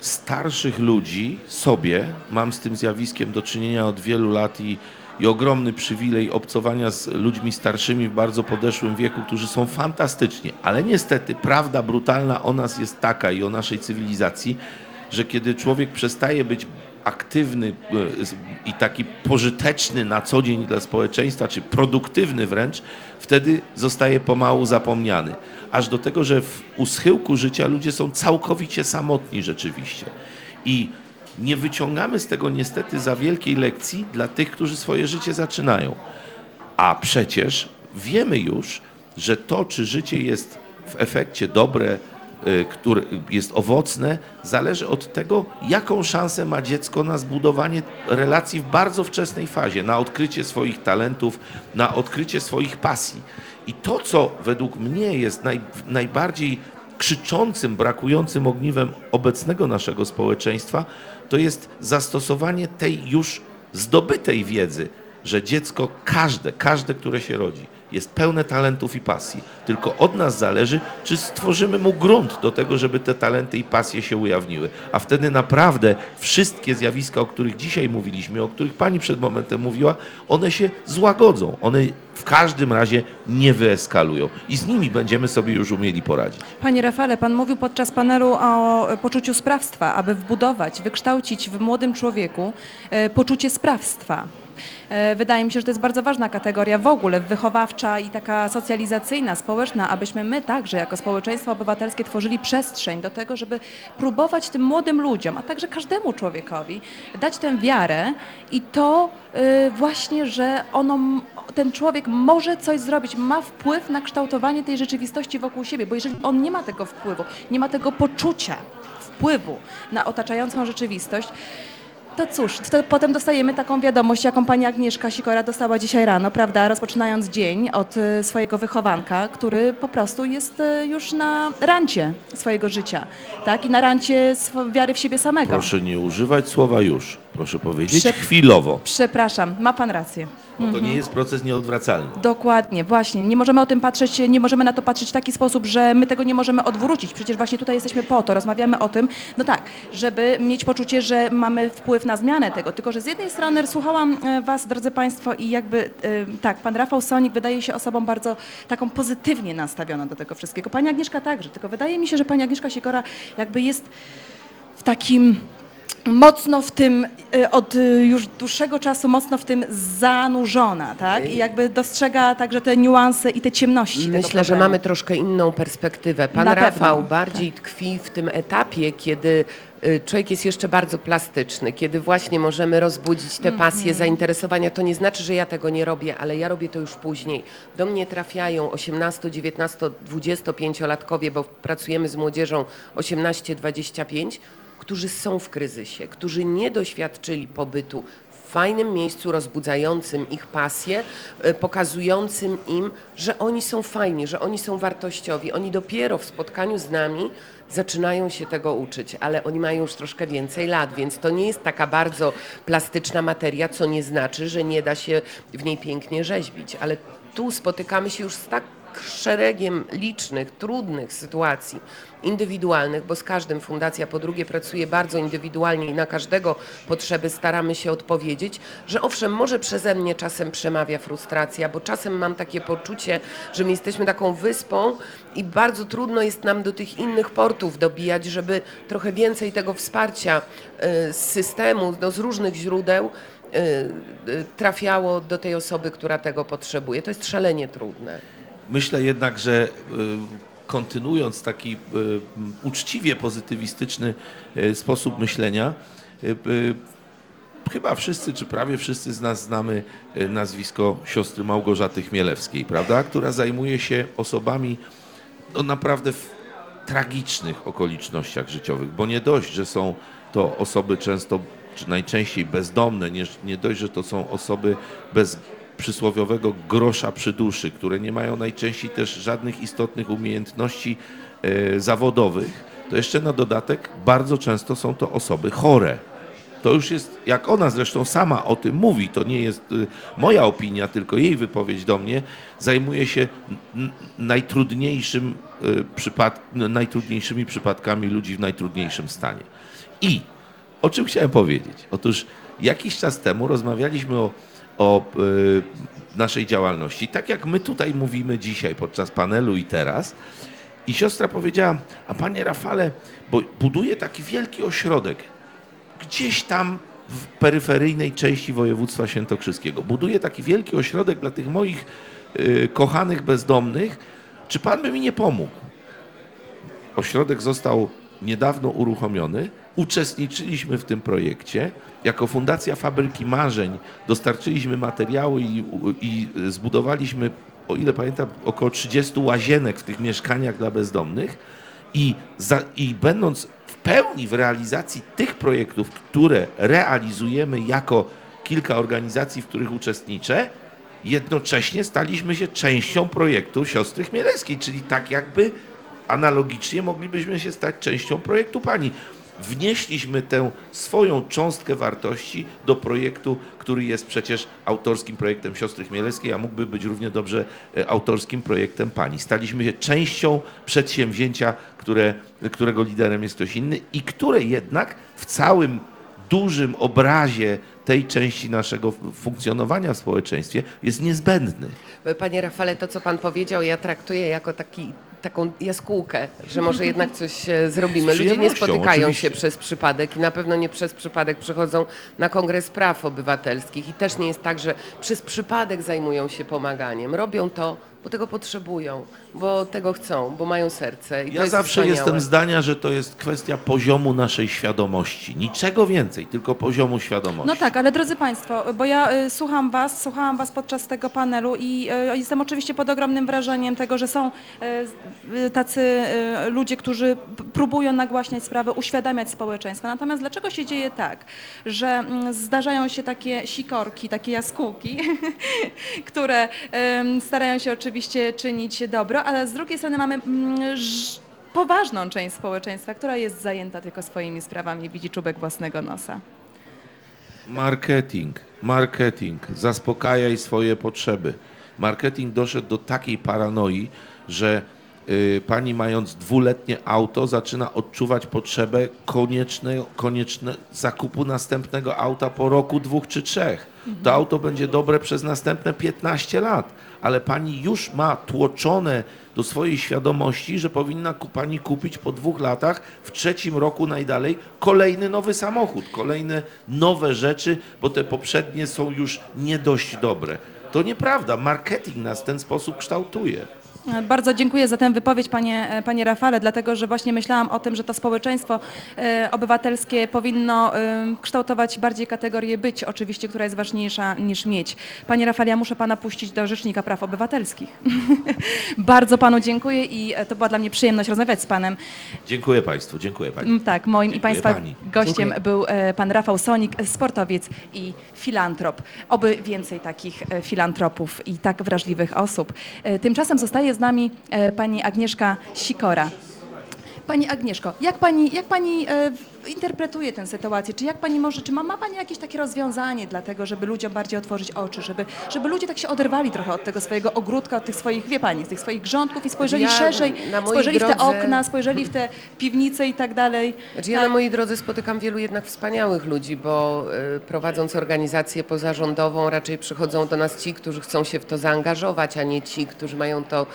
[SPEAKER 16] starszych ludzi sobie. Mam z tym zjawiskiem do czynienia od wielu lat i, i ogromny przywilej obcowania z ludźmi starszymi w bardzo podeszłym wieku, którzy są fantastyczni. Ale niestety prawda brutalna o nas jest taka i o naszej cywilizacji, że kiedy człowiek przestaje być aktywny e, i taki pożyteczny na co dzień dla społeczeństwa, czy produktywny wręcz, wtedy zostaje pomału zapomniany. Aż do tego, że w u schyłku życia ludzie są całkowicie samotni rzeczywiście. I nie wyciągamy z tego niestety za wielkiej lekcji dla tych, którzy swoje życie zaczynają. A przecież wiemy już, że to, czy życie jest w efekcie dobre, y, które jest owocne, zależy od tego, jaką szansę ma dziecko na zbudowanie relacji w bardzo wczesnej fazie, na odkrycie swoich talentów, na odkrycie swoich pasji. I to, co według mnie jest naj, najbardziej krzyczącym, brakującym ogniwem obecnego naszego społeczeństwa, to jest zastosowanie tej już zdobytej wiedzy, że dziecko każde, każde, które się rodzi, jest pełne talentów i pasji. Tylko od nas zależy, czy stworzymy mu grunt do tego, żeby te talenty i pasje się ujawniły. A wtedy naprawdę wszystkie zjawiska, o których dzisiaj mówiliśmy, o których pani przed momentem mówiła, one się złagodzą. One w każdym razie nie wyeskalują. I z nimi będziemy sobie już umieli poradzić.
[SPEAKER 1] Panie Rafale, pan mówił podczas panelu o poczuciu sprawstwa, aby wbudować, wykształcić w młodym człowieku e, poczucie sprawstwa. E, Wydaje mi się, że to jest bardzo ważna kategoria w ogóle, wychowawcza i taka socjalizacyjna, społeczna, abyśmy my także jako społeczeństwo obywatelskie tworzyli przestrzeń do tego, żeby próbować tym młodym ludziom, a także każdemu człowiekowi dać tę wiarę i to e, właśnie, że ono, ten człowiek może coś zrobić, ma wpływ na kształtowanie tej rzeczywistości wokół siebie, bo jeżeli on nie ma tego wpływu, nie ma tego poczucia wpływu na otaczającą rzeczywistość, to cóż, to potem dostajemy taką wiadomość, jaką pani Agnieszka Sikora dostała dzisiaj rano, prawda, rozpoczynając dzień od y, swojego wychowanka, który po prostu jest y, już na rancie swojego życia, tak, i na rancie wiary w siebie samego.
[SPEAKER 16] Proszę nie używać słowa już. Proszę powiedzieć
[SPEAKER 1] Prze-
[SPEAKER 16] chwilowo.
[SPEAKER 1] Przepraszam, ma pan rację.
[SPEAKER 16] Bo to
[SPEAKER 1] Mhm.
[SPEAKER 16] nie jest proces nieodwracalny.
[SPEAKER 1] Dokładnie, właśnie. Nie możemy o tym patrzeć, nie możemy na to patrzeć w taki sposób, że my tego nie możemy odwrócić. Przecież właśnie tutaj jesteśmy po to, rozmawiamy o tym, no tak, żeby mieć poczucie, że mamy wpływ na zmianę tego. Tylko, że z jednej strony słuchałam e, Was, drodzy Państwo, i jakby e, tak, pan Rafał Sonik wydaje się osobą bardzo taką pozytywnie nastawioną do tego wszystkiego. Pani Agnieszka także, tylko wydaje mi się, że pani Agnieszka Sikora jakby jest w takim mocno w tym, y, od y, już dłuższego czasu mocno w tym zanurzona, tak? I jakby dostrzega także te niuanse i te ciemności
[SPEAKER 15] Myślę, że mamy troszkę inną perspektywę. Pan
[SPEAKER 1] Na
[SPEAKER 15] Rafał
[SPEAKER 1] pewno,
[SPEAKER 15] bardziej tkwi w tym etapie, kiedy y, człowiek jest jeszcze bardzo plastyczny, kiedy właśnie możemy rozbudzić te pasje,
[SPEAKER 1] Mhm.
[SPEAKER 15] zainteresowania. To nie znaczy, że ja tego nie robię, ale ja robię to już później. Do mnie trafiają 18, 19, 25-latkowie, bo pracujemy z młodzieżą 18-25, którzy są w kryzysie, którzy nie doświadczyli pobytu w fajnym miejscu rozbudzającym ich pasję, y, pokazującym im, że oni są fajni, że oni są wartościowi. Oni dopiero w spotkaniu z nami zaczynają się tego uczyć, ale oni mają już troszkę więcej lat, więc to nie jest taka bardzo plastyczna materia, co nie znaczy, że nie da się w niej pięknie rzeźbić, ale tu spotykamy się już z tak szeregiem licznych, trudnych sytuacji indywidualnych, bo z każdym fundacja po drugie pracuje bardzo indywidualnie i na każdego potrzeby staramy się odpowiedzieć, że owszem, może przeze mnie czasem przemawia frustracja, bo czasem mam takie poczucie, że my jesteśmy taką wyspą i bardzo trudno jest nam do tych innych portów dobijać, żeby trochę więcej tego wsparcia y, z systemu, no, z różnych źródeł y, y, trafiało do tej osoby, która tego potrzebuje. To jest szalenie trudne.
[SPEAKER 16] Myślę jednak, że y, kontynuując taki y, uczciwie pozytywistyczny y, sposób myślenia, chyba wszyscy, czy prawie wszyscy z nas znamy nazwisko siostry Małgorzaty Chmielewskiej, prawda? Która zajmuje się osobami no, naprawdę w tragicznych okolicznościach życiowych, bo nie dość, że są to osoby często, czy najczęściej bezdomne, nie, nie dość, że to są osoby bez przysłowiowego grosza przy duszy, które nie mają najczęściej też żadnych istotnych umiejętności e, zawodowych, to jeszcze na dodatek bardzo często są to osoby chore. To już jest, jak ona zresztą sama o tym mówi, to nie jest y, moja opinia, tylko jej wypowiedź do mnie, zajmuje się najtrudniejszym, y, przypad, najtrudniejszymi przypadkami ludzi w najtrudniejszym stanie. I o czym chciałem powiedzieć? Otóż jakiś czas temu rozmawialiśmy o, o y, naszej działalności, tak jak my tutaj mówimy dzisiaj podczas panelu i teraz. I siostra powiedziała, a panie Rafale, bo buduje taki wielki ośrodek, gdzieś tam w peryferyjnej części województwa świętokrzyskiego. Buduje taki wielki ośrodek dla tych moich y, kochanych bezdomnych. Czy pan by mi nie pomógł? Ośrodek został niedawno uruchomiony. Uczestniczyliśmy w tym projekcie. Jako Fundacja Fabryki Marzeń dostarczyliśmy materiały i, i zbudowaliśmy, o ile pamiętam, około 30 łazienek w tych mieszkaniach dla bezdomnych. I, za, I będąc w pełni w realizacji tych projektów, które realizujemy jako kilka organizacji, w których uczestniczę, jednocześnie staliśmy się częścią projektu siostry Chmielewskiej, czyli tak jakby analogicznie moglibyśmy się stać częścią projektu pani. Wnieśliśmy tę swoją cząstkę wartości do projektu, który jest przecież autorskim projektem siostry Chmielewskiej, a mógłby być równie dobrze e, autorskim projektem pani. Staliśmy się częścią przedsięwzięcia, które, którego liderem jest ktoś inny i które jednak w całym dużym obrazie tej części naszego funkcjonowania w społeczeństwie jest niezbędny.
[SPEAKER 15] Panie Rafale, to co pan powiedział, ja traktuję jako taki, taką jaskółkę, że może jednak coś e, zrobimy. Ludzie nie spotykają
[SPEAKER 16] oczywiście.
[SPEAKER 15] się przez przypadek i na pewno nie przez przypadek przychodzą na Kongres Praw Obywatelskich i też nie jest tak, że przez przypadek zajmują się pomaganiem. Robią to, bo tego potrzebują, bo tego chcą, bo mają serce. I
[SPEAKER 16] Ja
[SPEAKER 15] jest
[SPEAKER 16] zawsze
[SPEAKER 15] wspaniałe.
[SPEAKER 16] jestem zdania, że to jest kwestia poziomu naszej świadomości. Niczego więcej, tylko poziomu świadomości.
[SPEAKER 1] No tak, ale drodzy Państwo, bo ja y, słucham Was, słuchałam Was podczas tego panelu i y, jestem oczywiście pod ogromnym wrażeniem tego, że są y, y, tacy y, ludzie, którzy próbują nagłaśniać sprawy, uświadamiać społeczeństwo. Natomiast dlaczego się dzieje tak, że mm, zdarzają się takie sikorki, takie jaskółki, które ym, starają się oczywiście czynić dobro, ale z drugiej strony mamy mm, poważną część społeczeństwa, która jest zajęta tylko swoimi sprawami, widzi czubek własnego nosa.
[SPEAKER 16] Marketing, marketing, zaspokajaj swoje potrzeby. Marketing doszedł do takiej paranoi, że y, pani mając dwuletnie auto zaczyna odczuwać potrzebę konieczne, konieczne zakupu następnego auta po roku, dwóch czy trzech. To auto będzie dobre przez następne 15 lat, ale pani już ma tłoczone do swojej świadomości, że powinna pani kupić po dwóch latach, w trzecim roku najdalej, kolejny nowy samochód, kolejne nowe rzeczy, bo te poprzednie są już nie dość dobre. To nieprawda. Marketing nas w ten sposób kształtuje.
[SPEAKER 1] Bardzo dziękuję za tę wypowiedź, panie, panie Rafale, dlatego że właśnie myślałam o tym, że to społeczeństwo e, obywatelskie powinno e, kształtować bardziej kategorię być, oczywiście, która jest ważniejsza niż mieć. Panie Rafale, ja muszę pana puścić do Rzecznika Praw Obywatelskich. Bardzo panu dziękuję i e, to była dla mnie przyjemność rozmawiać z panem.
[SPEAKER 16] Dziękuję państwu, dziękuję pani.
[SPEAKER 1] Mm, Tak, moim i
[SPEAKER 16] Dziękuję
[SPEAKER 1] Państwa
[SPEAKER 16] pani.
[SPEAKER 1] gościem
[SPEAKER 16] Dziękuję.
[SPEAKER 1] był pan Rafał Sonik, sportowiec i filantrop. Oby więcej takich filantropów i tak wrażliwych osób. Tymczasem zostaje z nami e, pani Agnieszka Sikora. Pani Agnieszko, jak pani, jak pani e, interpretuje tę sytuację? Czy jak pani może, czy ma, ma pani jakieś takie rozwiązanie dla tego, żeby ludziom bardziej otworzyć oczy, żeby, żeby ludzie tak się oderwali trochę od tego swojego ogródka, od tych swoich, wie pani, z tych swoich grządków i spojrzeli
[SPEAKER 15] Ja
[SPEAKER 1] szerzej, spojrzeli w te
[SPEAKER 15] drodze-
[SPEAKER 1] okna, spojrzeli w te piwnice i tak dalej.
[SPEAKER 15] Znaczy ja na mojej drodze spotykam wielu jednak wspaniałych ludzi, bo y, prowadząc organizację pozarządową raczej przychodzą do nas ci, którzy chcą się w to zaangażować, a nie ci, którzy mają to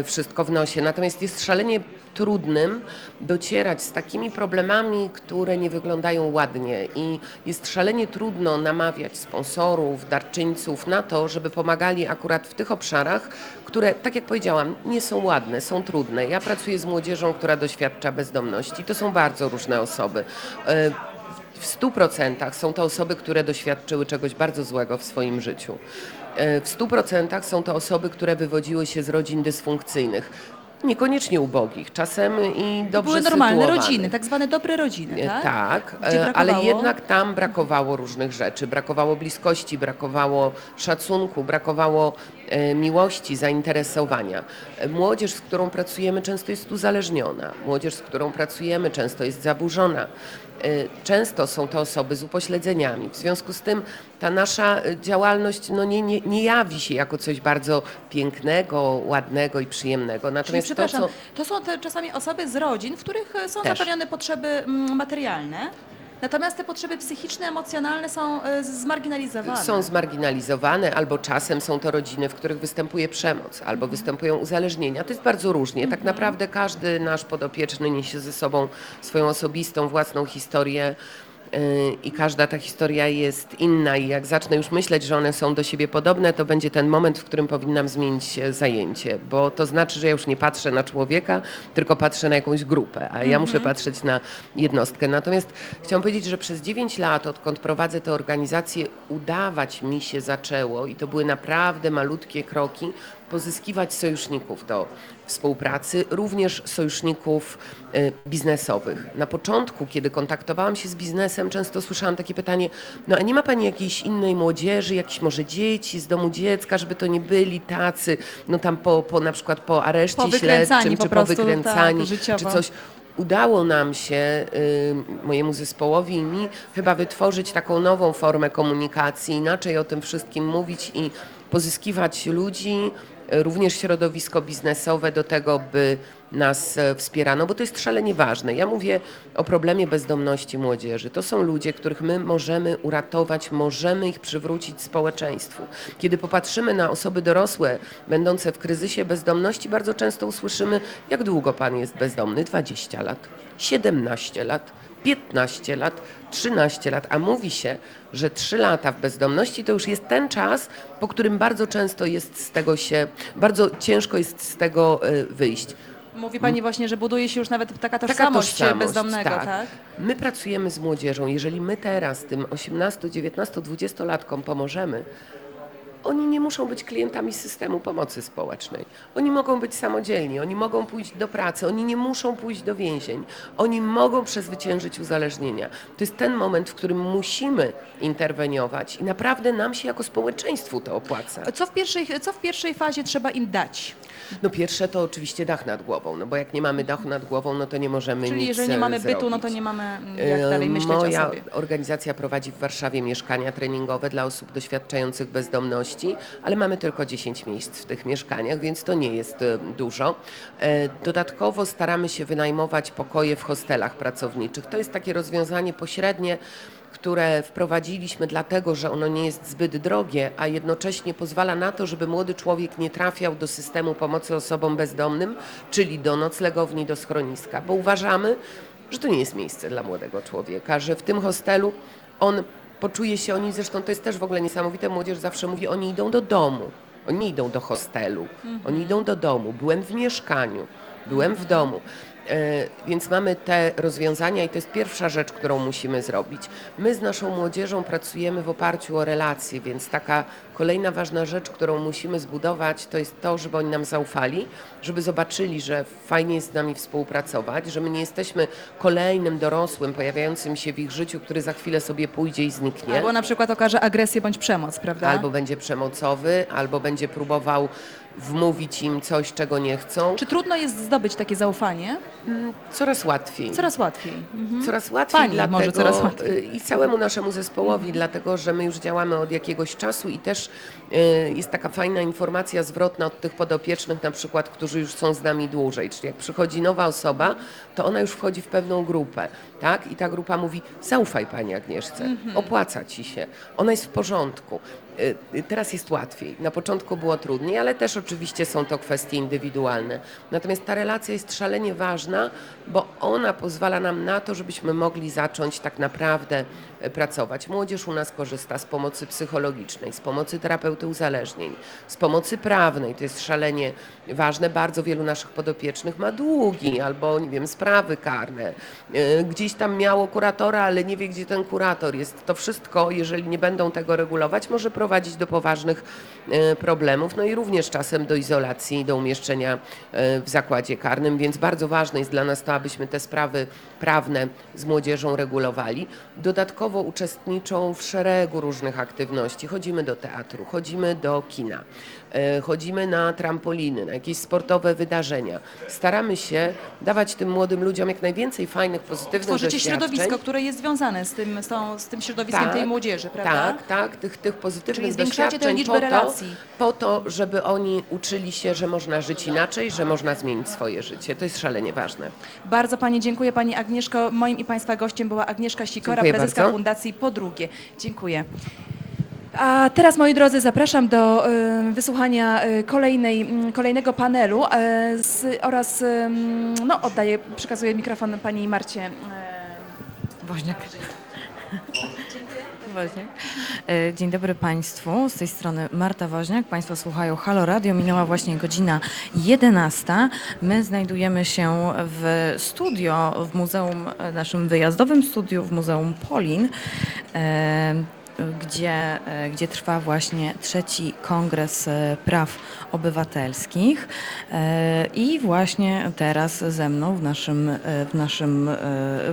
[SPEAKER 15] y, wszystko w nosie. Natomiast jest szalenie trudnym docierać z takimi problemami, które nie wyglądają ładnie i jest szalenie trudno namawiać sponsorów, darczyńców na to, żeby pomagali akurat w tych obszarach, które, tak jak powiedziałam, nie są ładne, są trudne. Ja pracuję z młodzieżą, która doświadcza bezdomności. To są bardzo różne osoby. E, W stu procentach są to osoby, które doświadczyły czegoś bardzo złego w swoim życiu. E, W stu procentach są to osoby, które wywodziły się z rodzin dysfunkcyjnych. Niekoniecznie ubogich, czasem i dobrze
[SPEAKER 1] były normalne
[SPEAKER 15] sytuowanych.
[SPEAKER 1] rodziny, tak zwane dobre rodziny,
[SPEAKER 15] E,
[SPEAKER 1] tak?
[SPEAKER 15] Tak,
[SPEAKER 1] Gdzie
[SPEAKER 15] e, ale
[SPEAKER 1] brakowało?
[SPEAKER 15] jednak tam brakowało różnych rzeczy. Brakowało bliskości, brakowało szacunku, brakowało miłości, zainteresowania. E, Młodzież, z którą pracujemy, często jest uzależniona. Młodzież, z którą pracujemy, często jest zaburzona. E, Często są to osoby z upośledzeniami. W związku z tym ta nasza e, działalność no nie, nie, nie jawi się jako coś bardzo pięknego, ładnego i przyjemnego.
[SPEAKER 1] Czyli
[SPEAKER 15] Natomiast to,
[SPEAKER 1] przepraszam,
[SPEAKER 15] co
[SPEAKER 1] to są te czasami osoby z rodzin, w których e, są
[SPEAKER 15] Też.
[SPEAKER 1] zapewnione potrzeby mm, materialne, natomiast te potrzeby psychiczne, emocjonalne są e, zmarginalizowane.
[SPEAKER 15] Są zmarginalizowane, albo czasem są to rodziny, w których występuje przemoc, albo występują uzależnienia. To jest bardzo różnie. Tak naprawdę każdy nasz podopieczny niesie ze sobą swoją osobistą, własną historię. Yy, I każda ta historia jest inna, i jak zacznę już myśleć, że one są do siebie podobne, to będzie ten moment, w którym powinnam zmienić zajęcie, bo to znaczy, że ja już nie patrzę na człowieka, tylko patrzę na jakąś grupę, a ja muszę patrzeć na jednostkę. Natomiast chciałam powiedzieć, że przez 9 lat, odkąd prowadzę tę organizację, udawać mi się zaczęło i to były naprawdę malutkie kroki, pozyskiwać sojuszników do współpracy, również sojuszników e, biznesowych. Na początku, kiedy kontaktowałam się z biznesem, często słyszałam takie pytanie, no a nie ma Pani jakiejś innej młodzieży, jakichś może dzieci z domu dziecka, żeby to nie byli tacy, no tam po, po na przykład po areszcie
[SPEAKER 1] Powykręcani
[SPEAKER 15] śledczym,
[SPEAKER 1] po
[SPEAKER 15] czy
[SPEAKER 1] prostu,
[SPEAKER 15] powykręcani,
[SPEAKER 1] tak, życiowo.
[SPEAKER 15] czy coś. Udało nam się, y, mojemu zespołowi i mi, chyba wytworzyć taką nową formę komunikacji, inaczej o tym wszystkim mówić i pozyskiwać ludzi, również środowisko biznesowe do tego, by nas e, wspierano, bo to jest szalenie ważne. Ja mówię o problemie bezdomności młodzieży. To są ludzie, których my możemy uratować, możemy ich przywrócić społeczeństwu. Kiedy popatrzymy na osoby dorosłe, będące w kryzysie bezdomności, bardzo często usłyszymy, jak długo pan jest bezdomny? 20 lat, 17 lat. 15 lat, 13 lat, a mówi się, że 3 lata w bezdomności to już jest ten czas, po którym bardzo często jest z tego się, bardzo ciężko jest z tego e, wyjść.
[SPEAKER 1] Mówi Pani właśnie, że buduje się już nawet taka tożsamość,
[SPEAKER 15] tożsamość,
[SPEAKER 1] bezdomnego,
[SPEAKER 15] tak.
[SPEAKER 1] tak?
[SPEAKER 15] My pracujemy z młodzieżą. Jeżeli my teraz tym 18, 19, 20-latkom pomożemy, oni nie muszą być klientami systemu pomocy społecznej. Oni mogą być samodzielni, oni mogą pójść do pracy, oni nie muszą pójść do więzień. Oni mogą przezwyciężyć uzależnienia. To jest ten moment, w którym musimy interweniować i naprawdę nam się jako społeczeństwu to opłaca.
[SPEAKER 1] Co w pierwszej, co w pierwszej fazie trzeba im dać?
[SPEAKER 15] No pierwsze to oczywiście dach nad głową, no bo jak nie mamy dachu nad głową, no to nie możemy
[SPEAKER 1] Czyli
[SPEAKER 15] nic
[SPEAKER 1] jeżeli nie
[SPEAKER 15] e,
[SPEAKER 1] mamy bytu, no
[SPEAKER 15] zrobić.
[SPEAKER 1] to nie mamy mm, jak dalej myśleć
[SPEAKER 15] Moja
[SPEAKER 1] o sobie.
[SPEAKER 15] organizacja prowadzi w Warszawie mieszkania treningowe dla osób doświadczających bezdomności, ale mamy tylko 10 miejsc w tych mieszkaniach, więc to nie jest e, dużo. E, Dodatkowo staramy się wynajmować pokoje w hostelach pracowniczych. To jest takie rozwiązanie pośrednie, które wprowadziliśmy dlatego, że ono nie jest zbyt drogie, a jednocześnie pozwala na to, żeby młody człowiek nie trafiał do systemu pomocy osobom bezdomnym, czyli do noclegowni, do schroniska, bo uważamy, że to nie jest miejsce dla młodego człowieka, że w tym hostelu on poczuje się, oni zresztą to jest też w ogóle niesamowite, młodzież zawsze mówi, oni idą do domu, oni idą do hostelu, oni idą do domu, byłem w mieszkaniu, byłem w domu. E, Więc mamy te rozwiązania i to jest pierwsza rzecz, którą musimy zrobić. My z naszą młodzieżą pracujemy w oparciu o relacje, więc taka kolejna ważna rzecz, którą musimy zbudować, to jest to, żeby oni nam zaufali, żeby zobaczyli, że fajnie jest z nami współpracować, że my nie jesteśmy kolejnym dorosłym pojawiającym się w ich życiu, który za chwilę sobie pójdzie i zniknie.
[SPEAKER 1] Albo na przykład okaże agresję bądź przemoc, prawda?
[SPEAKER 15] Albo będzie przemocowy, albo będzie próbował wmówić im coś, czego nie chcą.
[SPEAKER 1] Czy trudno jest zdobyć takie zaufanie?
[SPEAKER 15] Coraz łatwiej.
[SPEAKER 1] Coraz łatwiej. Mhm.
[SPEAKER 15] Coraz łatwiej
[SPEAKER 1] Pani
[SPEAKER 15] dlatego,
[SPEAKER 1] może coraz łatwiej.
[SPEAKER 15] y, i całemu naszemu zespołowi, dlatego że my już działamy od jakiegoś czasu i też y, jest taka fajna informacja zwrotna od tych podopiecznych na przykład, którzy już są z nami dłużej, czyli jak przychodzi nowa osoba, to ona już wchodzi w pewną grupę, tak? I ta grupa mówi, zaufaj Pani Agnieszce,
[SPEAKER 1] Mhm.
[SPEAKER 15] opłaca Ci się, ona jest w porządku. Y, y, Teraz jest łatwiej. Na początku było trudniej, ale też oczywiście są to kwestie indywidualne. Natomiast ta relacja jest szalenie ważna, bo ona pozwala nam na to, żebyśmy mogli zacząć tak naprawdę pracować. Młodzież u nas korzysta z pomocy psychologicznej, z pomocy terapeuty uzależnień, z pomocy prawnej. To jest szalenie ważne. Bardzo wielu naszych podopiecznych ma długi albo, nie wiem, sprawy karne. E, Gdzieś tam miało kuratora, ale nie wie, gdzie ten kurator jest. To wszystko, jeżeli nie będą tego regulować, może prowadzić do poważnych e, problemów, no i również czasem do izolacji, do umieszczenia e, w zakładzie karnym, więc bardzo ważne jest dla nas to, abyśmy te sprawy prawne z młodzieżą regulowali. Dodatkowo uczestniczą w szeregu różnych aktywności. Chodzimy do teatru, chodzimy do kina, chodzimy na trampoliny, na jakieś sportowe wydarzenia. Staramy się dawać tym młodym ludziom jak najwięcej fajnych, pozytywnych
[SPEAKER 1] Tworzycie
[SPEAKER 15] doświadczeń.
[SPEAKER 1] środowisko, które jest związane z tym, z, tą, z tym środowiskiem tej młodzieży, prawda?
[SPEAKER 15] Tak, tak, tych, tych pozytywnych
[SPEAKER 1] Czyli zwiększacie tę liczbę
[SPEAKER 15] po
[SPEAKER 1] relacji.
[SPEAKER 15] To, po to, żeby oni uczyli się, że można żyć inaczej, że można zmienić swoje życie. To jest szalenie ważne.
[SPEAKER 1] Bardzo Pani dziękuję. Pani Agnieszko, moim i Państwa gościem była Agnieszka Sikora,
[SPEAKER 15] Dziękuję
[SPEAKER 1] prezeska
[SPEAKER 15] bardzo.
[SPEAKER 1] Fundacji Po Drugie. Dziękuję. A teraz, moi drodzy, zapraszam do wysłuchania y, kolejnej, kolejnego panelu y, z, oraz no, oddaję, przekazuję mikrofon Pani Marcie. y,
[SPEAKER 17] Woźniak. Woźniak. E, Dzień dobry Państwu, z tej strony Marta Woźniak. Państwo słuchają Halo Radio, minęła właśnie godzina 11. My znajdujemy się w studio, w muzeum, e, naszym wyjazdowym studiu w Muzeum Polin. Gdzie, e, gdzie trwa właśnie trzeci Kongres e, Praw Obywatelskich. E, I właśnie teraz ze mną w naszym, w naszym,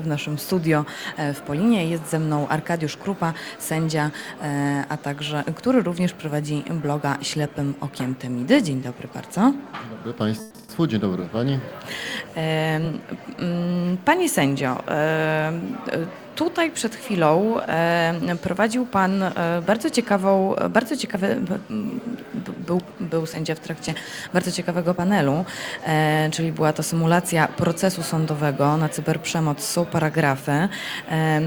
[SPEAKER 17] w naszym studio w Polinie jest ze mną Arkadiusz Krupa, sędzia, a także, który również prowadzi bloga Ślepym Okiem Temidy. Dzień dobry bardzo.
[SPEAKER 18] Dzień dobry Państwu, dzień dobry Pani.
[SPEAKER 17] Panie sędzio, tutaj przed chwilą em, prowadził Pan e, bardzo ciekawą, bardzo ciekawy, był, był sędzia w trakcie bardzo ciekawego panelu, e, czyli była to symulacja procesu sądowego na cyberprzemoc, są paragrafy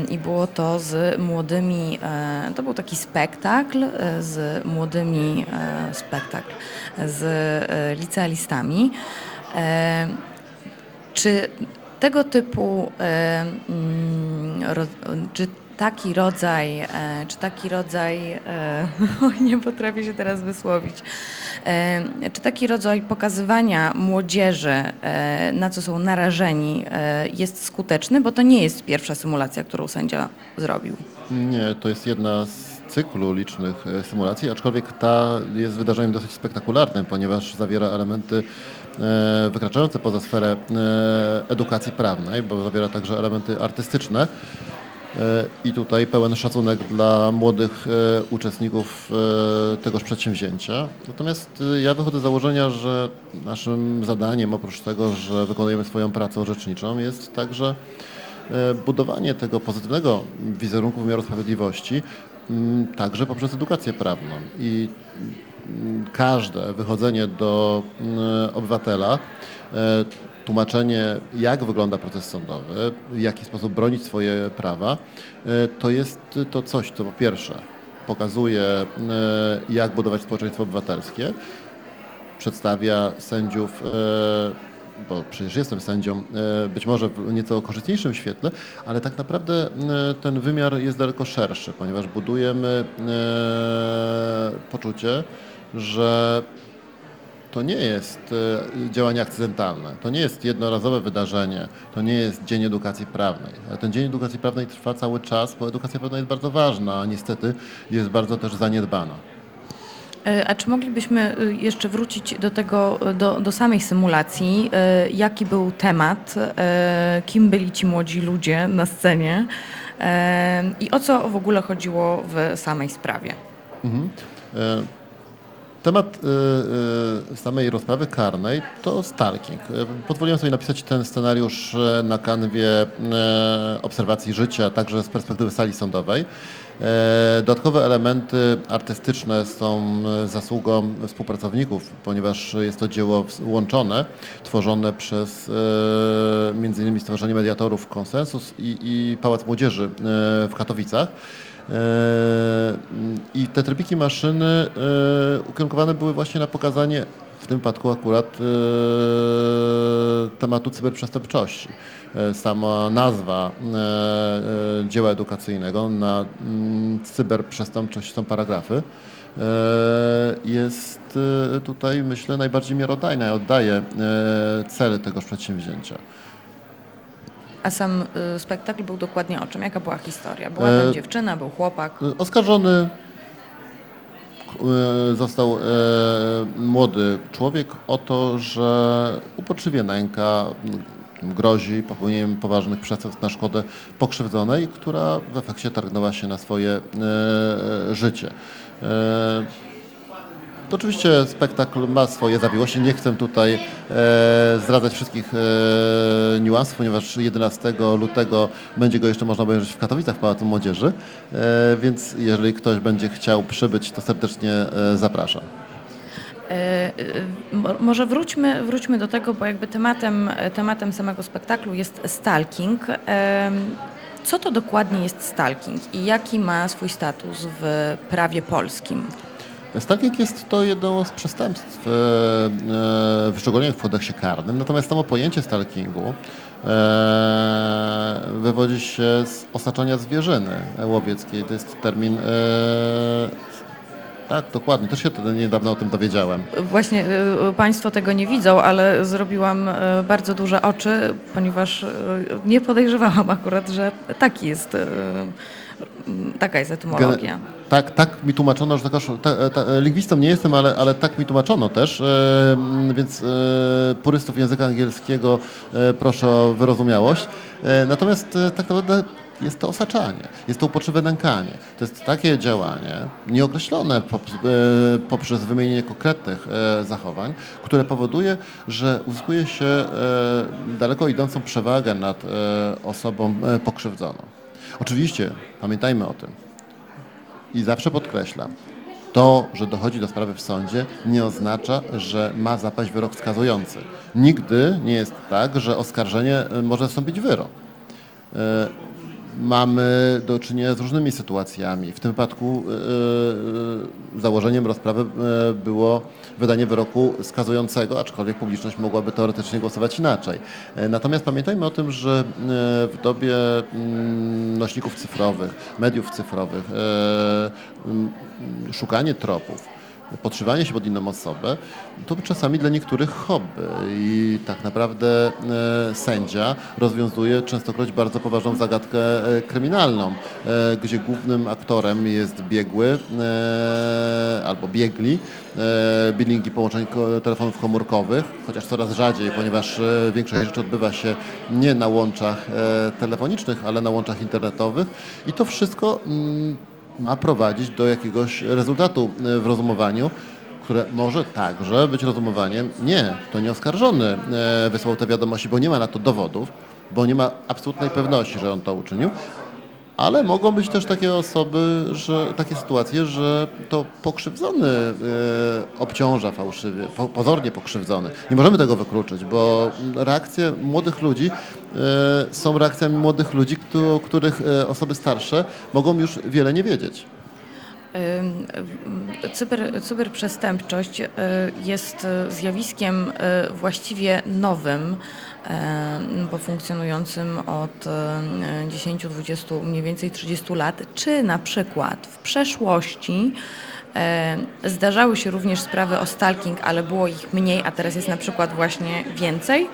[SPEAKER 17] i było to z młodymi, e, to był taki spektakl e, z młodymi, e, spektakl z e, licealistami. E, czy tego typu, e, mm, czy taki rodzaj, e, czy taki rodzaj, e, nie potrafię się teraz wysłowić, czy taki rodzaj pokazywania młodzieży, na co są narażeni, jest skuteczny, bo to nie jest pierwsza symulacja, którą sędzia zrobił.
[SPEAKER 18] Nie, to jest jedna z cyklu licznych symulacji, aczkolwiek ta jest wydarzeniem dosyć spektakularnym, ponieważ zawiera elementy wykraczające poza sferę e, edukacji prawnej, bo zawiera także elementy artystyczne. E, I tutaj pełen szacunek dla młodych e, uczestników e, tegoż przedsięwzięcia. Natomiast e, ja wychodzę z założenia, że naszym zadaniem, oprócz tego, że wykonujemy swoją pracę orzeczniczą, jest także e, budowanie tego pozytywnego wizerunku wymiaru sprawiedliwości, także poprzez edukację prawną. I każde wychodzenie do m, obywatela, e, tłumaczenie, jak wygląda proces sądowy, w jaki sposób bronić swoje prawa, e, to jest to coś, co po pierwsze pokazuje, e, jak budować społeczeństwo obywatelskie, przedstawia sędziów, bo przecież jestem sędzią, być może w nieco korzystniejszym świetle, ale tak naprawdę ten wymiar jest daleko szerszy, ponieważ budujemy poczucie, że to nie jest e, działanie akcydentalne, to nie jest jednorazowe wydarzenie, to nie jest Dzień Edukacji Prawnej. Ale ten Dzień Edukacji Prawnej trwa cały czas, bo edukacja prawna jest bardzo ważna, a niestety jest bardzo też zaniedbana.
[SPEAKER 17] E, A czy moglibyśmy y, jeszcze wrócić do tego, do, do samej symulacji? E, Jaki był temat? e, Kim byli ci młodzi ludzie na scenie? E, I o co w ogóle chodziło w samej sprawie?
[SPEAKER 18] Mhm. Temat y, y, samej rozprawy karnej to stalking. Y, Pozwoliłem sobie napisać ten scenariusz na kanwie obserwacji życia, także z perspektywy sali sądowej. Dodatkowe elementy artystyczne są zasługą współpracowników, ponieważ jest to dzieło łączone, tworzone przez innymi Stowarzyszenie Mediatorów Konsensus i, i Pałac Młodzieży w Katowicach. E, I te trybiki maszyny e, ukierunkowane były właśnie na pokazanie w tym wypadku akurat e, tematu cyberprzestępczości. Sama nazwa dzieła edukacyjnego na mm, cyberprzestępczość są paragrafy. Jest tutaj myślę najbardziej miarodajna i oddaje cel tegoż przedsięwzięcia.
[SPEAKER 17] A sam y, spektakl był dokładnie o czym? Jaka była historia? Była
[SPEAKER 18] E,
[SPEAKER 17] tam dziewczyna, był chłopak.
[SPEAKER 18] Oskarżony e, został e, młody człowiek o to, że uporczywie nęka, grozi popełnieniem poważnych przestępstw na szkodę pokrzywdzonej, która w efekcie targnęła się na swoje e, życie. E, to oczywiście spektakl ma swoje zawiłości. Nie chcę tutaj e, zdradzać wszystkich e, niuansów, ponieważ 11 lutego będzie go jeszcze można obejrzeć w Katowicach w Pałacu Młodzieży, e, więc jeżeli ktoś będzie chciał przybyć, to serdecznie e, zapraszam.
[SPEAKER 17] E, mo- Może wróćmy, wróćmy do tego, bo jakby tematem, tematem samego spektaklu jest stalking. Em, Co to dokładnie jest stalking i jaki ma swój status w prawie polskim?
[SPEAKER 18] Stalking jest to jedno z przestępstw e, e, wyszczególnionych w kodeksie karnym, natomiast samo pojęcie stalkingu e, wywodzi się z osaczania zwierzyny łowieckiej. To jest termin, tak dokładnie, też się niedawno o tym dowiedziałem.
[SPEAKER 17] Właśnie Państwo tego nie widzą, ale zrobiłam bardzo duże oczy, ponieważ nie podejrzewałam akurat, że taki jest, taka jest etymologia.
[SPEAKER 18] Tak, tak mi tłumaczono, że taka, ta, ta, lingwistą nie jestem, ale, ale tak mi tłumaczono też, e, więc e, purystów języka angielskiego e, proszę o wyrozumiałość. E, natomiast e, tak naprawdę jest to osaczanie, jest to uporczywe nękanie. To jest takie działanie nieokreślone e, poprzez wymienienie konkretnych e, zachowań, które powoduje, że uzyskuje się e, daleko idącą przewagę nad e, osobą e, pokrzywdzoną. Oczywiście pamiętajmy o tym, i zawsze podkreślam, to, że dochodzi do sprawy w sądzie, nie oznacza, że ma zapaść wyrok skazujący. Nigdy nie jest tak, że oskarżenie y, może zastąpić wyrok. Y, Mamy do czynienia z różnymi sytuacjami. W tym wypadku y, założeniem rozprawy było wydanie wyroku skazującego, aczkolwiek publiczność mogłaby teoretycznie głosować inaczej. Y, Natomiast pamiętajmy o tym, że y, w dobie mm, nośników cyfrowych, mediów cyfrowych, mm, szukanie tropów, podszywanie się pod inną osobę, to czasami dla niektórych hobby. I tak naprawdę e, sędzia rozwiązuje częstokroć bardzo poważną zagadkę e, kryminalną, e, gdzie głównym aktorem jest biegły albo biegli, billingi połączeń telefonów komórkowych, chociaż coraz rzadziej, ponieważ większość rzeczy odbywa się nie na łączach telefonicznych, ale na łączach internetowych. I to wszystko mm, ma prowadzić do jakiegoś rezultatu e, w rozumowaniu, które może także być rozumowaniem, nie, to nie oskarżony e, wysłał te wiadomości, bo nie ma na to dowodów, bo nie ma absolutnej pewności, że on to uczynił, ale mogą być też takie osoby, że takie sytuacje, że to pokrzywdzony e, obciąża fałszywie, po, pozornie pokrzywdzony. Nie możemy tego wykluczyć, bo reakcje młodych ludzi są reakcjami młodych ludzi, któ- których e, osoby starsze mogą już wiele nie wiedzieć.
[SPEAKER 17] Cyber, cyberprzestępczość y, jest zjawiskiem właściwie nowym, bo funkcjonującym od y, 10, 20, mniej więcej 30 lat. Czy na przykład w przeszłości e, zdarzały się również sprawy o stalking, ale było ich mniej, a teraz jest na przykład właśnie więcej?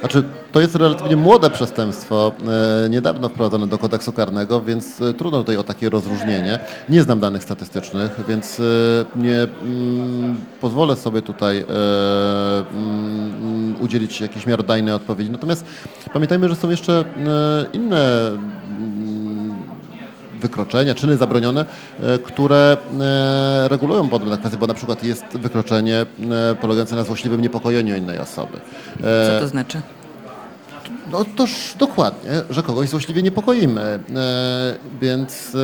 [SPEAKER 18] Znaczy, to jest relatywnie młode przestępstwo, e, niedawno wprowadzone do kodeksu karnego, więc e, trudno tutaj o takie rozróżnienie. Nie znam danych statystycznych, więc e, nie mm, pozwolę sobie tutaj mm, udzielić jakiejś miarodajnej odpowiedzi. Natomiast pamiętajmy, że są jeszcze inne wykroczenia, czyny zabronione, e, które e, regulują podobne kwestie, bo na przykład jest wykroczenie e, polegające na złośliwym niepokojeniu innej osoby.
[SPEAKER 17] Co to znaczy?
[SPEAKER 18] no toż dokładnie, że kogoś złośliwie niepokoimy. Więc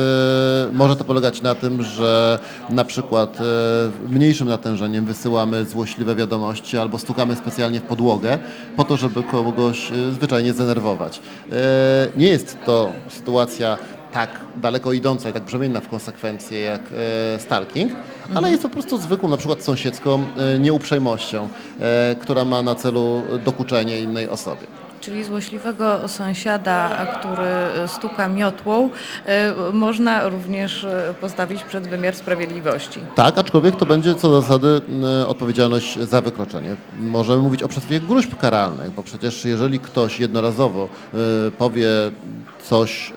[SPEAKER 18] może to polegać na tym, że na przykład mniejszym natężeniem wysyłamy złośliwe wiadomości albo stukamy specjalnie w podłogę po to, żeby kogoś zwyczajnie zdenerwować. Nie jest to sytuacja tak daleko idąca i tak brzemienna w konsekwencje jak e, stalking, ale jest po prostu zwykłą, na przykład sąsiedzką e, nieuprzejmością, e, która ma na celu dokuczenie innej osobie.
[SPEAKER 17] Czyli złośliwego sąsiada, który stuka miotłą, e, można również e, postawić przed wymiar sprawiedliwości.
[SPEAKER 18] Tak, aczkolwiek to będzie co do zasady e, odpowiedzialność za wykroczenie. Możemy mówić o przesłanniach gruźb karalnych, bo przecież jeżeli ktoś jednorazowo powie coś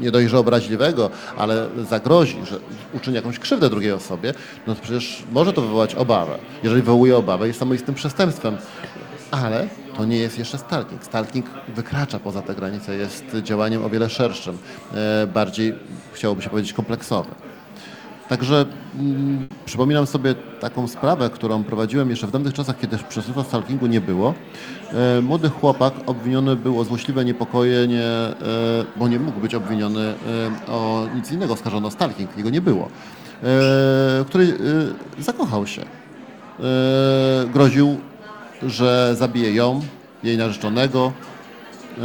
[SPEAKER 18] nie dość, że obraźliwego, ale zagrozi, że uczyni jakąś krzywdę drugiej osobie, no to przecież może to wywołać obawę. Jeżeli wywołuje obawę, jest samoistym przestępstwem. Ale to nie jest jeszcze stalking. Stalking wykracza poza te granice, jest działaniem o wiele szerszym, e, bardziej chciałoby się powiedzieć kompleksowym. Także mm, przypominam sobie taką sprawę, którą prowadziłem jeszcze w dawnych czasach, kiedy przestępstwa stalkingu nie było. E, młody chłopak obwiniony był o złośliwe niepokojenie, e, bo nie mógł być obwiniony e, o nic innego, oskarżono stalking, jego nie było, e, który e, zakochał się. E, groził, że zabije ją, jej narzeczonego, e,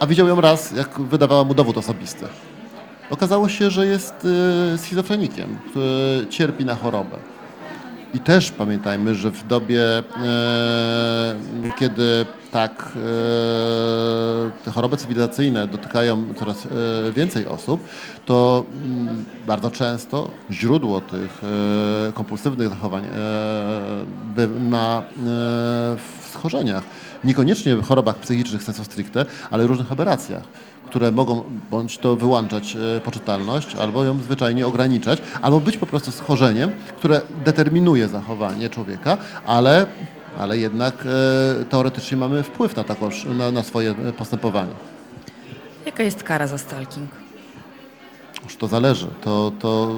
[SPEAKER 18] a widział ją raz, jak wydawała mu dowód osobisty. Okazało się, że jest e, schizofrenikiem, który cierpi na chorobę. I też pamiętajmy, że w dobie, e, kiedy tak e, te choroby cywilizacyjne dotykają coraz e, więcej osób, to mm, bardzo często źródło tych e, kompulsywnych zachowań e, ma e, w schorzeniach. Niekoniecznie w chorobach psychicznych sensu stricte, ale różnych aberracjach które mogą bądź to wyłączać e, poczytalność, albo ją zwyczajnie ograniczać, albo być po prostu schorzeniem, które determinuje zachowanie człowieka, ale, ale jednak e, teoretycznie mamy wpływ na, taką, na, na swoje postępowanie.
[SPEAKER 17] Jaka jest kara za stalking?
[SPEAKER 18] Już to zależy. To, to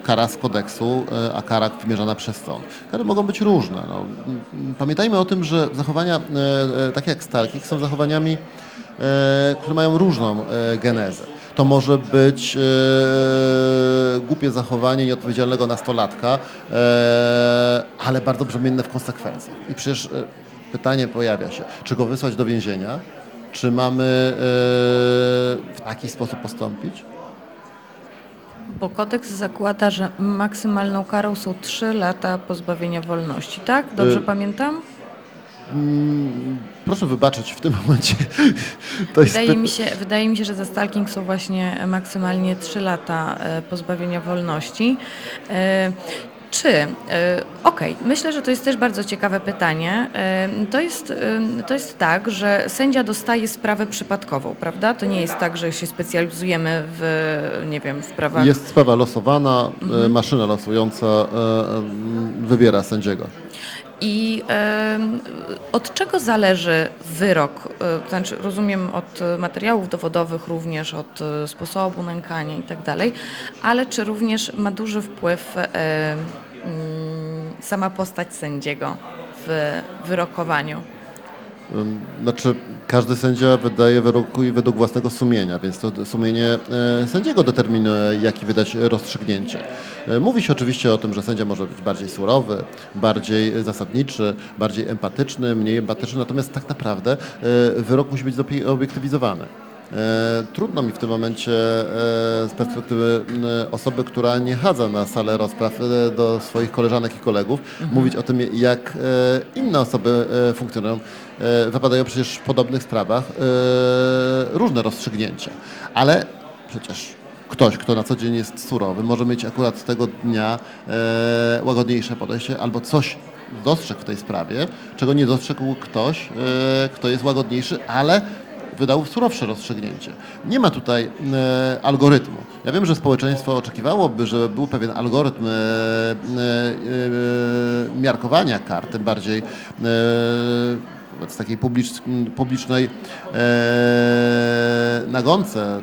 [SPEAKER 18] e, kara z kodeksu, e, a kara wymierzana przez sąd. Kary mogą być różne. No. Mm, Pamiętajmy o tym, że zachowania e, takie jak stalking są zachowaniami, e, które mają różną e, genezę. To może być e, głupie zachowanie nieodpowiedzialnego nastolatka, e, ale bardzo brzemienne w konsekwencjach. I przecież e, pytanie pojawia się, czy go wysłać do więzienia, czy mamy e, w taki sposób postąpić?
[SPEAKER 17] Bo kodeks zakłada, że maksymalną karą są 3 lata pozbawienia wolności, tak? Dobrze
[SPEAKER 18] Y-
[SPEAKER 17] pamiętam?
[SPEAKER 18] Mm, Proszę wybaczyć w tym momencie.
[SPEAKER 17] Wydaje mi, się, wydaje mi się, że za stalking są właśnie maksymalnie 3 lata e, pozbawienia wolności. Czy, e, okej, myślę, że to jest też bardzo ciekawe pytanie. E, To jest, e, to jest tak, że sędzia dostaje sprawę przypadkową, prawda? To nie jest tak, że się specjalizujemy w, nie wiem, w prawach
[SPEAKER 18] Jest sprawa losowana,
[SPEAKER 17] Mhm.
[SPEAKER 18] maszyna losująca wybiera sędziego.
[SPEAKER 17] I od czego zależy wyrok? E, Znaczy, rozumiem od materiałów dowodowych, również od e, sposobu nękania i tak ale czy również ma duży wpływ e, sama postać sędziego w wyrokowaniu?
[SPEAKER 18] Znaczy, każdy sędzia wydaje wyroku i według własnego sumienia, więc to sumienie e, sędziego determinuje, jaki wydać rozstrzygnięcie. E, Mówi się oczywiście o tym, że sędzia może być bardziej surowy, bardziej zasadniczy, bardziej empatyczny, mniej empatyczny, natomiast tak naprawdę e, wyrok musi być obiektywizowany. Trudno mi w tym momencie z perspektywy osoby, która nie chadza na salę rozpraw do swoich koleżanek i kolegów,
[SPEAKER 19] Mhm.
[SPEAKER 18] mówić o tym, jak inne osoby funkcjonują. E, Wypadają przecież w podobnych sprawach e, różne rozstrzygnięcia. Ale przecież ktoś, kto na co dzień jest surowy, może mieć akurat tego dnia e, łagodniejsze podejście albo coś dostrzegł w tej sprawie, czego nie dostrzegł ktoś, e, kto jest łagodniejszy, ale wydał surowsze rozstrzygnięcie. Nie ma tutaj e, algorytmu. Ja wiem, że społeczeństwo oczekiwałoby, że był pewien algorytm e, e, e, miarkowania kar, tym bardziej wobec takiej publicz, publicznej e, nagonce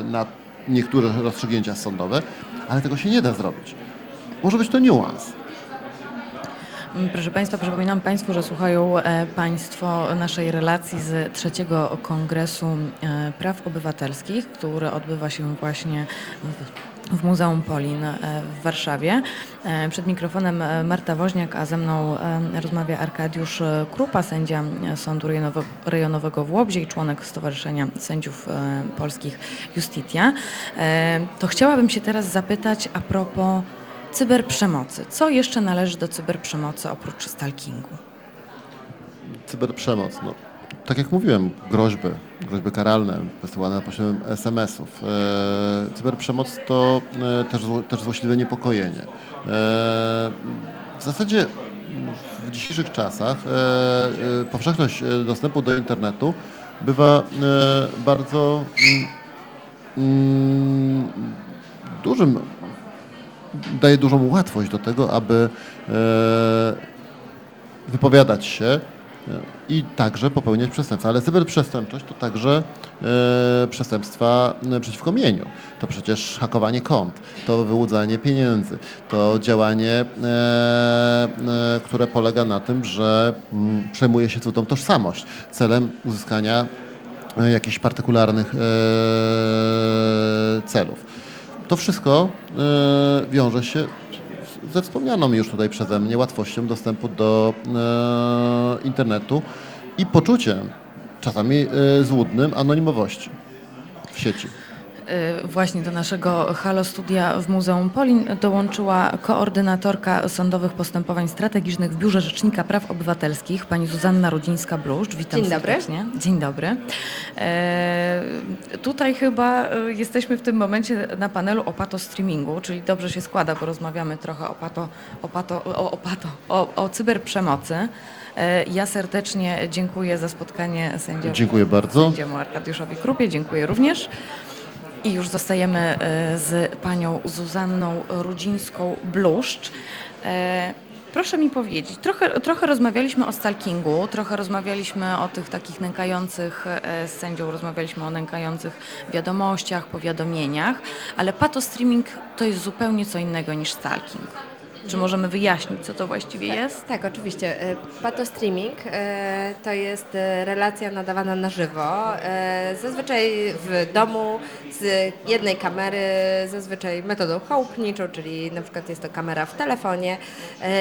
[SPEAKER 18] e, na niektóre rozstrzygnięcia sądowe, ale tego się nie da zrobić. Może być to niuans.
[SPEAKER 17] Proszę Państwa, przypominam Państwu, że słuchają e, Państwo naszej relacji z trzeciego Kongresu e, Praw Obywatelskich, który odbywa się właśnie w, w Muzeum Polin e, w Warszawie. E, Przed mikrofonem e, Marta Woźniak, a ze mną rozmawia Arkadiusz Krupa, sędzia Sądu Rejonowego w Łobzie i członek Stowarzyszenia Sędziów Polskich Justitia. To chciałabym się teraz zapytać a propos cyberprzemocy. Co jeszcze należy do cyberprzemocy oprócz stalkingu?
[SPEAKER 18] Cyberprzemoc, no, tak jak mówiłem, groźby, groźby karalne wysyłane pośrednictwem SMS-ów. E, cyberprzemoc to e, też, też złośliwe niepokojenie. E, w zasadzie w dzisiejszych czasach e, e, powszechność e, dostępu do internetu bywa e, bardzo mm, mm, dużym, daje dużą łatwość do tego, aby e, wypowiadać się i także popełniać przestępstwa. Ale cyberprzestępczość to także e, przestępstwa przeciwko mieniu. To przecież hakowanie kont, to wyłudzanie pieniędzy, to działanie, e, e, które polega na tym, że mm, przejmuje się cudą tożsamość celem uzyskania e, jakichś partykularnych e, celów. To wszystko e, wiąże się ze wspomnianą już tutaj przeze mnie łatwością dostępu do e, internetu i poczuciem, czasami e, złudnym, anonimowości w sieci.
[SPEAKER 17] Y, Właśnie do naszego Halo Studia w Muzeum Polin dołączyła koordynatorka sądowych postępowań strategicznych w Biurze Rzecznika Praw Obywatelskich, pani Zuzanna Rudzińska-Bluszcz. Witam
[SPEAKER 19] Dzień dobry.
[SPEAKER 17] serdecznie. Dzień dobry. E, tutaj chyba e, jesteśmy w tym momencie na panelu o patostreamingu, czyli dobrze się składa, bo rozmawiamy trochę o, pato, o, pato, o, o, pato, o, o cyberprzemocy. Ja serdecznie dziękuję za spotkanie sędziemu,
[SPEAKER 18] Dziękuję bardzo.
[SPEAKER 17] sędziemu Arkadiuszowi Krupie. Dziękuję również. I już zostajemy e, z panią Zuzanną Rudzińską-Bluszcz. E, Proszę mi powiedzieć, trochę, trochę rozmawialiśmy o stalkingu, trochę rozmawialiśmy o tych takich nękających, e, z sędzią rozmawialiśmy o nękających wiadomościach, powiadomieniach, ale patostreaming to jest zupełnie co innego niż stalking. Czy możemy wyjaśnić, co to właściwie jest?
[SPEAKER 19] Tak, oczywiście. E, Patostreaming e, to jest e, relacja nadawana na żywo, zazwyczaj w domu z jednej kamery, zazwyczaj metodą chałupniczą, czyli na przykład jest to kamera w telefonie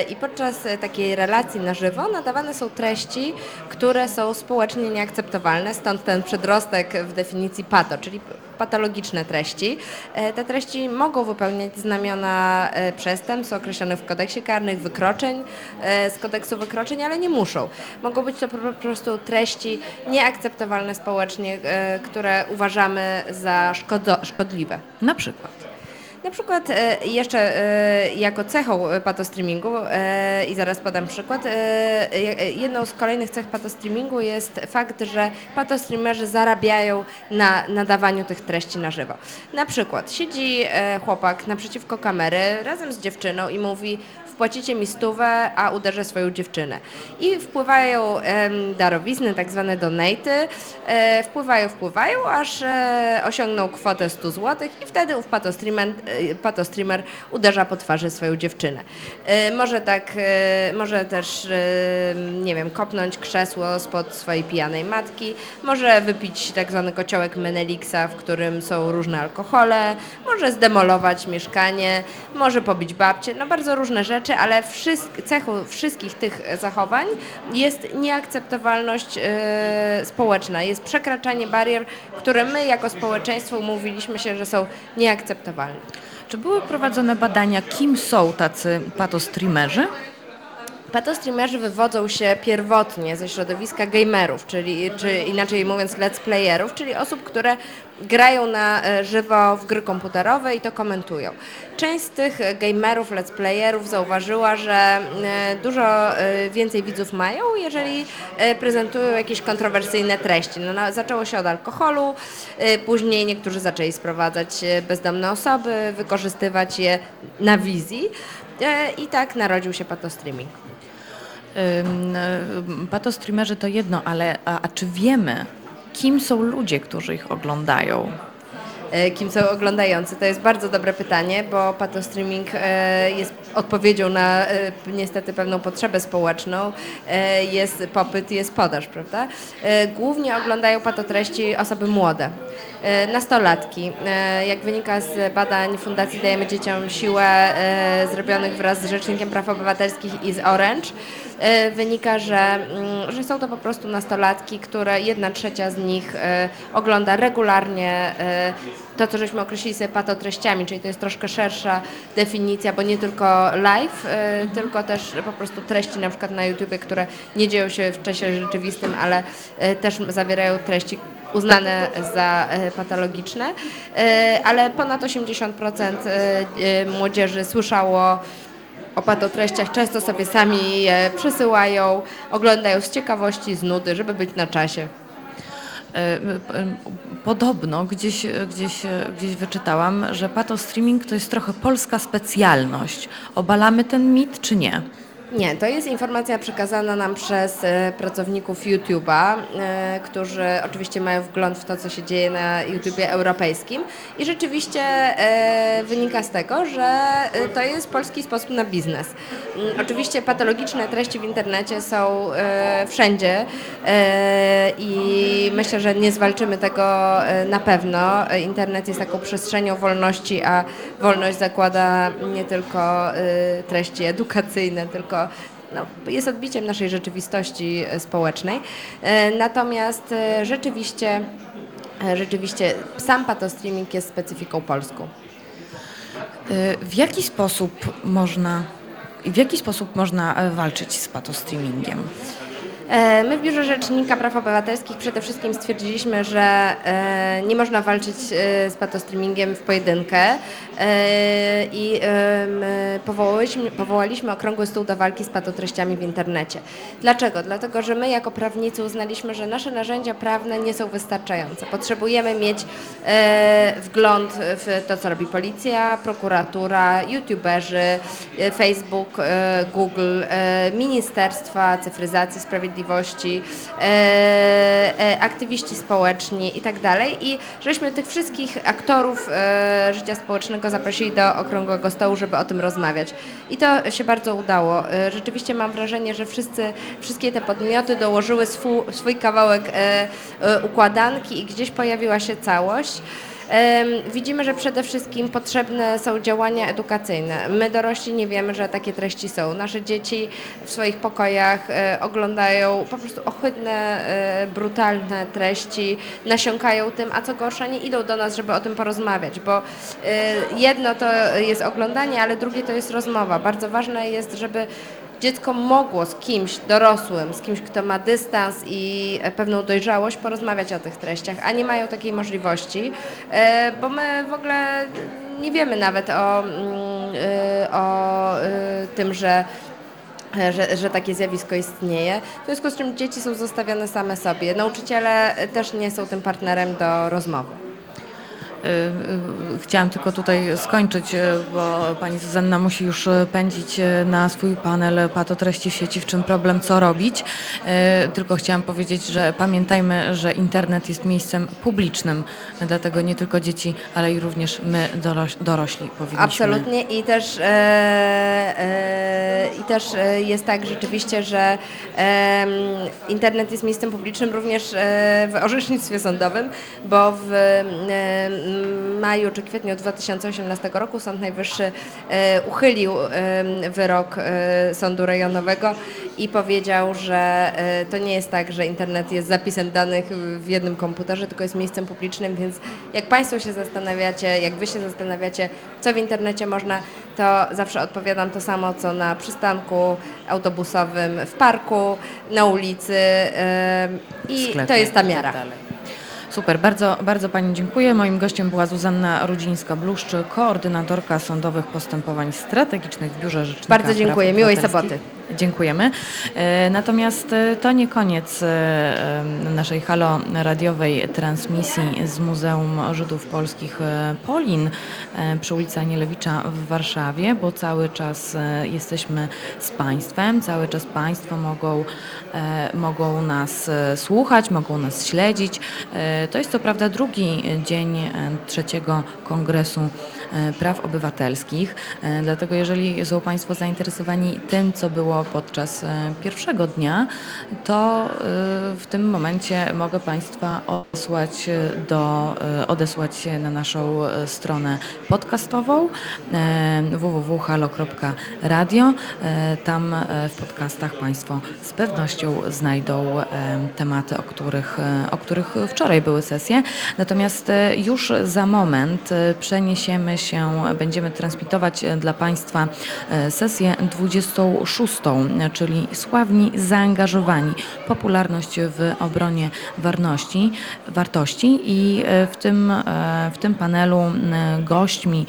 [SPEAKER 19] i podczas takiej relacji na żywo nadawane są treści, które są społecznie nieakceptowalne, stąd ten przedrostek w definicji pato, czyli patologiczne treści. E, Te treści mogą wypełniać znamiona e, przestępstw określonych w kodeksie karnych, wykroczeń e, z kodeksu wykroczeń, ale nie muszą. Mogą być to po prostu treści nieakceptowalne społecznie, które uważamy za szkodliwe.
[SPEAKER 17] Na przykład?
[SPEAKER 19] Na przykład e, jeszcze e, jako cechą patostreamingu e, i zaraz podam przykład, jedną z kolejnych cech patostreamingu jest fakt, że patostreamerzy zarabiają na nadawaniu tych treści na żywo. Na przykład siedzi chłopak naprzeciwko kamery razem z dziewczyną i mówi wpłacicie mi stówę, a uderzę swoją dziewczynę. I wpływają darowizny, tak zwane donaty, e, wpływają, wpływają, aż e, osiągną kwotę 100 zł i wtedy ów patostreamer, e, patostreamer uderza po twarzy swoją dziewczynę. Może tak, może też, nie wiem, kopnąć krzesło spod swojej pijanej matki, może wypić tak zwany kociołek Menelixa, w którym są różne alkohole, może zdemolować mieszkanie, może pobić babcię, no bardzo różne rzeczy, ale wszystk, cechą wszystkich tych zachowań jest nieakceptowalność e, społeczna, jest przekraczanie barier, które my jako społeczeństwo umówiliśmy się, że są nieakceptowalne.
[SPEAKER 17] Czy były prowadzone badania, kim są tacy patostreamerzy?
[SPEAKER 19] Patostreamerzy wywodzą się pierwotnie ze środowiska gamerów, czyli czy inaczej mówiąc let's playerów, czyli osób, które grają na e, żywo w gry komputerowe i to komentują. Część z tych gamerów, let's playerów zauważyła, że e, dużo e, więcej widzów mają, jeżeli prezentują jakieś kontrowersyjne treści. No, zaczęło się od alkoholu, później niektórzy zaczęli sprowadzać bezdomne osoby, wykorzystywać je na wizji i tak narodził się patostreaming.
[SPEAKER 17] Y, Patostreamerzy to jedno, ale a, a czy wiemy, kim są ludzie, którzy ich oglądają?
[SPEAKER 19] E, Kim są oglądający? To jest bardzo dobre pytanie, bo patostreaming e, jest odpowiedzią na e, niestety pewną potrzebę społeczną. Jest popyt, jest podaż, prawda? Głównie oglądają patotreści osoby młode. Nastolatki. Jak wynika z badań Fundacji Dajemy Dzieciom Siłę zrobionych wraz z Rzecznikiem Praw Obywatelskich i z Orange, wynika, że, mm, że są to po prostu nastolatki, które jedna trzecia z nich e, ogląda regularnie e, to, co żeśmy określili sobie patotreściami, czyli to jest troszkę szersza definicja, bo nie tylko live, e, tylko też po prostu treści na przykład na YouTube, które nie dzieją się w czasie rzeczywistym, ale e, też zawierają treści uznane za e, patologiczne, E, ale ponad 80% e, e, młodzieży słyszało o patotreściach, często sobie sami je przesyłają, oglądają z ciekawości, z nudy, żeby być na czasie.
[SPEAKER 17] E, e, Podobno gdzieś, gdzieś, gdzieś wyczytałam, że patostreaming to jest trochę polska specjalność. Obalamy ten mit, czy nie?
[SPEAKER 19] Nie, to jest informacja przekazana nam przez e, pracowników YouTube'a, e, którzy oczywiście mają wgląd w to, co się dzieje na YouTubie europejskim i rzeczywiście e, wynika z tego, że to jest polski sposób na biznes. Mm, Oczywiście patologiczne treści w internecie są wszędzie i myślę, że nie zwalczymy tego na pewno. Internet jest taką przestrzenią wolności, a wolność zakłada nie tylko treści edukacyjne, tylko no, jest odbiciem naszej rzeczywistości e, społecznej. E, Natomiast e, rzeczywiście, rzeczywiście sam patostreaming jest specyfiką polską.
[SPEAKER 17] W jaki sposób można, w jaki sposób można walczyć z patostreamingiem?
[SPEAKER 19] E, My w Biurze Rzecznika Praw Obywatelskich przede wszystkim stwierdziliśmy, że e, nie można walczyć e, z patostreamingiem w pojedynkę i powołaliśmy, okrągły stół do walki z patotreściami w internecie. Dlaczego? Dlatego, że my jako prawnicy uznaliśmy, że nasze narzędzia prawne nie są wystarczające. Potrzebujemy mieć wgląd w to, co robi policja, prokuratura, youtuberzy, Facebook, Google, Ministerstwa Cyfryzacji, Sprawiedliwości, e, e, aktywiści społeczni i tak dalej. I żeśmy tych wszystkich aktorów e, życia społecznego zaprosili do okrągłego stołu, żeby o tym rozmawiać. I to się bardzo udało. Rzeczywiście mam wrażenie, że wszyscy, wszystkie te podmioty dołożyły swój, swój kawałek układanki i gdzieś pojawiła się całość. Widzimy, że przede wszystkim potrzebne są działania edukacyjne. My dorośli nie wiemy, że takie treści są. Nasze dzieci w swoich pokojach e, oglądają po prostu ohydne, e, brutalne treści, nasiąkają tym, a co gorsza nie idą do nas, żeby o tym porozmawiać, bo e, jedno to jest oglądanie, ale drugie to jest rozmowa. Bardzo ważne jest, żeby dziecko mogło z kimś dorosłym, z kimś, kto ma dystans i e, pewną dojrzałość, porozmawiać o tych treściach, a nie mają takiej możliwości, e, bo my w ogóle nie wiemy nawet o, mm, e, o tym, że że, że takie zjawisko istnieje. W związku z czym dzieci są zostawione same sobie. Nauczyciele też nie są tym partnerem do rozmowy.
[SPEAKER 17] Y, y, Chciałam tylko tutaj skończyć, y, bo pani Zuzanna musi już pędzić na swój panel Patotreści w sieci, w czym problem, co robić. Tylko chciałam powiedzieć, że pamiętajmy, że internet jest miejscem publicznym, dlatego nie tylko dzieci, ale i również my doroś- dorośli powinniśmy.
[SPEAKER 19] Absolutnie i też, e, e, i też e, jest tak rzeczywiście, że internet jest miejscem publicznym również w orzecznictwie sądowym, bo w maju czy kwietniu 2018 roku Sąd Najwyższy e, uchylił wyrok e, sądu rejonowego i powiedział, że e, to nie jest tak, że internet jest zapisem danych w jednym komputerze, tylko jest miejscem publicznym, więc jak Państwo się zastanawiacie, jak Wy się zastanawiacie, co w internecie można, to zawsze odpowiadam to samo, co na przystanku autobusowym, w parku, na ulicy i
[SPEAKER 17] sklepie
[SPEAKER 19] to jest ta miara.
[SPEAKER 17] Super, bardzo, bardzo Pani dziękuję. Moim gościem była Zuzanna Rudzińska-Bluszczy, koordynatorka sądowych postępowań strategicznych w Biurze Rzecznika
[SPEAKER 19] Bardzo dziękuję. Miłej soboty.
[SPEAKER 17] Dziękujemy. E, Natomiast e, to nie koniec e, naszej halo radiowej transmisji z Muzeum Żydów Polskich Polin. przy ulicy Anielewicza w Warszawie, bo cały czas jesteśmy z Państwem, cały czas Państwo mogą, mogą nas słuchać, mogą nas śledzić. To jest co prawda drugi dzień trzeciego Kongresu Praw Obywatelskich, e, dlatego jeżeli są Państwo zainteresowani tym, co było podczas e, pierwszego dnia, to e, w tym momencie mogę Państwa odesłać do, e, odesłać się na naszą e, stronę podcastową e, www.halo.radio. E, Tam e, w podcastach Państwo z pewnością znajdą e, tematy, o których, e, o których wczoraj były sesje. Natomiast e, już za moment e, przeniesiemy się, będziemy transmitować e, dla Państwa e, sesję 26, e, czyli sławni, zaangażowani, popularność w obronie wartości i w tym, w tym panelu gośćmi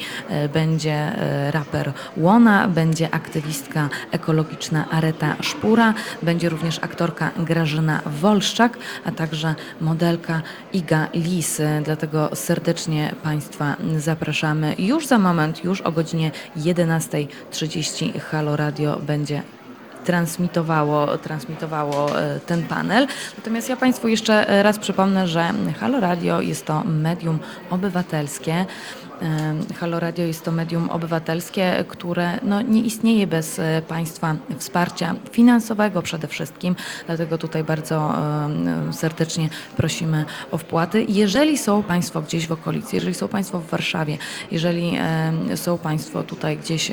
[SPEAKER 17] będzie raper Łona, będzie aktywistka ekologiczna Areta Szpura, będzie również aktorka Grażyna Wolszczak, a także modelka Iga Lis. Dlatego serdecznie Państwa zapraszamy już za moment, już o godzinie 11.30 Halo Radio będzie transmitowało, transmitowało e, ten panel. Natomiast ja Państwu jeszcze raz przypomnę, że Halo Radio jest to medium obywatelskie. Halo Radio jest to medium obywatelskie, które no, nie istnieje bez e, Państwa wsparcia finansowego przede wszystkim. Dlatego tutaj bardzo serdecznie prosimy o wpłaty. Jeżeli są Państwo gdzieś w okolicy, jeżeli są Państwo w Warszawie, jeżeli są Państwo tutaj gdzieś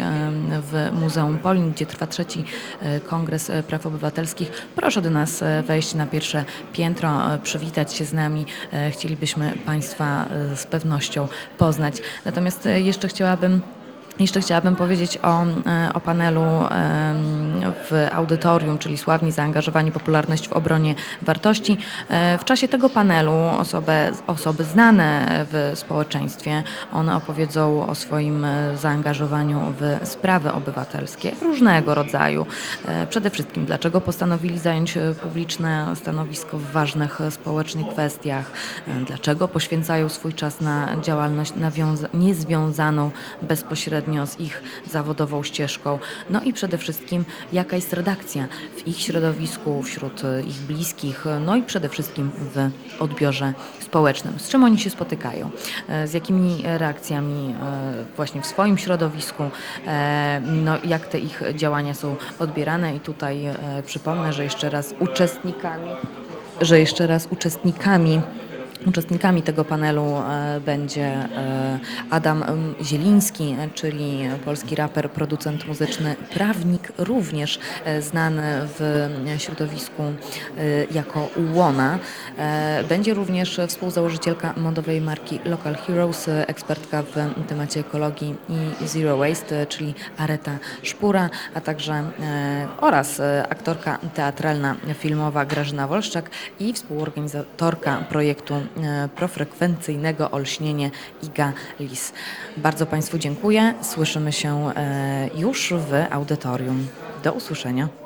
[SPEAKER 17] w Muzeum Polin, gdzie trwa trzeci e, Kongres e, Praw Obywatelskich, proszę do nas wejść na pierwsze piętro, przywitać się z nami. Chcielibyśmy Państwa z pewnością poznać. Natomiast e, jeszcze chciałabym jeszcze chciałabym powiedzieć o, e, o panelu w audytorium, czyli Sławni Zaangażowani Popularność w obronie wartości. E, W czasie tego panelu osoby, osoby znane w społeczeństwie, one opowiedzą o swoim e, zaangażowaniu w sprawy obywatelskie różnego rodzaju. Przede wszystkim, dlaczego postanowili zająć publiczne stanowisko w ważnych społecznie kwestiach, dlaczego poświęcają swój czas na działalność niezwiązaną bezpośrednio z ich zawodową ścieżką. No i przede wszystkim, jaka jest redakcja w ich środowisku, wśród ich bliskich, no i przede wszystkim w odbiorze społecznym. Z czym oni się spotykają? E, Z jakimi reakcjami e, właśnie w swoim środowisku, e, no jak te ich działania są odbierane i tutaj przypomnę, że jeszcze raz uczestnikami, że jeszcze raz uczestnikami Uczestnikami tego panelu e, będzie e, Adam Zieliński, czyli polski raper, producent muzyczny, prawnik, również e, znany w środowisku jako Łona. Będzie również współzałożycielka modowej marki Local Heroes, ekspertka w temacie ekologii i zero waste, czyli Areta Szpura, a także oraz aktorka teatralna, filmowa Grażyna Wolszczak i współorganizatorka projektu profrekwencyjnego Olśnienie Iga Lis. Bardzo Państwu dziękuję. Słyszymy się e, już w audytorium. Do usłyszenia.